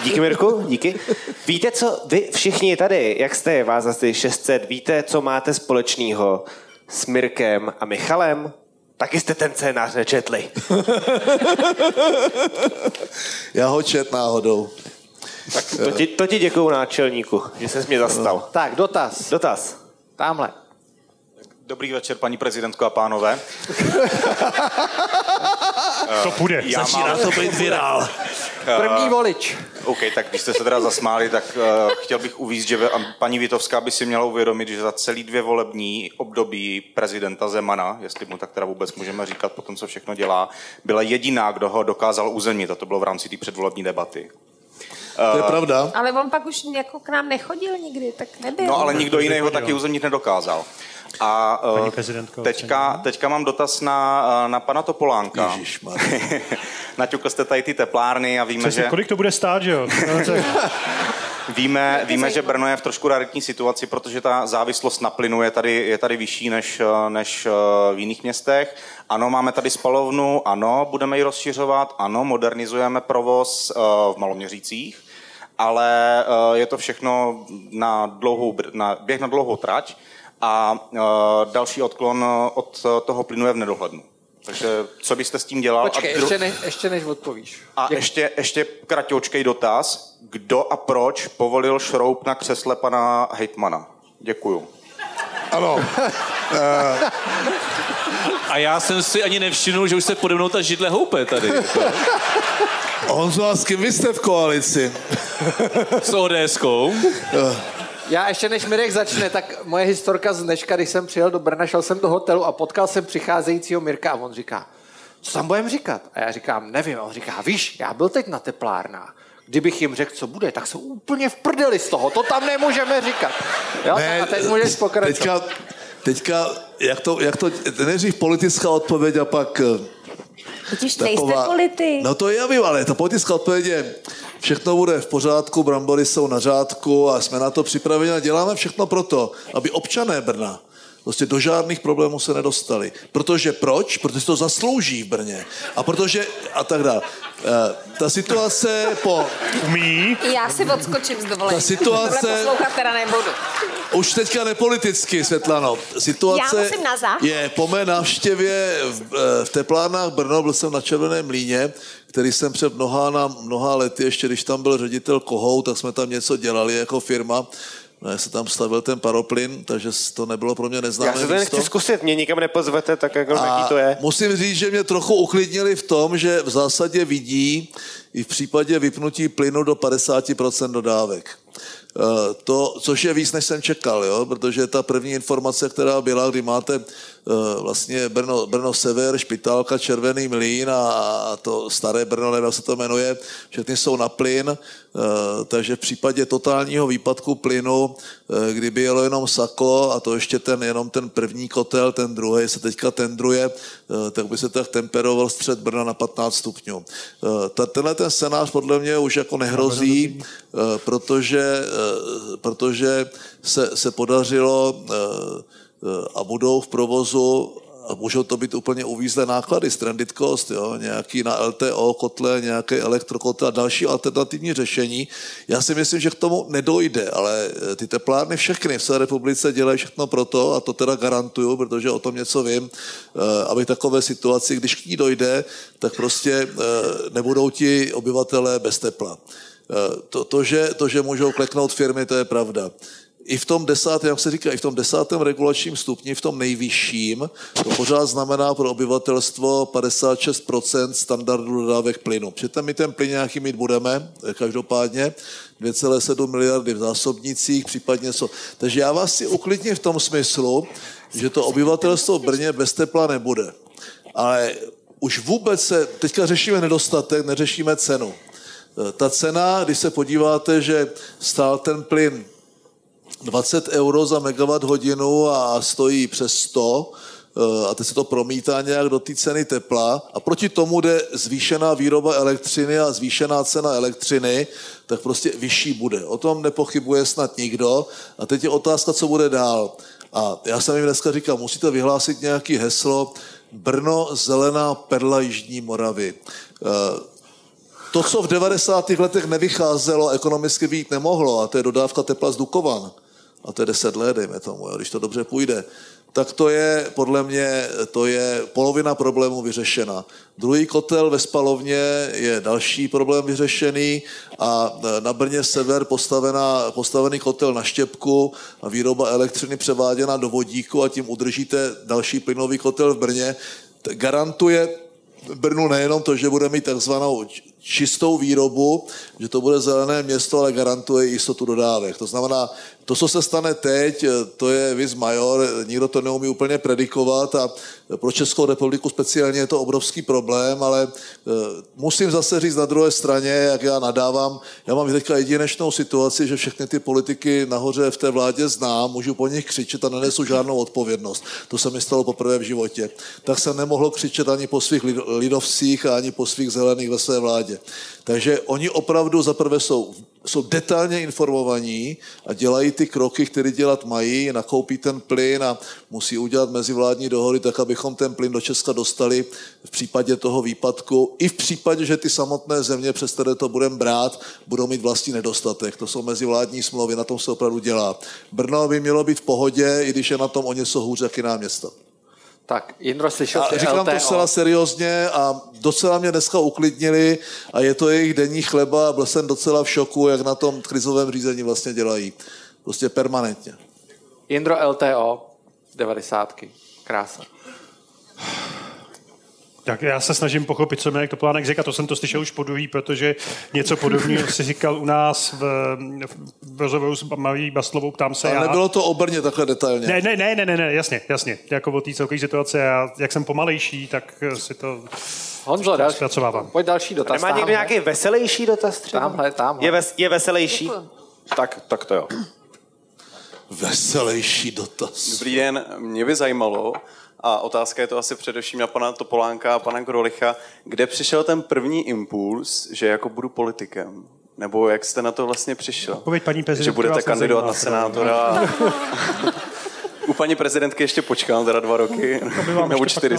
Díky, Mirku, díky. Víte, co vy všichni tady, jak jste, vás asi 600, víte, co máte společného s Mirkem a Michalem? Taky jste ten scénář nečetli. Já ho čet náhodou. Tak to ti, to ti děkuju náčelníku, že ses mě zastal. Tak, dotaz. Dotaz. Tamhle. Dobrý večer, paní prezidentko a pánové. to půjde. Já Začíná mám, to být virál. První volič. OK, tak když jste se teda zasmáli, tak uh, chtěl bych uvíct, že paní Vitovská by si měla uvědomit, že za celý dvě volební období prezidenta Zemana, jestli mu tak teda vůbec můžeme říkat po tom, co všechno dělá, byla jediná, kdo ho dokázal uzemnit a to bylo v rámci té předvolební debaty. To je pravda. Ale on pak už jako k nám nechodil nikdy, tak nebyl. No ale nikdo jiný ho taky uzemnit nedokázal. A uh, prezidentko, teďka, teďka mám dotaz na, uh, na pana Topolánka. Naťukl jste tady ty teplárny a víme, Přesně, že... kolik to bude stát, že jo? Víme, víme, že Brno je v trošku raritní situaci, protože ta závislost na plynu je tady, je tady vyšší než, eh, než eh, v jiných městech. Ano, máme tady spalovnu, ano, budeme ji rozšiřovat, ano, modernizujeme provoz eh, v Maloměřících, ale eh, je to všechno na, dlouhou, na běh na dlouhou trať a eh, další odklon od toho plynu je v nedohlednu. Takže co byste s tím dělal? Počkej, a, dru- ještě, ne, ještě než odpovíš. a ještě, ještě kratoučkej dotaz. Kdo a proč povolil šroub na křesle pana hejtmana? Děkuju. Ano. A já jsem si ani nevšiml, že už se pode mnou ta židle houpe tady. Honzo, a s kým vy jste v koalici? S ODSkou. Já ještě než Mirek začne, tak moje historka z dneška, když jsem přijel do Brna, šel jsem do hotelu a potkal jsem přicházejícího Mirka a on říká, co tam budeme říkat? A já říkám, nevím. A on říká, víš, já byl teď na teplárnách. Kdybych jim řekl, co bude, tak jsou úplně v prdeli z toho. To tam nemůžeme říkat. Jo? a teď můžeš pokračovat. teďka, teďka jak to, jak to, nejdřív politická odpověď a pak eh, Totiž nejste politik. No to já vím, ale ta politická odpověď je, všechno bude v pořádku, brambory jsou na řádku a jsme na to připraveni a děláme všechno proto, aby občané Brna prostě do žádných problémů se nedostali. Protože proč? Protože to zaslouží v Brně. A protože, a tak dále. Eh, Ta situace po Umí. Já si odskočím z dovolení. Ta situace- Tohle poslouchat teda nebudu. Už teďka nepoliticky, Světlano. Situace Já musím nazad. je po mé návštěvě v, eh, v teplárnách Brno, byl jsem na Červeném mlíně, který jsem před mnoha, na mnoha lety, ještě když tam byl ředitel Kohou, tak jsme tam něco dělali jako firma. No, já se tam stavil ten paroplyn, takže to nebylo pro mě neznámé Já se to nechci zkusit, mě nikam nepozvete, tak jako jaký to je. musím říct, že mě trochu uklidnili v tom, že v zásadě vidí i v případě vypnutí plynu do 50% dodávek. Eh, To, což je víc, než jsem čekal, jo? protože ta první informace, která byla, kdy máte vlastně Brno, Brno Sever, Špitálka, Červený mlín a, a to staré Brno, nevím, jak se to jmenuje, všechny jsou na plyn, eh, takže v případě totálního výpadku plynu, eh, kdyby jelo jenom Sako a to ještě ten, jenom ten první kotel, ten druhý se teďka tendruje, eh, tak by se tak temperoval střed Brna na 15 stupňů. Eh, ta- Tenhle ten scénář podle mě už jako nehrozí, eh, protože, eh, protože se, se podařilo eh, eh, a budou v provozu a můžou to být úplně uvízlé náklady, stranded cost, jo? nějaký na LTO kotle, nějaké elektrokotle a další alternativní řešení. Já si myslím, že k tomu nedojde, ale eh, ty teplárny všechny v celé republice dělají všechno pro to, a to teda garantuju, protože o tom něco vím, eh, aby takové situaci, když k ní dojde, tak prostě eh, nebudou ti obyvatelé bez tepla. Eh, To, to, že, to, že můžou kleknout firmy, to je pravda. I v tom desátém, jak se říká, i v tom desátém regulačním stupni, v tom nejvyšším, to pořád znamená pro obyvatelstvo 56% standardu dodávek plynu. Přitom my ten plyn nějaký mít budeme, každopádně, 2,7 miliardy v zásobnicích, případně co. Takže já vás si uklidním v tom smyslu, že to obyvatelstvo v Brně bez tepla nebude. Ale už vůbec se, teďka řešíme nedostatek, neřešíme cenu. Ta cena, když se podíváte, že stál ten plyn 20 euro za megawatt hodinu a stojí přes 100, eh, a teď se to promítá nějak do té ceny tepla a proti tomu jde zvýšená výroba elektřiny a zvýšená cena elektřiny, tak prostě vyšší bude. O tom nepochybuje snad nikdo. A teď je otázka, co bude dál. A já jsem jim dneska říkal, musíte vyhlásit nějaký heslo Brno, zelená perla Jižní Moravy. Eh, to, co v 90. letech nevycházelo, ekonomicky být nemohlo, a to je dodávka tepla z Dukovan, a to je 10 let, dejme tomu, když to dobře půjde, tak to je, podle mě, to je polovina problému vyřešena. Druhý kotel ve spalovně je další problém vyřešený a na Brně sever postavená, postavený kotel na štěpku a výroba elektřiny převáděna do vodíku a tím udržíte další plynový kotel v Brně, garantuje Brnu nejenom to, že bude mít takzvanou čistou výrobu, že to bude zelené město, ale garantuje jistotu dodávek. To znamená, to, co se stane teď, to je vis major, nikdo to neumí úplně predikovat a pro Českou republiku speciálně je to obrovský problém, ale eh, musím zase říct na druhé straně, jak já nadávám, já mám teďka jedinečnou situaci, že všechny ty politiky nahoře v té vládě znám, můžu po nich křičet a nenesu žádnou odpovědnost. To se mi stalo poprvé v životě. Tak jsem nemohl křičet ani po svých lidovcích a ani po svých zelených ve své vládě. Takže oni opravdu zaprvé jsou, jsou detailně informovaní a dělají ty kroky, které dělat mají, nakoupí ten plyn a musí udělat mezivládní dohody tak, abychom ten plyn do Česka dostali v případě toho výpadku. I v případě, že ty samotné země, přes které to budeme brát, budou mít vlastní nedostatek. To jsou mezivládní smlouvy, na tom se opravdu dělá. Brno by mělo být v pohodě, i když je na tom o něco hůř, jak jiná města. Tak, Jindro, slyšel a říkám LTO. to zcela seriózně a docela mě dneska uklidnili a je to jejich denní chleba a byl jsem docela v šoku, jak na tom krizovém řízení vlastně dělají. Prostě permanentně. Jindro LTO, 90. Krása. Tak já se snažím pochopit, co Mirek Topolánek říká, to jsem to slyšel už po druhý, protože něco podobného si říkal u nás v, v rozhovoru s Marí Baslovou, ptám se Ale já. nebylo to obrně takhle detailně. Ne, ne, ne, ne, ne, ne jasně, jasně. Jako o té celkové situace, já, jak jsem pomalejší, tak si to Honzo, další, zpracovávám. Pojď další dotaz. Nemá někdo nějaký veselější dotaz třeba? Tamhle, tamhle. Je, ves, je veselější? Tak, tak to jo. Veselější dotaz. Dobrý den, mě by zajímalo, a otázka je to asi především na pana Topolánka a pana Grolicha, kde přišel ten první impuls, že jako budu politikem? Nebo jak jste na to vlastně přišel? Odpověď paní Že budete kandidovat na senátora? U paní prezidentky ještě počkám teda dva roky. Nebo čtyři.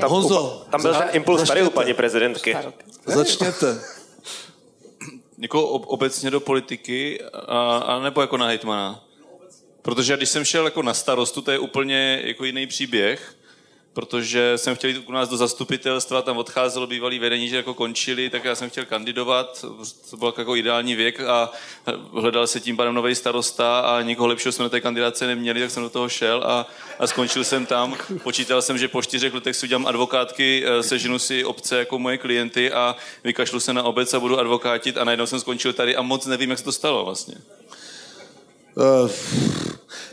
Tam, Honzo, tam byl ten impuls tady u paní prezidentky. Začněte. Jako obecně do politiky, a, a nebo jako na hejtmana? Protože když jsem šel jako na starostu, to je úplně jako jiný příběh, protože jsem chtěl jít u nás do zastupitelstva, tam odcházelo bývalý vedení, že jako končili, tak já jsem chtěl kandidovat, to byl jako ideální věk a hledal se tím pádem nový starosta a nikoho lepšího jsme na té kandidace neměli, tak jsem do toho šel a, a skončil jsem tam. Počítal jsem, že po čtyřech letech si udělám advokátky, eh, seženu si obce jako moje klienty a vykašlu se na obec a budu advokátit a najednou jsem skončil tady a moc nevím, jak se to stalo vlastně. Uh,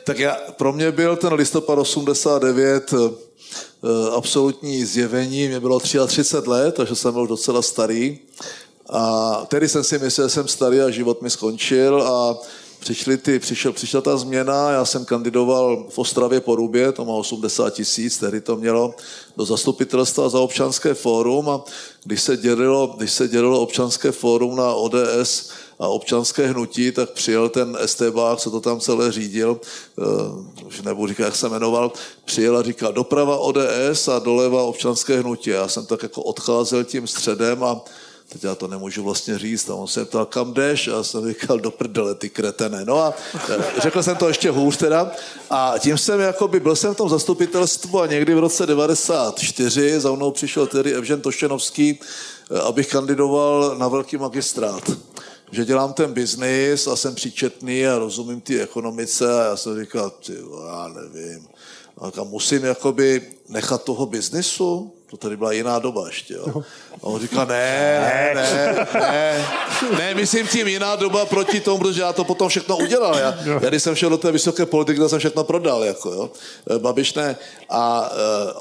tak já, pro mě byl ten listopad 89 uh, eh, absolutní zjevení. Mě bylo 33 let, takže jsem byl docela starý. A tedy jsem si myslel, že jsem starý a život mi skončil a přišli ty, přišel, přišla ta změna, já jsem kandidoval v Ostravě po Rubě, to má 80 tisíc, tehdy to mělo do zastupitelstva za občanské fórum a když se dělilo, když se dělilo občanské fórum na ODS, a občanské hnutí, tak přijel ten estébák, co to tam celé řídil, uh, už nebudu říkat, jak se jmenoval, přijel a říkal doprava ODS a doleva občanské hnutí. Já jsem tak jako odcházel tím středem a teď já to nemůžu vlastně říct, a on se ptal, kam jdeš? A já jsem říkal, do prdele, ty kretene. No a eh, řekl jsem to ještě hůř teda. A tím jsem, jakoby, byl jsem v tom zastupitelstvu a někdy v roce 94 za mnou přišel tedy Evžen Tošenovský, eh, abych kandidoval na velký magistrát že dělám ten biznis a jsem příčetný a rozumím ty ekonomice a já jsem říkal, ty, já nevím. A musím jakoby nechat toho biznisu, to tady byla jiná doba ještě, jo. A on říká, ne, ne, ne, ne, ne, myslím tím jiná doba proti tomu, protože já to potom všechno udělal. Já, já když jsem šel do té vysoké politiky, to jsem všechno prodal, jako, jo. E, Babiš ne. A,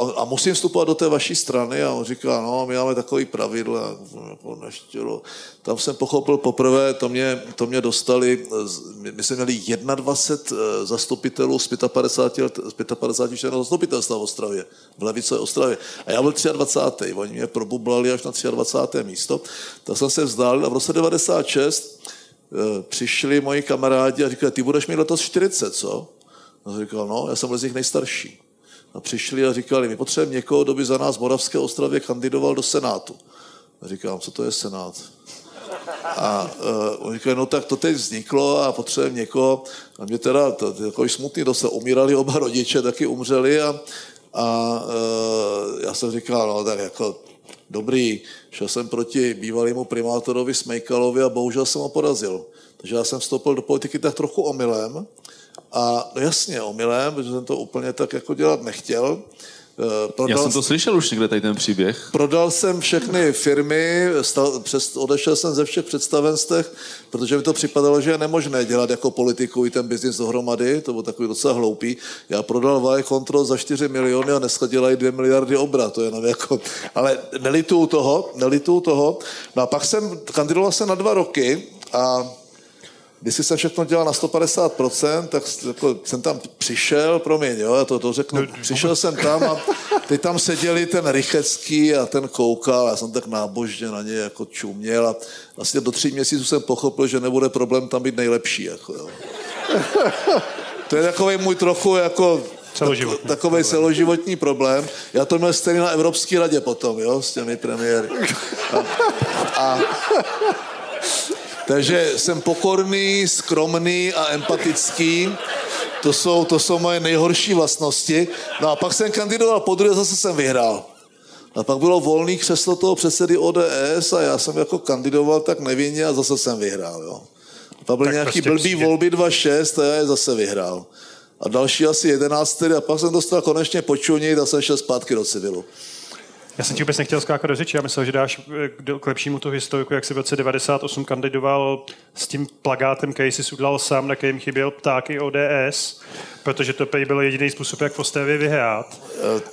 e, a musím vstupovat do té vaší strany a on říká, no, my máme takový pravidla, jako neštělo. Tam jsem pochopil poprvé, to mě, to mě dostali, my jsme měli 21 e, zastupitelů z 55, let, z 55 členů zastupitelstva v Ostravě, v Levice Ostravě. A já byl 23. Oni mě probublali až na 23. místo. Tak jsem se vzdálil a v roce 96 e, přišli moji kamarádi a říkali, ty budeš mít letos 40, co? A říkal, no, já jsem z nich nejstarší. A přišli a říkali, my potřebujeme někoho, kdo by za nás v Moravské Ostravě kandidoval do Senátu. A říkám, co to je Senát? A uh, oni říkali, no tak to teď vzniklo a potřebujeme někoho. A mě teda, to, takový smutný, to se umírali oba rodiče, taky umřeli a, a uh, já jsem říkal, no tak jako dobrý, šel jsem proti bývalému primátorovi Smejkalovi a bohužel jsem ho porazil. Takže já jsem vstoupil do politiky tak trochu omylem. A no jasně, omylem, protože jsem to úplně tak jako dělat nechtěl. Eh, prodal, Já jsem to slyšel už někde tady ten příběh. Prodal jsem všechny firmy, stal, přes, odešel jsem ze všech představenstech, protože mi to připadalo, že je nemožné dělat jako politiku i ten biznis dohromady, to bylo takový docela hloupý. Já prodal Vaje Control za 4 miliony a dneska dělají 2 miliardy obrat, to je jenom jako, ale nelituju toho, nelituju toho. No a pak jsem, kandidoval jsem na dva roky a když jsem všechno dělal na 150%, tak jako jsem tam přišel, promiň, jo, já to, to řeknu, přišel jsem tam a teď tam seděli ten Rychecký a ten koukal, já jsem tak nábožně na ně jako čuměl a vlastně do tří měsíců jsem pochopil, že nebude problém tam být nejlepší, jako jo. To je takový můj trochu jako Celoživotní takový celoživotní problém. Já to měl stejně na Evropské radě potom, jo, s těmi premiéry. A, a takže jsem pokorný, skromný a empatický. To jsou, to jsou moje nejhorší vlastnosti. No a pak jsem kandidoval po druhé, zase jsem vyhrál. A pak bylo volný křeslo toho předsedy ODS a já jsem jako kandidoval tak nevinně a zase jsem vyhrál. Jo. A pak byly nějaký prostě blbý přijde. volby 2.6 a já je zase vyhrál. A další asi 11 a pak jsem dostal konečně počunit a jsem šel zpátky do civilu. Já jsem ti vůbec nechtěl skákat do řeči, já myslel, že dáš eh, k lepšímu tu historiku, jak si v roce 98 kandidoval s tím plagátem, který si udal sám, na kterým chyběl ptáky ODS, protože to byl jediný způsob, jak v Ostravě vyhrát.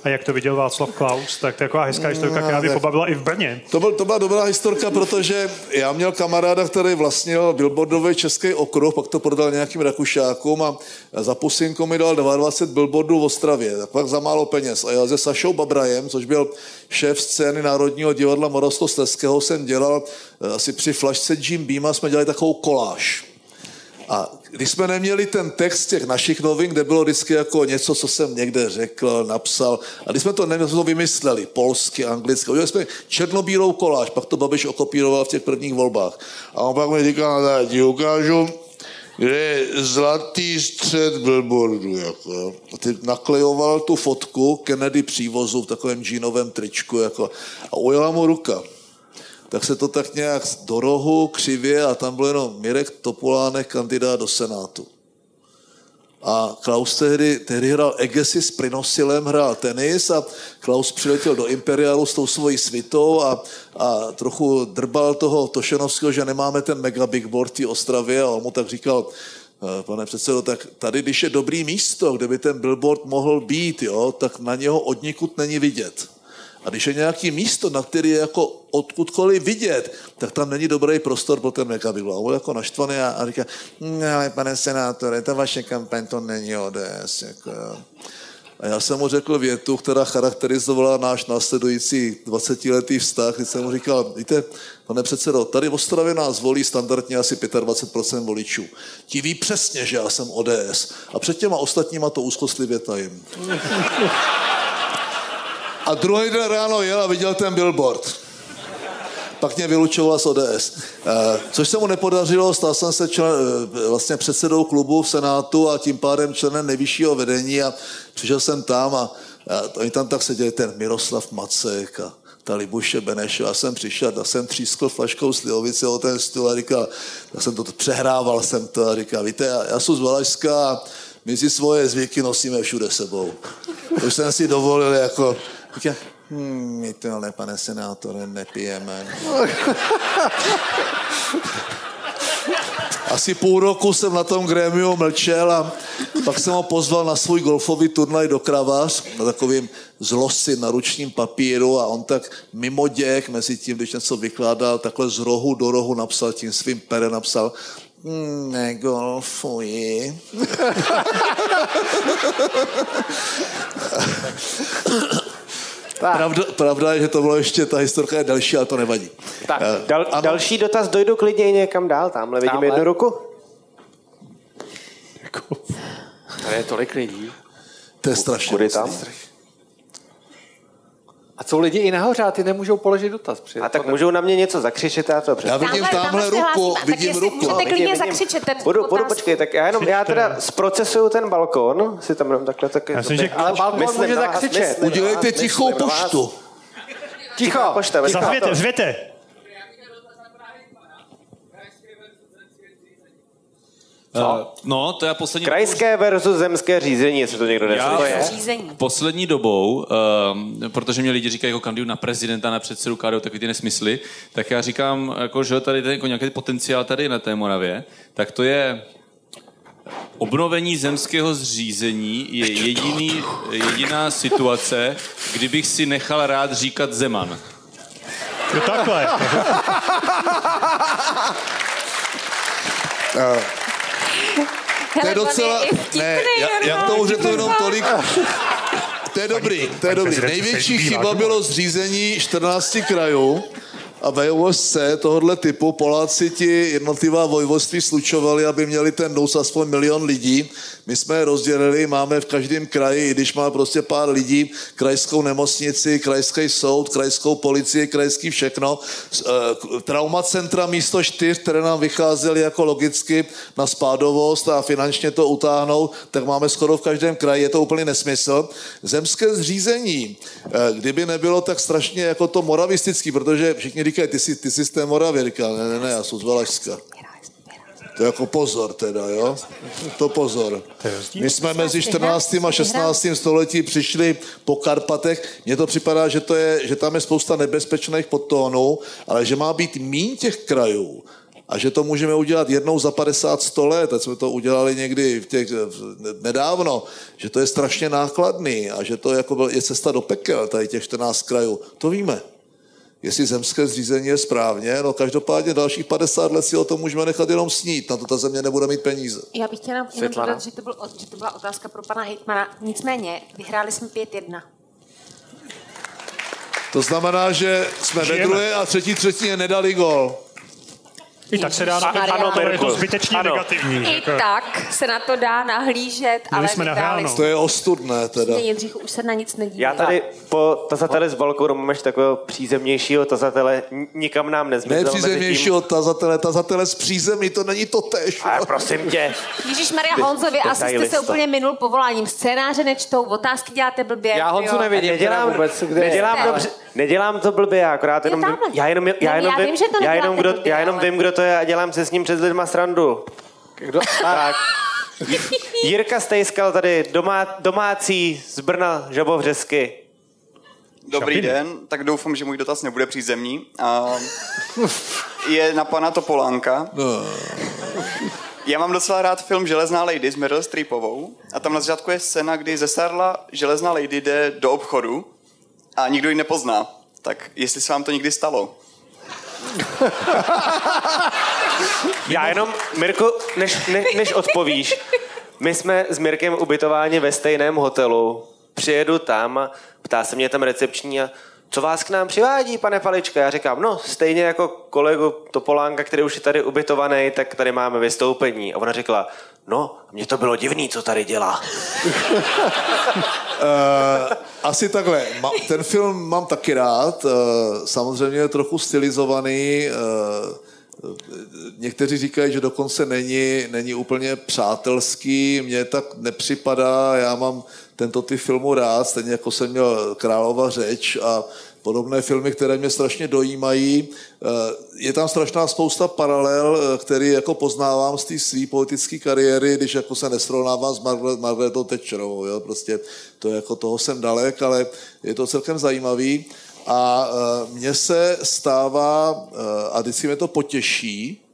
A jak to viděl Václav Klaus, tak to je taková hezká historka, která by pobavila i v Brně. To, byl, to byla dobrá historka, protože já měl kamaráda, který vlastnil billboardový český okruh, pak to prodal nějakým Rakušákům a za pusinku mi dal 22 billboardů v Ostravě, tak pak za málo peněz. A já se Sašou Babrajem, což byl šéf scény Národního divadla Moravskoslezského, jsem dělal eh, asi při flašce Jim Beama, jsme dělali takovou koláž. A když jsme neměli ten text těch našich novin, kde bylo vždycky jako něco, co jsem někde řekl, napsal, a když jsme to neměli, jsme to vymysleli, polsky, anglicky, udělali jsme černobílou koláž, pak to Babiš okopíroval v těch prvních volbách. A on pak mi říkal, no, ti ukážu, kde je zlatý střed billboardu. Jako. A ty naklejoval tu fotku Kennedy přívozu v takovém džínovém tričku jako, a ujela mu ruka tak se to tak nějak do rohu křivě a tam byl jenom Mirek Topolánek, kandidát do Senátu. A Klaus tehdy, tehdy hrál Egesi s Prinosilem, hrál tenis a Klaus přiletěl do Imperialu s tou svojí svitou a, a trochu drbal toho Tošenovského, že nemáme ten mega big board v Ostravě a on mu tak říkal, eh, pane předsedo, tak tady, když je dobrý místo, kde by ten billboard mohl být, jo, tak na něho odnikud není vidět. A když je nějaký místo, na který je jako odkudkoliv vidět, tak tam není dobrý prostor pro ten megabigl. A on jako naštvaný a, a říká, no, ale pane senátore, ta vaše kampaň to není ODS. Jako, A já jsem mu řekl větu, která charakterizovala náš následující 20-letý vztah, kdy jsem mu říkal, víte, pane předsedo, tady v Ostravě nás volí standardně asi 25% voličů. Ti ví přesně, že já jsem ODS. A před těma ostatníma to úzkostlivě tajím. A druhý den ráno jel a viděl ten billboard. Pak mě vylučoval z ODS. Eh, což se mu nepodařilo, stal jsem se člen, eh, vlastně předsedou klubu v Senátu a tím pádem členem nejvyššího vedení a přišel jsem tam a, a oni tam tak seděli ten Miroslav Macek a ta Libuše Benešová, jsem přišel, tak jsem třískl flaškou slivovice o ten stůl a říkal, já jsem to přehrával jsem to a říkal, víte, já, já jsem z Valašska a my si svoje zvyky nosíme všude sebou. To jsem si dovolil jako, říkal, Hmm, my to ale, pane senátore, nepijeme. Asi půl roku jsem na tom grémiu mlčel a pak jsem ho pozval na svůj golfový turnaj do Kravař na takovým zlosy na ručním papíru a on tak mimo děk, mezi tím, když něco vykládal, takhle z rohu do rohu napsal, tím svým perem napsal, hmm, negolfuji. Pravda, pravda je, že to bylo ještě, ta historka je další, ale to nevadí. Tak, uh, dal, další dotaz, dojdu klidně někam dál, tamhle vidím tamhle. jednu ruku. Tady je tolik lidí. To je strašně. Kudy tam? A jsou lidi i nahoře a ty nemůžou položit dotaz. Při a tak můžou na mě něco zakřičet, já to Já vidím tamhle ruku, vidím ruku. Můžete klidně zakřičet ten budu, budu, počkej, tak já jenom, já teda zprocesuju ten balkon, si tam jenom takhle taky. Já jsem, že... Ale balkon může zakřičet. Udělejte tichou poštu. Ticho, pošta. Zvěte, zvěte. Co? No, to je poslední... Krajské versus zemské řízení, jestli to někdo Já je. Řízení. poslední dobou, um, protože mě lidi říkají jako kandidu na prezidenta, na předsedu KDU, takový ty nesmysly, tak já říkám, jako, že tady ten, jako nějaký potenciál tady na té Moravě, tak to je obnovení zemského zřízení je jediný, jediná situace, kdybych si nechal rád říkat Zeman. Jo, takhle. To je docela... Ne, já, já k tomu řeknu jenom tolik... To je dobrý, to je dobrý. Největší chyba bylo zřízení 14 krajů a ve vojvozce tohohle typu Poláci ti jednotlivá vojvodství slučovali, aby měli ten dous aspoň milion lidí. My jsme je rozdělili, máme v každém kraji, i když má prostě pár lidí, krajskou nemocnici, krajský soud, krajskou policii, krajský všechno. Eh, trauma centra místo čtyř, které nám vycházely jako logicky na spádovost a finančně to utáhnout, tak máme skoro v každém kraji, je to úplně nesmysl. Zemské zřízení, eh, kdyby nebylo tak strašně jako to moravistický, protože všichni říkají, ty jsi, ty jsi z té Moravy, říkal, ne, ne, ne, já jsem z Valašska. To je jako pozor teda, jo? To pozor. My jsme mezi 14. a 16. století přišli po Karpatech. Mně to připadá, že, to je, že tam je spousta nebezpečných podtónů, ale že má být mín těch krajů a že to můžeme udělat jednou za 50 100 let, teď jsme to udělali někdy v těch, nedávno, že to je strašně nákladný a že to jako je cesta do pekel, tady těch 14 krajů. To víme jestli zemské zřízení je správně, no každopádně dalších 50 let si o tom můžeme nechat jenom snít, na to ta země nebude mít peníze. Já bych chtěla jenom dodat, že to, byl, že to byla otázka pro pana Hejtmana. Nicméně, vyhráli jsme 5-1. To znamená, že jsme Žijeme. ve druhé a třetí třetině nedali gol. I tak se dá na ano, to je to zbytečně ano. negativní. I jako. tak se na to dá nahlížet, ale jsme nahráno. To je ostudné teda. Jindřichu, už se na nic nedívá. Já tady po tazateli z balkónu mám ještě takového přízemnějšího tazatele, nikam nám nezmizl. Ne přízemnějšího tím... tazatele, tazatele z přízemí, to není to tež. Ale prosím tě. Ježíš Maria Honzovi, asi jste se úplně minul povoláním. Scénáře nečtou, otázky děláte blbě. Já Honzu nevidím. Nedělám, vůbec, kde nedělám, dobře, nedělám to blbě, já akorát jenom, já jenom, já jenom, vím, já jenom, kdo, já jenom vím, kdo to je a dělám se s ním před lidma srandu. Kdo? Tak. Jirka Stejskal tady, domá, domácí z Brna, Žabovřesky. Dobrý den, tak doufám, že můj dotaz nebude přízemní. A je na pana Topolánka. No. Já mám docela rád film Železná lady s Meryl Streepovou a tam na začátku je scéna, kdy ze Sarla Železná lady jde do obchodu a nikdo ji nepozná. Tak jestli se vám to někdy stalo? Já jenom, Mirko, než, ne, než odpovíš, my jsme s Mirkem ubytováni ve stejném hotelu. Přijedu tam ptá se mě tam recepční a co vás k nám přivádí, pane Palička? Já říkám, no, stejně jako kolegu Topolánka, který už je tady ubytovaný, tak tady máme vystoupení. A ona řekla, no, mně to bylo divný, co tady dělá. uh, asi takhle. Ten film mám taky rád. Uh, samozřejmě je trochu stylizovaný. Uh, Někteří říkají, že dokonce není, není úplně přátelský, mně tak nepřipadá, já mám tento ty filmu rád, stejně jako jsem měl Králova řeč a podobné filmy, které mě strašně dojímají. Eh, je tam strašná spousta paralel, eh, který jako poznávám z té své politické kariéry, když jako se nesrovnávám s Margaret, Margaretou Thatcherovou. Jo? Prostě to jako toho jsem dalek, ale je to celkem zajímavý. A eh, mně se stává, a vždycky mě to potěší,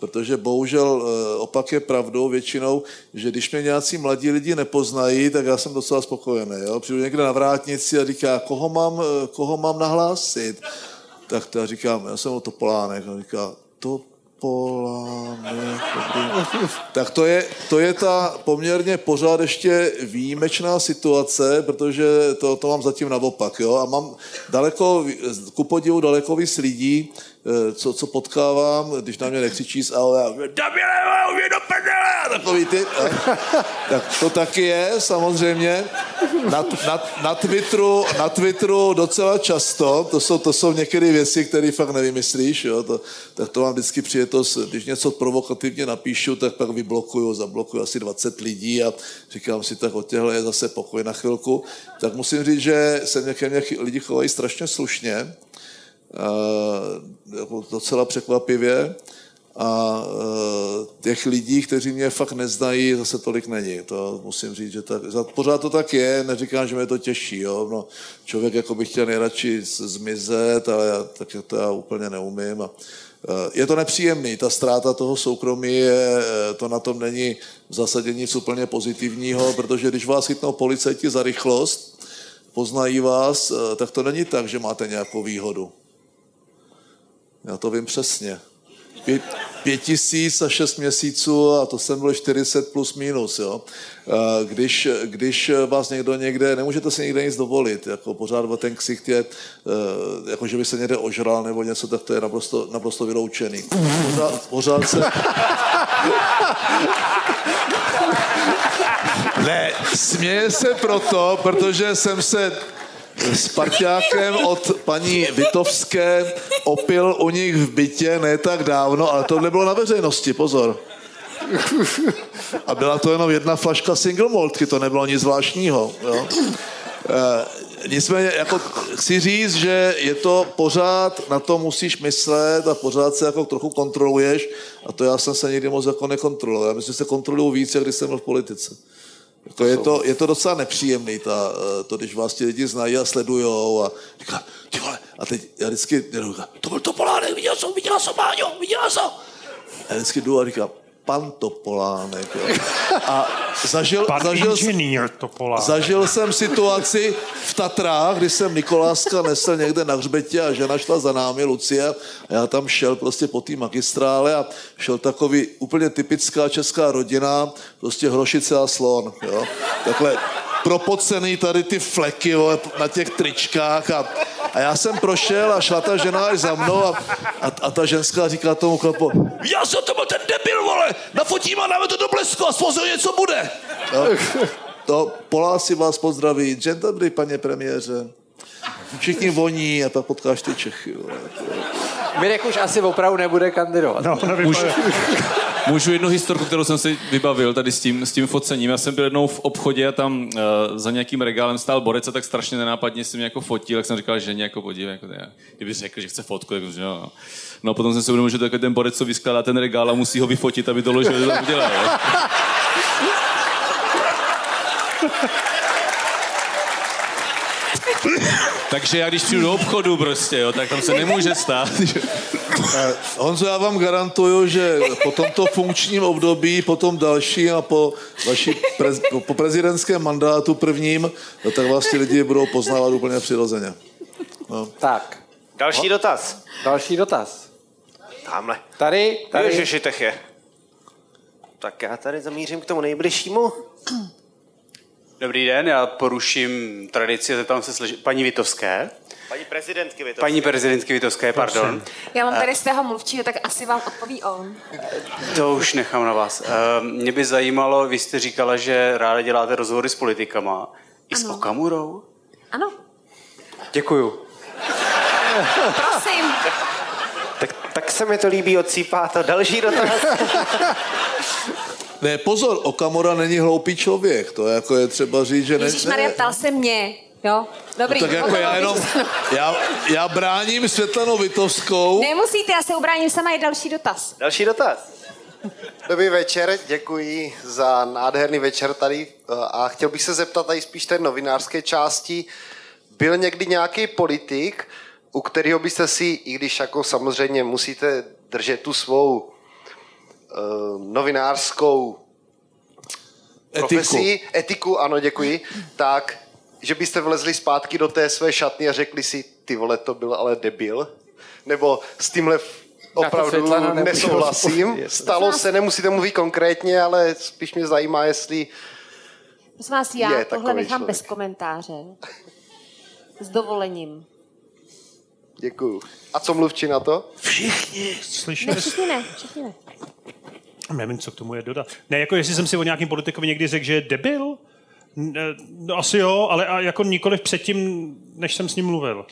Protože bohužel eh, opak je pravdou většinou, že když mě nějací mladí lidi nepoznají, tak já jsem docela spokojený. Jo? Přijdu někde na vrátnici a říká, koho mám, eh, koho mám nahlásit? Tak to já říkám, já jsem o Topolánek. A říká, to Polánek. Tak to je, to je ta poměrně pořád ještě výjimečná situace, protože to, to mám zatím naopak. Jo? A mám daleko, ku podivu daleko víc lidí, co, co potkávám, když na mě nekřičí z AOL, Dabile, do prdele, takový ty. A, tak to taky je, samozřejmě. Na, na, na, Twitteru, na Twitteru docela často, to jsou, to jsou některé věci, které fakt nevymyslíš, jo, to, tak to mám vždycky přijetost, když něco provokativně napíšu, tak pak vyblokuju, zablokuju asi 20 lidí a říkám si, tak od těchto je zase pokoj na chvilku. Tak musím říct, že se mě mně lidi chovají strašně slušně, docela překvapivě a těch lidí, kteří mě fakt neznají, zase tolik není. To musím říct, že tak, pořád to tak je, neříkám, že mě to těší. Jo? No, člověk jako by chtěl nejradši zmizet, ale já, tak to já úplně neumím. A, je to nepříjemný, ta ztráta toho soukromí, je, to na tom není v zásadě nic úplně pozitivního, protože když vás chytnou policajti za rychlost, poznají vás, tak to není tak, že máte nějakou výhodu. Já to vím přesně. Pět, pět tisíc a šest měsíců a to jsem byl 40 plus minus. Jo. Když, když vás někdo někde, nemůžete si někde nic dovolit, jako pořád o ten ksicht je, eh, jako že by se někde ožral nebo něco, tak to je naprosto, naprosto vyloučený. Pořád, pořád se... Ne, směje se proto, protože jsem se s parťákem od paní Vitovské opil u nich v bytě ne tak dávno, ale to nebylo na veřejnosti, pozor. A byla to jenom jedna flaška single maltky, to nebylo nic zvláštního. Jo. E, nicméně, jako chci říct, že je to pořád, na to musíš myslet a pořád se jako trochu kontroluješ a to já jsem se nikdy moc jako nekontroloval. Já myslím, že se kontroluju víc, když jsem byl v politice. To je, to, je to docela nepříjemný, ta, eh, to, když vás ti lidi znají a sledujou a říká, ty vole, a teď já vždycky říkám, to byl to Polánek, viděl jsem, viděl jsem, Máňo, viděl jsem. A já vždycky jdu a říkám, pan Topolánek. Jo. A zažil, pan zažil, Topolánek. zažil jsem situaci v Tatrách, kdy jsem Nikoláska nesl někde na hřbetě a žena šla za námi, Lucie, a já tam šel prostě po té magistrále a šel takový úplně typická česká rodina, prostě hrošice a slon. Jo. Takhle propocený tady ty fleky jo, na těch tričkách a a já jsem prošel a šla ta žena až za mnou a, a, a ta ženská říká tomu chlapu, já jsem to byl ten debil, vole, nafotím a dáme to do blesku a svozil něco bude. No, to Poláci vás pozdraví, dzień dobry, paně premiére. Všichni voní a pak potkáš ty Čechy. Vole. Mirek už asi opravdu nebude kandidovat. No, Můžu, můžu jednu historku, kterou jsem si vybavil tady s tím, s tím focením. Já jsem byl jednou v obchodě a tam uh, za nějakým regálem stál borec a tak strašně nenápadně si mě jako fotil, tak jsem říkal, že jako podívej, jako kdyby řekl, že chce fotku, tak jo. No a potom jsem si uvědomil, že to ten borec, co vyskládá ten regál a musí ho vyfotit, aby to ložil, že to udělal. Takže já když přijdu do obchodu prostě, jo, tak tam se nemůže stát. Eh, Honzo, já vám garantuju, že po tomto funkčním období, po tom dalším a po, vaší prez, po prezidentském mandátu prvním, no, tak vás ti lidi budou poznávat úplně přirozeně. No. Tak. Další no. dotaz. Další dotaz. Tamhle. Tady, tady. Ježiši, je. Tak já tady zamířím k tomu nejbližšímu. Dobrý den, já poruším tradici a zeptám se sleži... paní Vitovské. Paní prezidentky Vitovské. Paní prezidentky Vitovské, pardon. Já mám tady z tého mluvčího, tak asi vám odpoví on. To už nechám na vás. Eh, mě by zajímalo, vy jste říkala, že ráda děláte rozhovory s politikama. I ano. s Okamurou? Ano. Děkuju. Prosím. Tak, tak se mi to líbí, odsýpá to. Další dotaz. Ne, pozor, Okamora není hloupý člověk, to jako je třeba říct, že ne... Ježíš Maria, ptal se mě. Jo, dobrý. No tak jako já jenom, já, já bráním Světlanou Vitovskou. Nemusíte, já se ubráním sama, je další dotaz. Další dotaz. Dobrý večer, děkuji za nádherný večer tady a chtěl bych se zeptat tady spíš té novinářské části. Byl někdy nějaký politik, u kterého byste si, i když jako samozřejmě musíte držet tu svou uh, novinářskou etiku. etiku, ano, děkuji, tak, že byste vlezli zpátky do té své šatny a řekli si, ty vole, to byl ale debil, nebo s tímhle opravdu nesouhlasím. Stalo se, nemusíte mluvit konkrétně, ale spíš mě zajímá, jestli Prosím vás, já tohle nechám člověk. bez komentáře. S dovolením. Děkuju. A co mluvčí na to? Všichni. Slyšeli? Ne, všichni ne, všichni ne. Nevím, co k tomu je dodat. Ne, jako jestli jsem si o nějakým politikovi někdy řekl, že je debil, No asi jo, ale jako nikoliv předtím, než jsem s ním mluvil.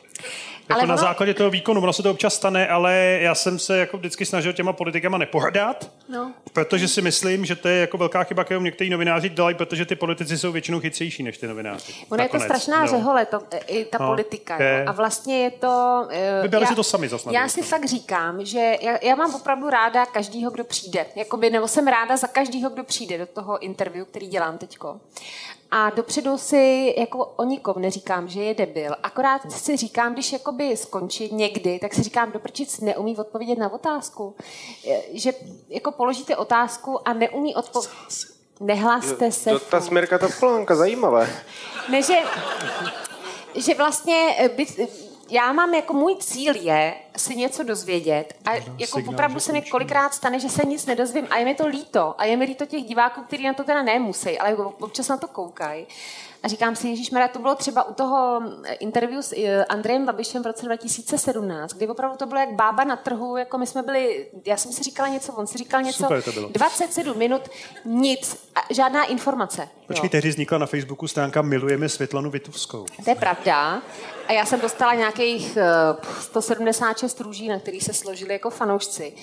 Jako ono... na základě toho výkonu, ono se to občas stane, ale já jsem se jako vždycky snažil těma politikama nepohrdat, no. protože si myslím, že to je jako velká chyba, kterou někteří novináři dělají, protože ty politici jsou většinou chytřejší než ty novináři. Ono je to strašná no. řehole, to, i ta no, politika. Je. Jo. A vlastně je to... Uh, Vybrali já, si to sami zase. Já si fakt říkám, že já, já mám opravdu ráda každýho, kdo přijde. Jakoby, nebo jsem ráda za každýho, kdo přijde do toho interview, který dělám teďko. A dopředu si jako o nikom neříkám, že je debil. Akorát si říkám, když jakoby skončí někdy, tak si říkám, doprčic neumí odpovědět na otázku. Že jako položíte otázku a neumí odpovědět. Nehlaste se. To, ta směrka to plánka, zajímavé. Ne, že, že vlastně by, já mám jako můj cíl je si něco dozvědět a no, jako signál, opravdu se mi kolikrát stane, že se nic nedozvím a je mi to líto a je mi líto těch diváků, kteří na to teda nemusí, ale občas na to koukají. A říkám si, Ježíš to bylo třeba u toho interview s eh, Andrejem Babišem v roce 2017, kdy opravdu to bylo jak bába na trhu, jako my jsme byli, já jsem si říkala něco, on si říkal něco, Super to bylo. 27 minut, nic, žádná informace. Počkej, tehdy vznikla na Facebooku stránka Milujeme Světlanu Vitovskou. To je pravda. A já jsem dostala nějakých 176 eh, růží, na kterých se složili jako fanoušci.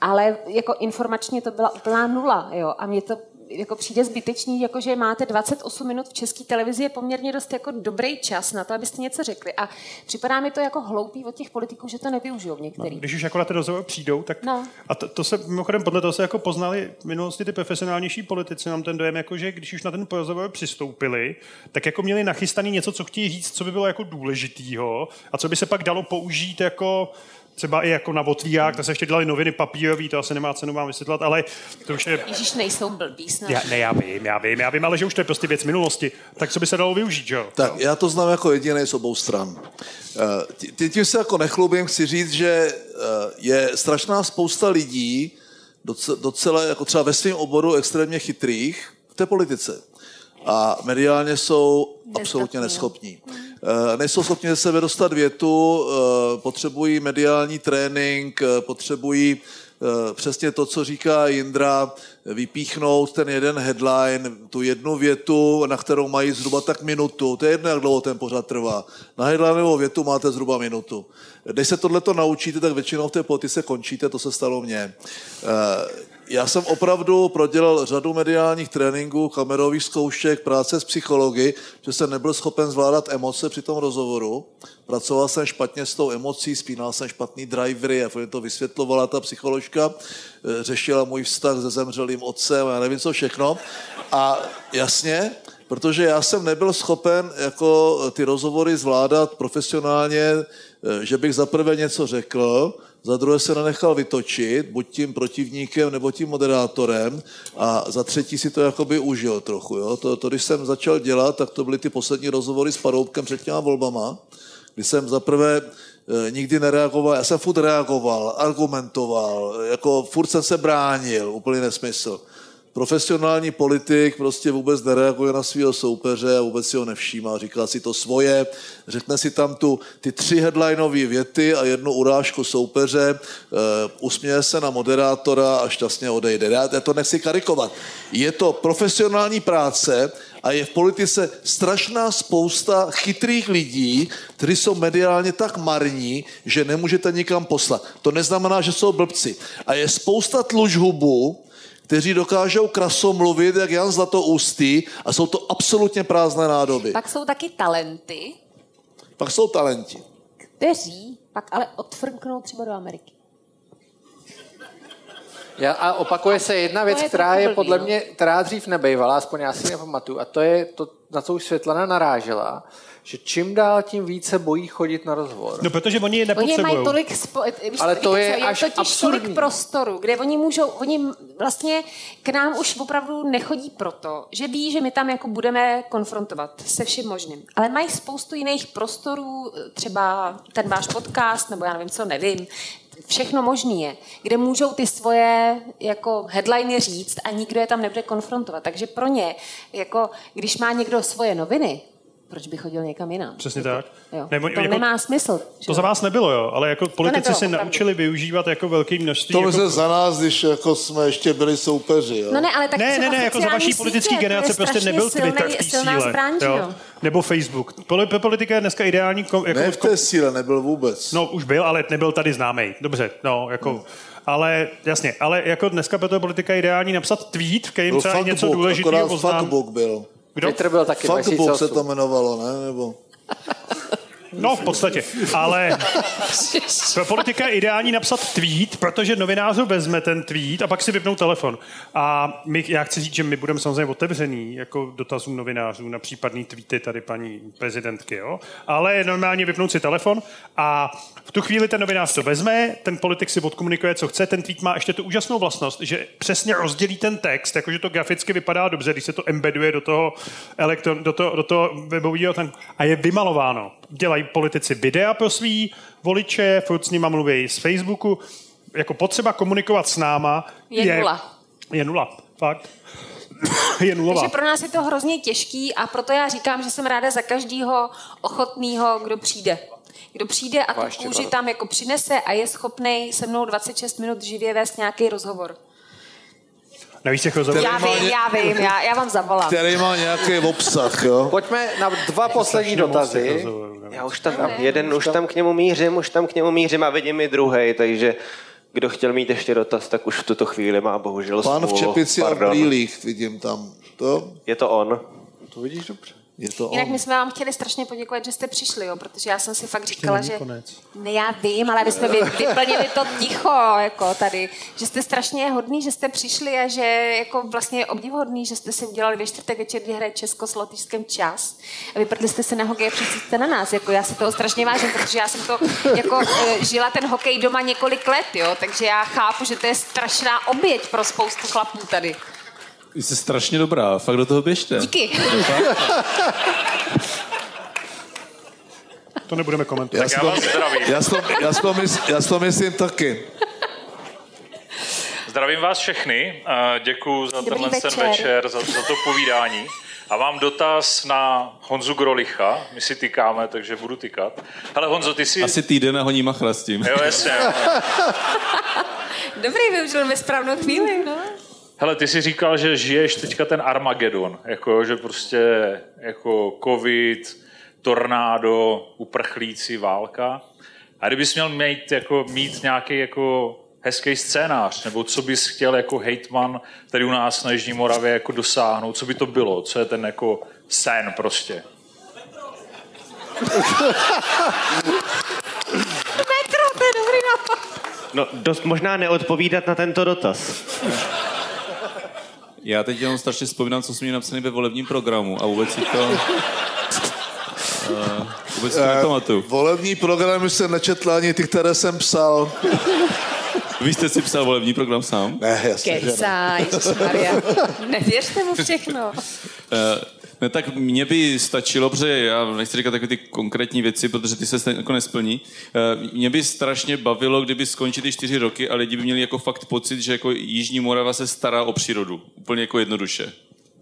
Ale jako informačně to byla úplná nula. Jo? A mě to jako přijde zbytečný, jako že máte 28 minut v české televizi, je poměrně dost jako dobrý čas na to, abyste něco řekli. A připadá mi to jako hloupý od těch politiků, že to nevyužijou některý. No, když už jako na ten rozhovor přijdou, tak... No. A to, to, se, mimochodem, podle toho se jako poznali v minulosti ty profesionálnější politici, mám ten dojem, jako, že když už na ten rozhovor přistoupili, tak jako měli nachystaný něco, co chtějí říct, co by bylo jako důležitýho a co by se pak dalo použít jako třeba i jako na otvírák, to se ještě dělali noviny papírový, to asi nemá cenu vám vysvětlit, ale to už je... Ježíš, nejsou blbý snad. Já, ne, já vím, já vím, já vím, ale že už to je prostě věc minulosti. Tak co by se dalo využít, jo? Tak já to znám jako jediný z obou stran. Eh, tím se jako nechlubím, chci říct, že eh, je strašná spousta lidí, docela jako třeba ve svém oboru extrémně chytrých v té politice. A mediálně jsou absolutně neschopní. Eh, nejsou schopni ze sebe dostat větu, eh, potřebují mediální trénink, eh, potřebují přesně to, co říká Jindra, vypíchnout ten jeden headline, tu jednu větu, na kterou mají zhruba tak minutu. To je jedno, jak dlouho ten pořad trvá. Na headlineovou větu máte zhruba minutu. Když se tohleto naučíte, tak většinou v té politice končíte, to se stalo mně. Já jsem opravdu prodělal řadu mediálních tréninků, kamerových zkoušek, práce s psychologi, že jsem nebyl schopen zvládat emoce při tom rozhovoru. Pracoval jsem špatně s tou emocí, spínal jsem špatný drivery a to vysvětlovala ta psycholožka, e, řešila můj vztah se zemřelým otcem a já nevím co všechno. A jasně, protože já jsem nebyl schopen jako ty rozhovory zvládat profesionálně, e, že bych zaprvé něco řekl, za druhé se nenechal vytočit, buď tím protivníkem nebo tím moderátorem a za třetí si to jakoby užil trochu. Jo? To, to, když jsem začal dělat, tak to byly ty poslední rozhovory s Paroubkem před těma volbama, kdy jsem zaprvé e, nikdy nereagoval, já jsem furt reagoval, argumentoval, jako furt jsem se bránil, úplný nesmysl. Profesionální politik prostě vůbec nereaguje na svého soupeře a vůbec si ho nevšímá. Říká si to svoje, řekne si tam tu, ty tři headlineové věty a jednu urážku soupeře, uh, usměje se na moderátora a šťastně odejde. Já, já to nechci karikovat. Je to profesionální práce a je v politice strašná spousta chytrých lidí, kteří jsou mediálně tak marní, že nemůžete nikam poslat. To neznamená, že jsou blbci. A je spousta tlužhubů, kteří dokážou krasomluvit, jak Jan Zlatoustý, a jsou to absolutně prázdné nádoby. Pak jsou taky talenty. Pak jsou talenti. Kteří pak ale odfrknou třeba do Ameriky. Já, a opakuje se jedna věc, je která je podle no. mě, která dřív nebejvala, aspoň já si nepamatuju, a to je to, na co už Světlana narážela, že čím dál tím více bojí chodit na rozhovor. No, protože oni je Oni nepotřebují. mají tolik, spo... víš, Ale to víte je co, až totiž absurdní. tolik prostoru, kde oni můžou, oni vlastně k nám už opravdu nechodí proto, že ví, že my tam jako budeme konfrontovat se vším možným. Ale mají spoustu jiných prostorů, třeba ten váš podcast, nebo já nevím co, nevím, všechno možný je, kde můžou ty svoje jako headliny říct a nikdo je tam nebude konfrontovat. Takže pro ně, jako když má někdo svoje noviny, proč by chodil někam jinam? Přesně tak. Jo. Nebo- to jako- nemá smysl. že To jo? za vás nebylo, jo, ale jako politici opravdu. naučili využívat jako velké množství. To jako... se za nás, když jako jsme ještě byli soupeři. Jo? No ne, ale tak ne, ne, ne, jako za vaší politické generace prostě nebyl silný- Twitter v té síle. zbraň, že jo? Nebo Facebook. Poli- Politika je dneska ideální... Kom, jako, Ne v té síle, nebyl vůbec. No, už byl, ale nebyl tady známý. Dobře, no, jako... Hmm. Ale jasně, ale jako dneska pro to politika je ideální napsat tweet, kterým Byl třeba něco důležitého akorát fuckbook byl. Kdo? Twitter byl taky Fuckbook 2008. se to jmenovalo, ne? Nebo... No, v podstatě. Ale pro politika je ideální napsat tweet, protože novinářu vezme ten tweet a pak si vypnou telefon. A my, já chci říct, že my budeme samozřejmě otevřený jako dotazům novinářů na případný tweety tady paní prezidentky, jo? ale normálně vypnout si telefon a v tu chvíli ten novinář to vezme, ten politik si odkomunikuje, co chce, ten tweet má ještě tu úžasnou vlastnost, že přesně rozdělí ten text, jakože to graficky vypadá dobře, když se to embeduje do toho, elektron, do toho, do toho webového a je vymalováno. Dělají politici videa pro svý voliče, furt s nima mluví z Facebooku, jako potřeba komunikovat s náma Je nula. Je nula, fakt. je nulová. Takže pro nás je to hrozně těžký a proto já říkám, že jsem ráda za každého ochotného, kdo přijde. Kdo přijde a tu kůži tam jako přinese a je schopný se mnou 26 minut živě vést nějaký rozhovor. Navíc těch rozhovorů. Já vím, ně- já vím, já, já vám zavolám. Který má nějaký obsah, jo? Pojďme na dva poslední dotazy. Já už tam, jeden už tam k němu mířím, už tam k němu mířím a vidím i druhý, takže kdo chtěl mít ještě dotaz, tak už v tuto chvíli má bohužel Pán v čepici a v Pardon. brýlích, vidím tam. To? Je to on. To vidíš dobře. Je to Jinak on. my jsme vám chtěli strašně poděkovat, že jste přišli, jo, protože já jsem si fakt říkala, že... konec. Ne, já vím, ale aby jsme vy, vyplnili to ticho, jako tady, že jste strašně hodný, že jste přišli a že jako vlastně je obdivuhodný, že jste si udělali ve čtvrtek večer, kdy hraje Česko s Lotyšskem čas a vypadli jste se na hokej a přišli jste na nás, jako já si toho strašně vážím, protože já jsem to jako eh, žila ten hokej doma několik let, jo, takže já chápu, že to je strašná oběť pro spoustu chlapů tady. Jsi strašně dobrá, fakt do toho běžte. Díky. To nebudeme komentovat. Já, já, si to, já, to mysl, já to myslím taky. Zdravím vás všechny, děkuji za Dobrý tenhle ten večer. večer, za, za to povídání. A mám dotaz na Honzu Grolicha, my si tykáme, takže budu tykat. Hele Honzo, ty si... Asi týden a honí machra s tím. Jo, jasně. Dobrý, využil ve správnou chvíli, no. Hele, ty jsi říkal, že žiješ teďka ten Armagedon, jako, že prostě jako covid, tornádo, uprchlíci, válka. A kdybys měl mít, jako, mít nějaký jako hezký scénář, nebo co bys chtěl jako hejtman tady u nás na Jižní Moravě jako dosáhnout, co by to bylo, co je ten jako sen prostě. Metro, to je dobrý nápad. No, dost možná neodpovídat na tento dotaz. Já teď jenom strašně vzpomínám, co jsme měli napsané ve volebním programu a vůbec si to... Uh, vůbec si to nepamatuju. Volební programy se nečetl ani ty, které jsem psal. Vy jste si psal volební program sám? Ne, jasně, že ne. Kecá, Maria. Nevěřte mu všechno. Eh, Ne, tak mně by stačilo, protože já nechci říkat takové ty konkrétní věci, protože ty se jako nesplní. Eh, mě by strašně bavilo, kdyby skončily ty čtyři roky a lidi by měli jako fakt pocit, že jako Jižní Morava se stará o přírodu. Úplně jako jednoduše.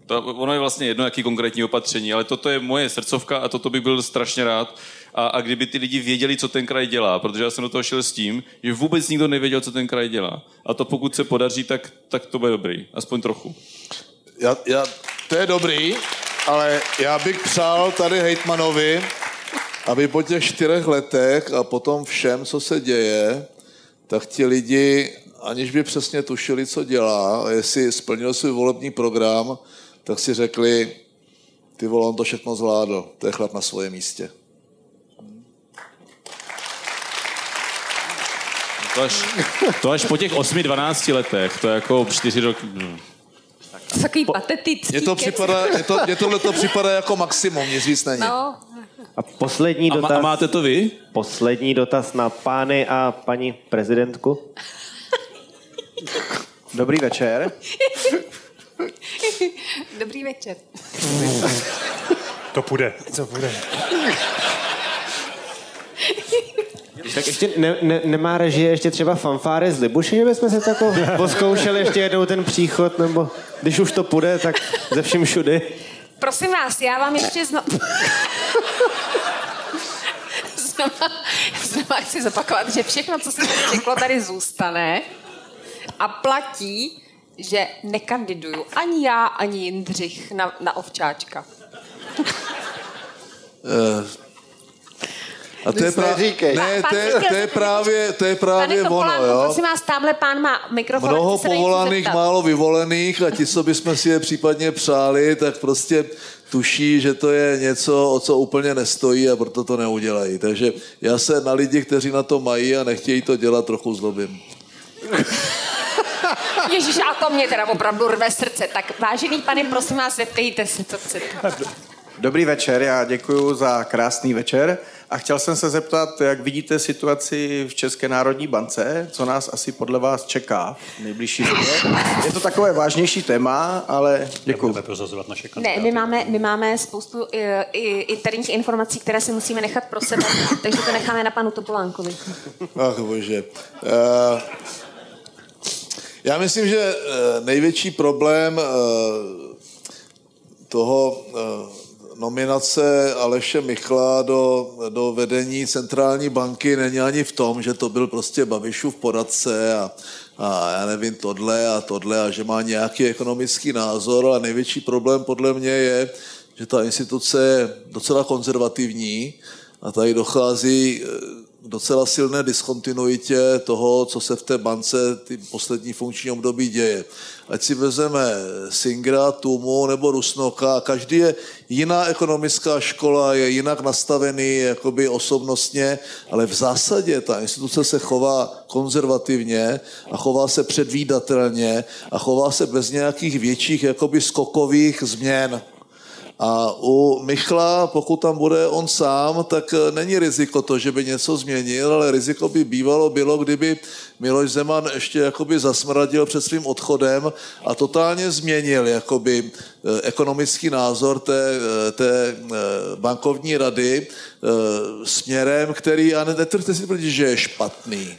To, ono je vlastně jedno, jaký konkrétní opatření, ale toto je moje srdcovka a toto bych byl strašně rád. A, a kdyby ty lidi věděli, co ten kraj dělá, protože já jsem do toho šel s tím, že vůbec nikdo nevěděl, co ten kraj dělá. A to pokud se podaří, tak, tak to bude dobrý. Aspoň trochu. Já, já, to je dobrý, ale já bych přál tady hejtmanovi, aby po těch čtyřech letech a potom všem, co se děje, tak ti lidi, aniž by přesně tušili, co dělá, a jestli splnil svůj volební program, tak si řekli, ty vole, on to všechno zvládl, to je chlap na svém místě. To až, to až po těch 8-12 letech, to je jako 4 roky. Hm. Takový patetický. Mně to připadá, mně to, mně tohle to připadá jako maximum, nic víc není. No, A poslední A, dotaz. a máte to vy? Poslední dotaz na pány a paní prezidentku. Dobrý večer. Dobrý večer. To půjde. To půjde. Tak ještě ne, ne, nemá režie ještě třeba fanfáry z Libuše, že bychom se to jako poskoušeli ještě jednou ten příchod, nebo když už to půjde, tak ze vším všudy. Prosím vás, já vám ještě znovu... znova, znova chci zopakovat, že všechno, co se tady řeklo, tady zůstane a platí, že nekandiduju ani já, ani Jindřich na, na ovčáčka. Eh, A to je, právě, ne, to je, to je právě, to je právě Pane ono, Topolánku, jo. prosím vás, tamhle pán má mikrofon. Mnoho povolaných, málo vyvolených a ti, co bychom si je případně přáli, tak prostě tuší, že to je něco, o co úplně nestojí a proto to neudělají. Takže já se na lidi, kteří na to mají a nechtějí to dělat, trochu zlobím. Ježíš, a to mě teda opravdu rve srdce. Tak vážený pane, prosím vás, zeptejte se, co chcete. Dobrý večer, já děkuji za krásný večer a chtěl jsem se zeptat, jak vidíte situaci v České národní bance, co nás asi podle vás čeká v nejbližší době. Je to takové vážnější téma, ale děkuji. Nebudeme prozazovat naše Ne, my máme, my máme spoustu i, i, interních informací, které si musíme nechat pro sebe, takže to necháme na panu Topolánkovi. Ach bože. Uh, já myslím, že eh, největší problém eh, toho eh, nominace Aleše Michla do, do vedení centrální banky není ani v tom, že to byl prostě Babišův poradce a, a já nevím, tohle a tohle a že má nějaký ekonomický názor, ale největší problém podle mě je, že ta instituce je docela konzervativní a tady dochází eh, docela silné diskontinuitě toho, co se v té bance ty poslední funkční období děje. Ať si vezmeme Singra, Tumu nebo Rusnoka, každý je jiná ekonomická škola, je jinak nastavený jakoby osobnostně, ale v zásadě ta instituce se chová konzervativně a chová se předvídatelně a chová se bez nějakých větších jakoby skokových změn. A u Michla, pokud tam bude on sám, tak eh, není riziko to, že by něco změnil, ale riziko by bývalo bylo, kdyby Miloš Zeman ještě jakoby zasmradil před svým odchodem a totálně změnil jakoby eh, ekonomický názor té, eh, té bankovní rady směrem, který, a ne- netvrdte si tvrdit, že je špatný,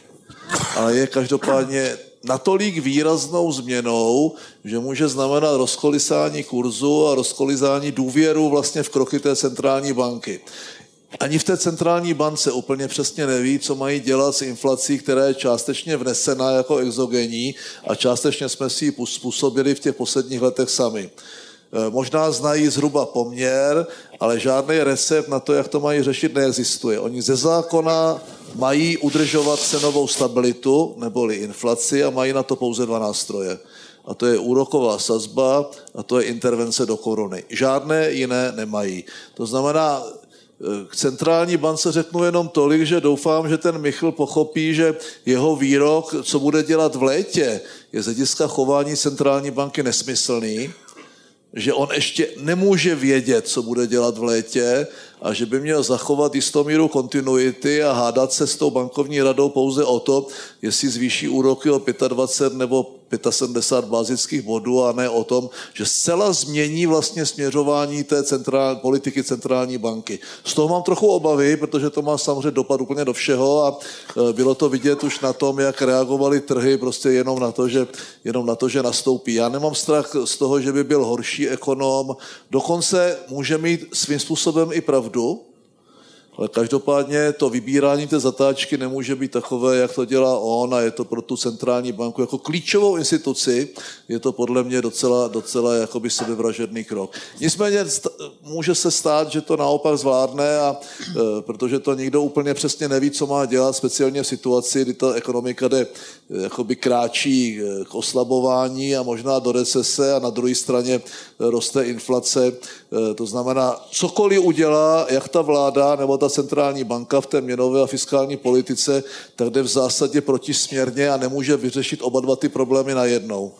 ale je každopádně natolik výraznou změnou, že může znamenat rozkolisání kurzu a rozkolisání důvěru vlastně v kroky té centrální banky. Ani v té centrální bance úplně přesně neví, co mají dělat s inflací, která je částečně vnesena jako exogenní a částečně jsme si ji způsobili v těch posledních letech sami. E, Možná znají zhruba poměr, ale žádný recept na to, jak to mají řešit, neexistuje. Oni ze zákona mají udržovat cenovou stabilitu neboli inflaci a mají na to pouze dva nástroje. A to je úroková sazba a to je intervence do koruny. Žádné jiné nemají. To znamená, k centrální bance řeknu jenom tolik, že doufám, že ten Michl pochopí, že jeho výrok, co bude dělat v létě, je z hlediska chování centrální banky nesmyslný, že on ještě nemůže vědět, co bude dělat v létě a že by měl zachovat jistou míru kontinuity a hádat se s tou bankovní radou pouze o to, jestli zvýší úroky o 25 nebo 75 bázických bodů a ne o tom, že zcela změní vlastně směřování té centrál, politiky centrální banky. Z toho mám trochu obavy, protože to má samozřejmě dopad úplně do všeho a e, bylo to vidět už na tom, jak reagovaly trhy prostě jenom na to, že, jenom na to, že nastoupí. Já nemám strach z toho, že by byl horší ekonom, dokonce může mít svým způsobem i pravdu, ale každopádně to vybírání té zatáčky nemůže být takové, jak to dělá on a je to pro tu centrální banku jako klíčovou instituci, je to podle mě docela, docela jakoby sebevražedný krok. Nicméně může se stát, že to naopak zvládne, a, e, protože to nikdo úplně přesně neví, co má dělat, speciálně v situaci, kdy ta ekonomika jde e, jakoby kráčí e, k oslabování a možná do recese a na druhé straně roste inflace. To znamená, cokoliv udělá, jak ta vláda nebo ta ta centrální banka v té měnové a fiskální politice, tak jde v zásadě protisměrně a nemůže vyřešit oba dva ty problémy najednou.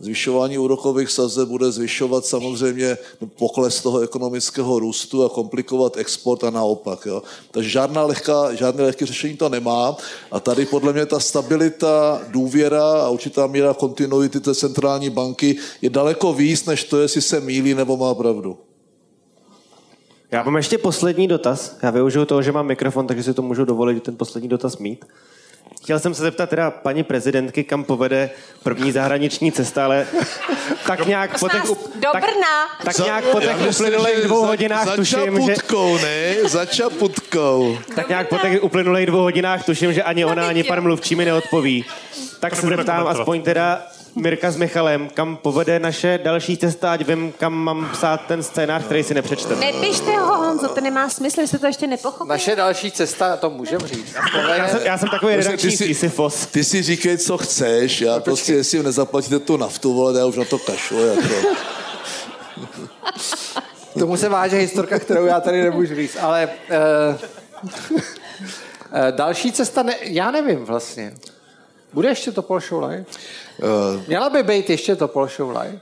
Zvyšování úrokových sazeb bude zvyšovat samozřejmě pokles toho ekonomického růstu a komplikovat export a naopak. Jo. Takže žádná lehká, žádné lehké řešení to nemá. A tady podle mě ta stabilita, důvěra a určitá míra kontinuity té centrální banky je daleko víc, než to, jestli se mílí nebo má pravdu. Já mám ještě poslední dotaz. Já využiju toho, že mám mikrofon, takže si to můžu dovolit ten poslední dotaz mít. Chtěl jsem se zeptat teda paní prezidentky, kam povede první zahraniční cesta, ale tak nějak po těch, do tak, Brna. tak nějak po těch uplynulých dvou hodinách za tuším, čaputkou, že... ne? Za čaputkou. Tak nějak po těch uplynulých dvou hodinách tuším, že ani ona, ani pan mluvčí mi neodpoví. Tak se zeptám aspoň teda, Mirka s Michalem, kam povede naše další cesta, ať vím, kam mám psát ten scénář, který si nepřečteme. Nepište ho, Honzo, to nemá smysl, jste to ještě nepochopil. Naše další cesta, to můžeme říct. Já jsem, já jsem takový redakční Sisyfos. Ty si říkej, co chceš, já no, prostě, jestli nezaplatíte tu naftu, vole, já už na to kašlu, jako. Tomu se váže historka, kterou já tady nemůžu říct, ale uh, uh, další cesta, ne, já nevím vlastně. Bude ještě to Pol Show Live? Uh, Měla by být ještě to Pol Show Live?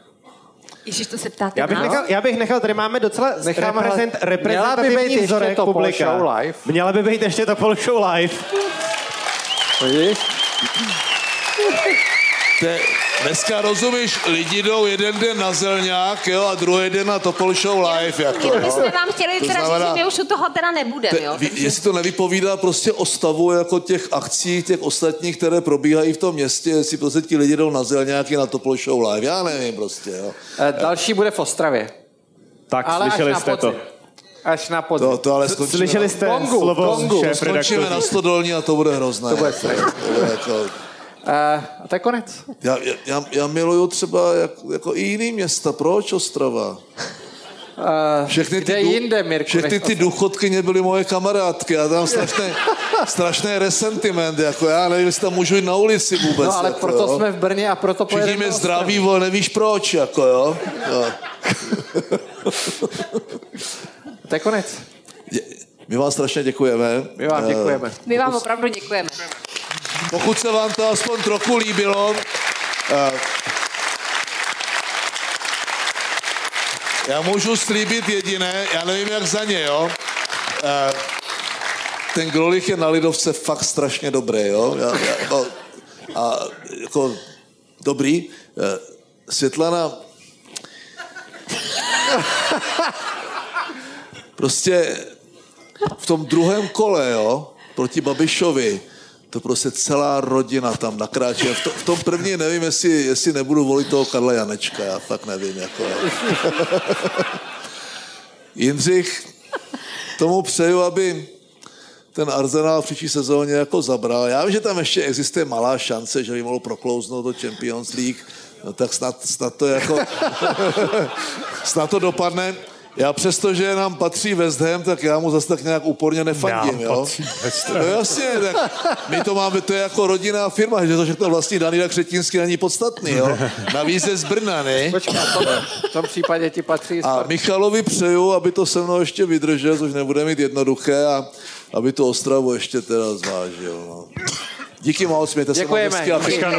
Ježiš, to se ptáte já bych, nechal, já bych nechal, tady máme docela Necháme reprezent, reprezentativní Měla by být vzorek ještě to publika. Show Live. Měla by být ještě to Show Live. Vidíš? Dneska rozumíš, lidi jdou jeden den na Zelňák, jo, a druhý den na Topol Show live, jako, My jsme vám chtěli To teda znamená- říct, že my už u toho teda nebudeme, jo? Vy, jestli to nevypovídá prostě o stavu jako těch akcí, těch ostatních, které probíhají v tom městě, jestli prostě ti lidi jdou na Zelňáky na Topol Show live, já nevím prostě, jo. Eh, Další bude v Ostravě. Tak, Ale slyšeli jste to. Až na podzim. To, to ale skončíme Slyšeli jste Kongu, slovo Kongu. šéf skončíme na. Stodolní a to bude hrozné. To bude to jako, a to je konec. já, já- já, já miluju třeba jak, jako i jiný města. Proč Ostrava? Uh, Všechny kde ty, du- jinde, Mirku? všechny ty důchodkyně byly moje kamarádky a tam strašné, strašné resentiment, jako já nevím, jestli tam můžu jít na ulici vůbec. No ale jako, proto jo. jsme v Brně a proto Všichni pojedeme mě do zdraví, vole, nevíš proč, jako jo. jo. To je konec. My vám strašně děkujeme. My vám Eh, děkujeme. My vám opravdu děkujeme. Pokud se vám to aspoň trochu líbilo, eh, já můžu slíbit jediné, já nevím, jak za ně, jo. Eh, Ten Grolich je na Lidovce fakt strašně dobrý, jo. Já, já, no, a jako dobrý. Eh, Světlana prostě v tom druhém kole, jo, proti Babišovi, to prostě celá rodina tam nakráčela. V, to, v tom první nevím, jestli, jestli nebudu volit toho Karla Janečka, já fakt nevím. Jako. Jindřich, tomu přeju, aby ten Arsenal v příští sezóně jako zabral. Já vím, že tam ještě existuje malá šance, že by mohl proklouznout do Champions League, no tak snad, snad to jako snad to dopadne. Já přesto, že nám patří West Ham, tak já mu zase tak nějak úporně nefandím, jo? No jasně, tak my to máme, to je jako rodinná firma, že to všechno vlastní Daniel Křetínský není podstatný, jo? Navíc je z Brna, ne? Počkej, v tom, v tom případě ti patří A Michalovi přeju, aby to se mnou ještě vydržel, což nebude mít jednoduché a aby to Ostravu ještě teda zvážil. No. Díky moc, mějte se moc Děkujeme. hezky a. Děkujeme.